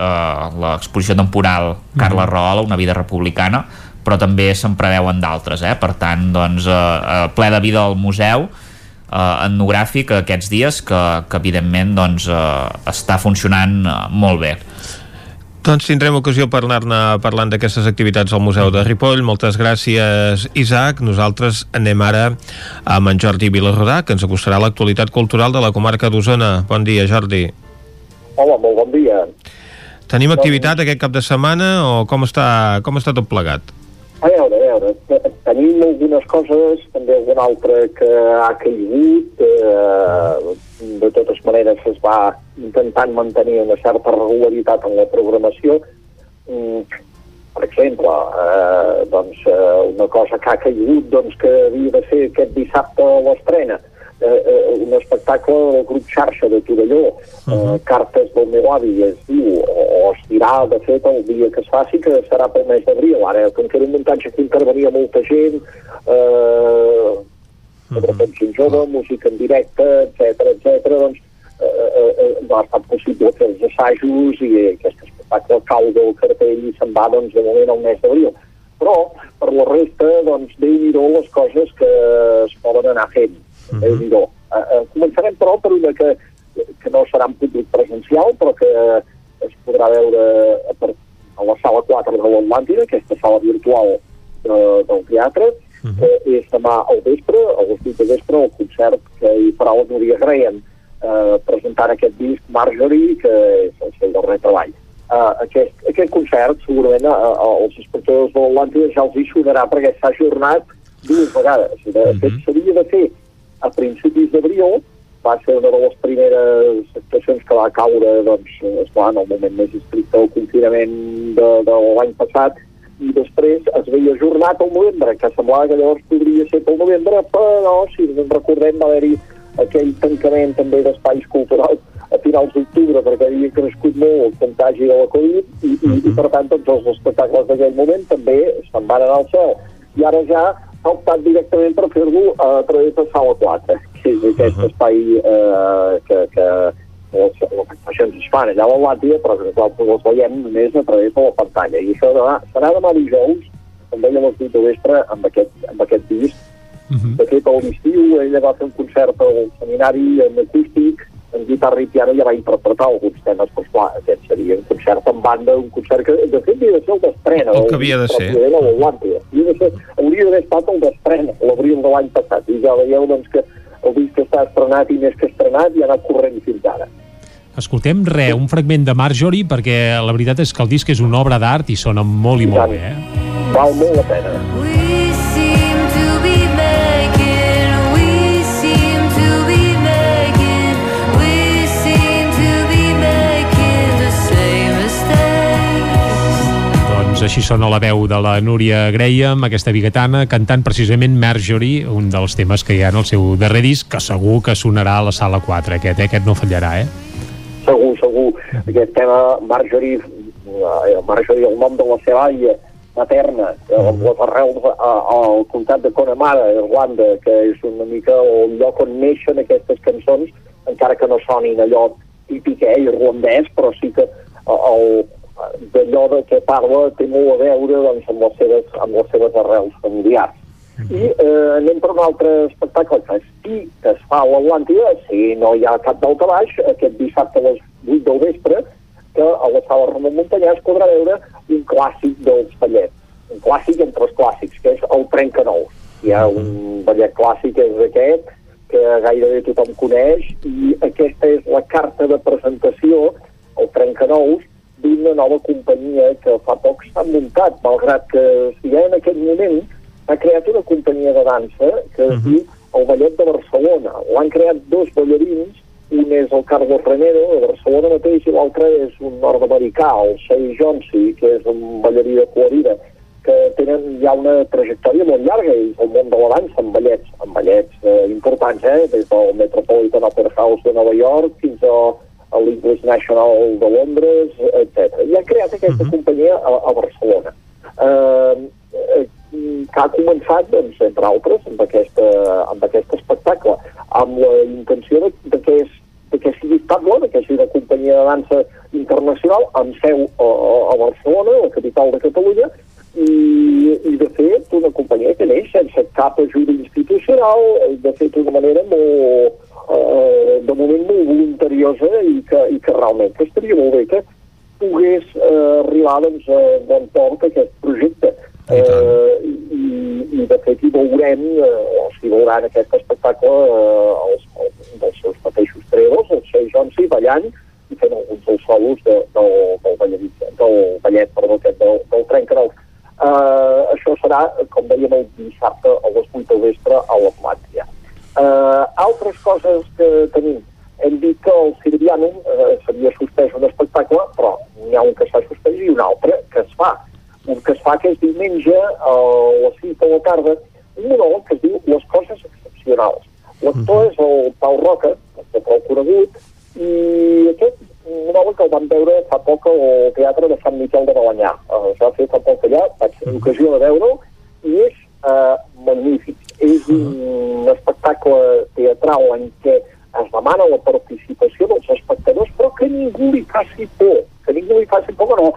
eh, l'exposició temporal Carla mm. Rahola, una vida republicana però també se'n preveuen d'altres eh? per tant, doncs, eh, eh, ple de vida al museu eh, etnogràfic aquests dies que, que evidentment doncs, eh, està funcionant eh, molt bé doncs tindrem ocasió per anar-ne parlant d'aquestes activitats al Museu de Ripoll. Moltes gràcies, Isaac. Nosaltres anem ara amb en Jordi Vilarrodà, que ens acostarà l'actualitat cultural de la comarca d'Osona. Bon dia, Jordi. Hola, molt bon dia. Tenim activitat aquest cap de setmana o com està, com està tot plegat? A veure, a veure, te- tenim algunes coses, també alguna altra que ha caigut, eh, de totes maneres es va intentant mantenir una certa regularitat en la programació. Mm, per exemple, eh, doncs, eh, una cosa que ha caigut doncs, que havia de ser aquest dissabte a l'estrena, eh, eh, un espectacle del grup xarxa de Torelló, eh, Cartes del meu avi es diu, o, o es dirà de fet el dia que es faci, que serà pel mes d'abril. Ara, com que era un muntatge que intervenia molta gent, eh, sobretot gent jove, música en directe, etc etc. doncs eh, eh, eh, no ha estat possible fer els assajos i aquest espectacle cau del cartell i se'n va doncs, de moment al mes d'abril. Però, per la resta, doncs, déu nhi les coses que es poden anar fent. Mm -hmm. déu nhi eh, eh, Començarem, però, per una que, que no serà en públic presencial, però que es podrà veure a, a la sala 4 de l'Atlàntida, aquesta sala virtual de, del teatre, uh -huh. que és demà al vespre, a les 8 de vespre, el concert que hi farà la Núria Graham, eh, presentant aquest disc Marjorie, que és el seu darrer treball. Uh, aquest, aquest concert, segurament, uh, als espectadors de l'Atlàntida ja els hi sonarà perquè s'ha ajornat dues vegades. De fet, s'havia de fer a principis d'abril, va ser una de les primeres actuacions que va caure, doncs, esclar, en el moment més estricte del confinament de, de l'any passat, i després es veia ajornat al novembre, que semblava que llavors podria ser pel novembre, però, si ens en recordem, va haver-hi aquell tancament també d'espais culturals a finals d'octubre perquè havia crescut molt el contagi de la Covid i, i, i per tant tots els espectacles d'aquell moment també se'n van anar al cel. I ara ja s'ha optat directament per fer-lo a través de Sala 4, que és aquest uh -huh. espai eh, que, que les, les actuacions es fan allà a l'Atlàntida, però que nosaltres les veiem només a través de la pantalla. I això demà, serà demà dijous, com deia les 8 de vespre, amb aquest, amb aquest disc. Uh -huh. De fet, a l'estiu ella va fer un concert al seminari en acústic, en guitarra i piano ja va interpretar alguns temes, però esclar, aquest seria un concert en banda, un concert que de fet havia de ser el d'estrena. El que havia de ser. Havia, de ser, hauria d'haver estat el d'estrena, l'abril de l'any passat. I ja veieu doncs, que el disc està estrenat i més que estrenat i ha anat corrent fins ara. Escoltem, re, un fragment de Marjorie, perquè la veritat és que el disc és una obra d'art i sona molt i molt bé, eh? Val molt la pena. Doncs així sona la veu de la Núria Graham, aquesta biguetana, cantant precisament Marjorie, un dels temes que hi ha en el seu darrer disc, que segur que sonarà a la sala 4, aquest, eh? aquest no fallarà, eh? Segur, segur. Aquest tema, Marjorie, eh, Marjorie, el nom de la seva àvia materna, amb les arrels al comtat de Connemara, a Irlanda, que és una mica el lloc on neixen aquestes cançons, encara que no sonin allò típic eh, irlandès, però sí que eh, el, d'allò de què parla té molt a veure doncs, amb, les seves, amb les seves arrels familiars. I eh, anem per un altre espectacle que sí que es fa a l'Atlàntida, si no hi ha cap d'alta baix, aquest dissabte a les 8 del vespre, que a la sala Ramon Montanyà es podrà veure un clàssic dels ballets, un clàssic entre els clàssics, que és el Trencanous. Hi ha un ballet clàssic, que és aquest, que gairebé tothom coneix, i aquesta és la carta de presentació, el Trencanous, d'una nova companyia que fa poc s'ha muntat, malgrat que si ja en aquest moment ha creat una companyia de dansa que es diu el Ballet de Barcelona. L'han creat dos ballarins, un és el Carlos Remedo, de Barcelona mateix, i l'altre és un nord-americà, el Shea Jonsi, que és un ballarí de Florida, que tenen ja una trajectòria molt llarga i el món de la dansa amb ballets, amb ballets eh, importants, eh, des del Metropolitan Opera House de Nova York fins a, a l'English National de Londres, etc. I han creat aquesta companyia a, a Barcelona. Eh, eh, que ha començat, doncs, entre altres, amb, aquesta, amb aquest espectacle, amb la intenció de, de, que, és, de que sigui estable, de que sigui una companyia de dansa internacional, amb seu a, a, a Barcelona, la capital de Catalunya, i, i de fet una companyia que neix sense cap ajuda institucional, de fet d'una manera molt, eh, de moment molt voluntariosa i que, i que realment que estaria molt bé que pogués eh, arribar doncs, a bon port aquest projecte. Eh, i, I de fet hi veurem, eh, o s'hi veuran aquest espectacle eh, els, els, dels seus mateixos treballadors, els seus Jonsi, ballant i fent alguns dels solos de, del, del, Valladolid, del Vallet, perdó, aquest, del, del Trencanous. Uh, això serà, com dèiem, el dissabte a les 8 del vespre a l'Atlàntia. Uh, altres coses que tenim. Hem dit que el Sirvianum uh, s'havia suspès un espectacle, però n'hi ha un que s'ha suspès i un altre que es fa. Un que es fa que és diumenge a les 6 de la tarda, un monòleg que es diu Les coses excepcionals. L'actor és el Pau Roca, de prou conegut, i aquest monòleg el vam veure fa poc al Teatre de Sant Miquel de Balanyà. Uh, es va fer fa poc allà, vaig tenir ocasió de veure-ho, i és uh, magnífic. És un espectacle teatral en què es demana la participació dels espectadors, però que ningú li faci por. Que ningú li faci por, no,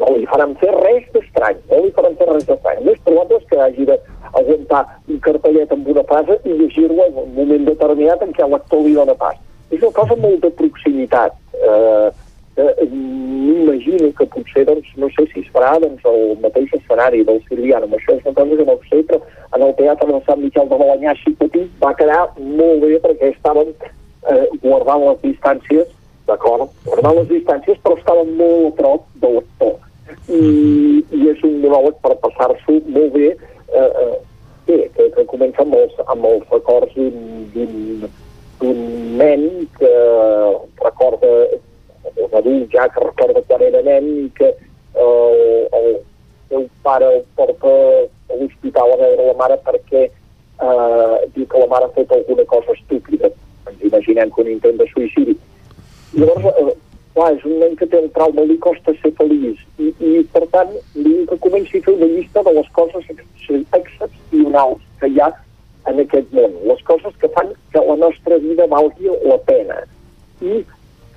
no li faran fer res d'estrany, no li faran fer res d'estrany. Més probable és que hagi d'aguantar un cartellet amb una frase i llegir-lo en un moment determinat en què l'actor li dona pas. És una cosa molt de proximitat. Eh, eh, M'imagino que potser, doncs, no sé si es farà doncs, el mateix escenari del Sirviano. Això és una cosa que no sé, però en el teatre de Sant Miquel de Balanyà així petit va quedar molt bé perquè estaven eh, guardant les distàncies, d'acord? Guardant les distàncies, però estaven molt a prop de l'actor. I, I és un monòleg per passar-s'ho molt bé, eh, eh, bé que, que comença amb els, amb els records d'un d'un nen que recorda un adult ja que recorda quan era nen i que eh, el seu pare el porta a l'hospital a veure la mare perquè eh, diu que la mare ha fet alguna cosa estúpida. Ens imaginem que un intent de suïcidi. I llavors, eh, clar, és un nen que té un trauma, li costa ser feliç. I, i per tant, li diu que comenci a fer una llista de les coses ex excepcionals que hi ha en aquest món, les coses que fan que la nostra vida valgui la pena. I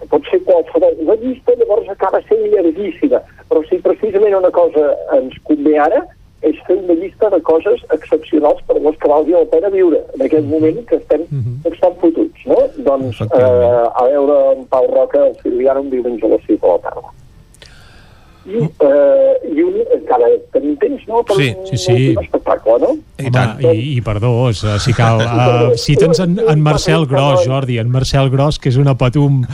pot ser qualsevol. La llista llavors acaba sent llarguíssima, però si precisament una cosa ens convé ara és fer una llista de coses excepcionals per les pena viure en aquest moment que estem, mm -hmm. estem fotuts, no? Doncs eh, a veure en Pau Roca, el Silviano, un diumenge a les 6 de la tarda. I, eh, i un, encara tenim temps, no? Per Sí, sí, sí. un espectacle, no? I, Home, i, i perdó, sigui, si cal, uh, cita'ns en, en Marcel Gros, Jordi, en Marcel Gros, que és una patum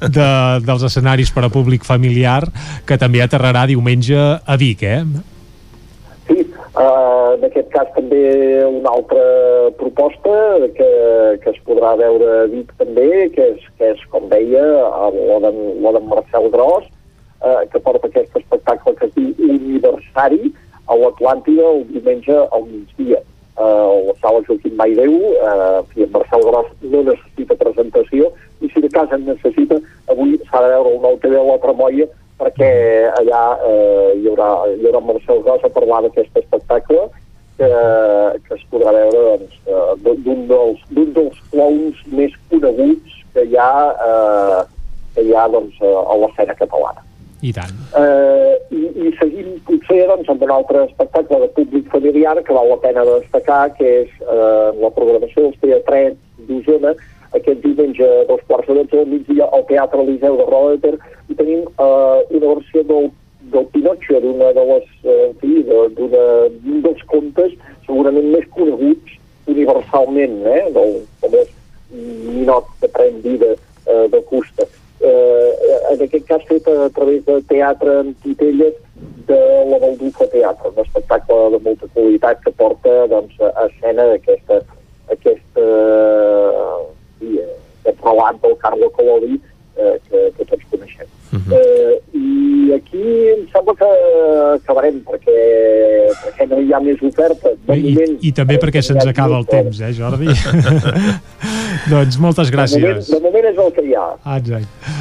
de, dels escenaris per a públic familiar, que també aterrarà diumenge a Vic, eh? En aquest cas també una altra proposta que, que es podrà veure a Vic també, que és, que és com deia, la d'en la d'en Marcel Gros, eh, que porta aquest espectacle que es diu Universari a l'Atlàntida el diumenge al migdia. Eh, la sala Joaquim Maideu, eh, fi, en Marcel Gros no necessita presentació i si de cas en necessita, avui s'ha de veure el nou TV a la Tremolla perquè allà eh, hi, haurà, hi haurà Marcel Gros a parlar d'aquest espectacle que, que es podrà veure doncs, eh, d'un dels, dels clowns més coneguts que hi ha, eh, que hi ha doncs, a l'escena catalana. I tant. Eh, i, I seguim potser doncs, amb un altre espectacle de públic familiar que val la pena destacar, que és eh, la programació dels teatrets d'Osona, aquest diumenge a dos quarts de dotze del migdia al Teatre Eliseu de Roda de Ter i tenim eh, una versió del, del Pinocchio, d'una de les, eh, en fi, d'un dels contes segurament més coneguts universalment, eh, del famós ninot que pren vida eh, de Custa. Eh, en aquest cas fet a través de teatre en titelles de la Baldufa Teatre, un espectacle de molta qualitat que porta doncs, a escena aquesta, aquesta eh, aquest relat del Carlo Collodi eh, que, que tots coneixem. eh, I aquí em sembla que acabarem perquè, perquè no hi ha més oferta. De I, moment, I també perquè se'ns acaba el temps, eh, Jordi? doncs moltes de moment, gràcies. de moment és el que hi ha. Ah, exacte.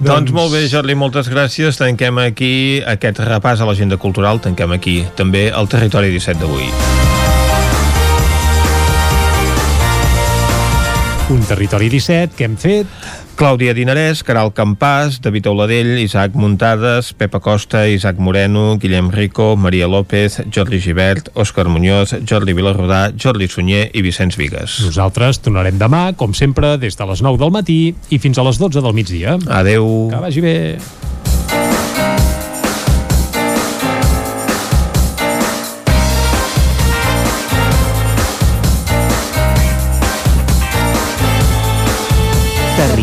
Doncs molt bé, Jordi, moltes gràcies. Tanquem aquí aquest repàs a l'agenda cultural, tanquem aquí també el territori 17 d'avui. Un territori 17 que hem fet Clàudia Dinarès, Caral Campàs, David Auladell, Isaac Muntades, Pepa Costa, Isaac Moreno, Guillem Rico, Maria López, Jordi Givert, Òscar Muñoz, Jordi Vilarrodà, Jordi Sunyer i Vicenç Vigues. Nosaltres tornarem demà, com sempre, des de les 9 del matí i fins a les 12 del migdia. Adeu. Que vagi bé.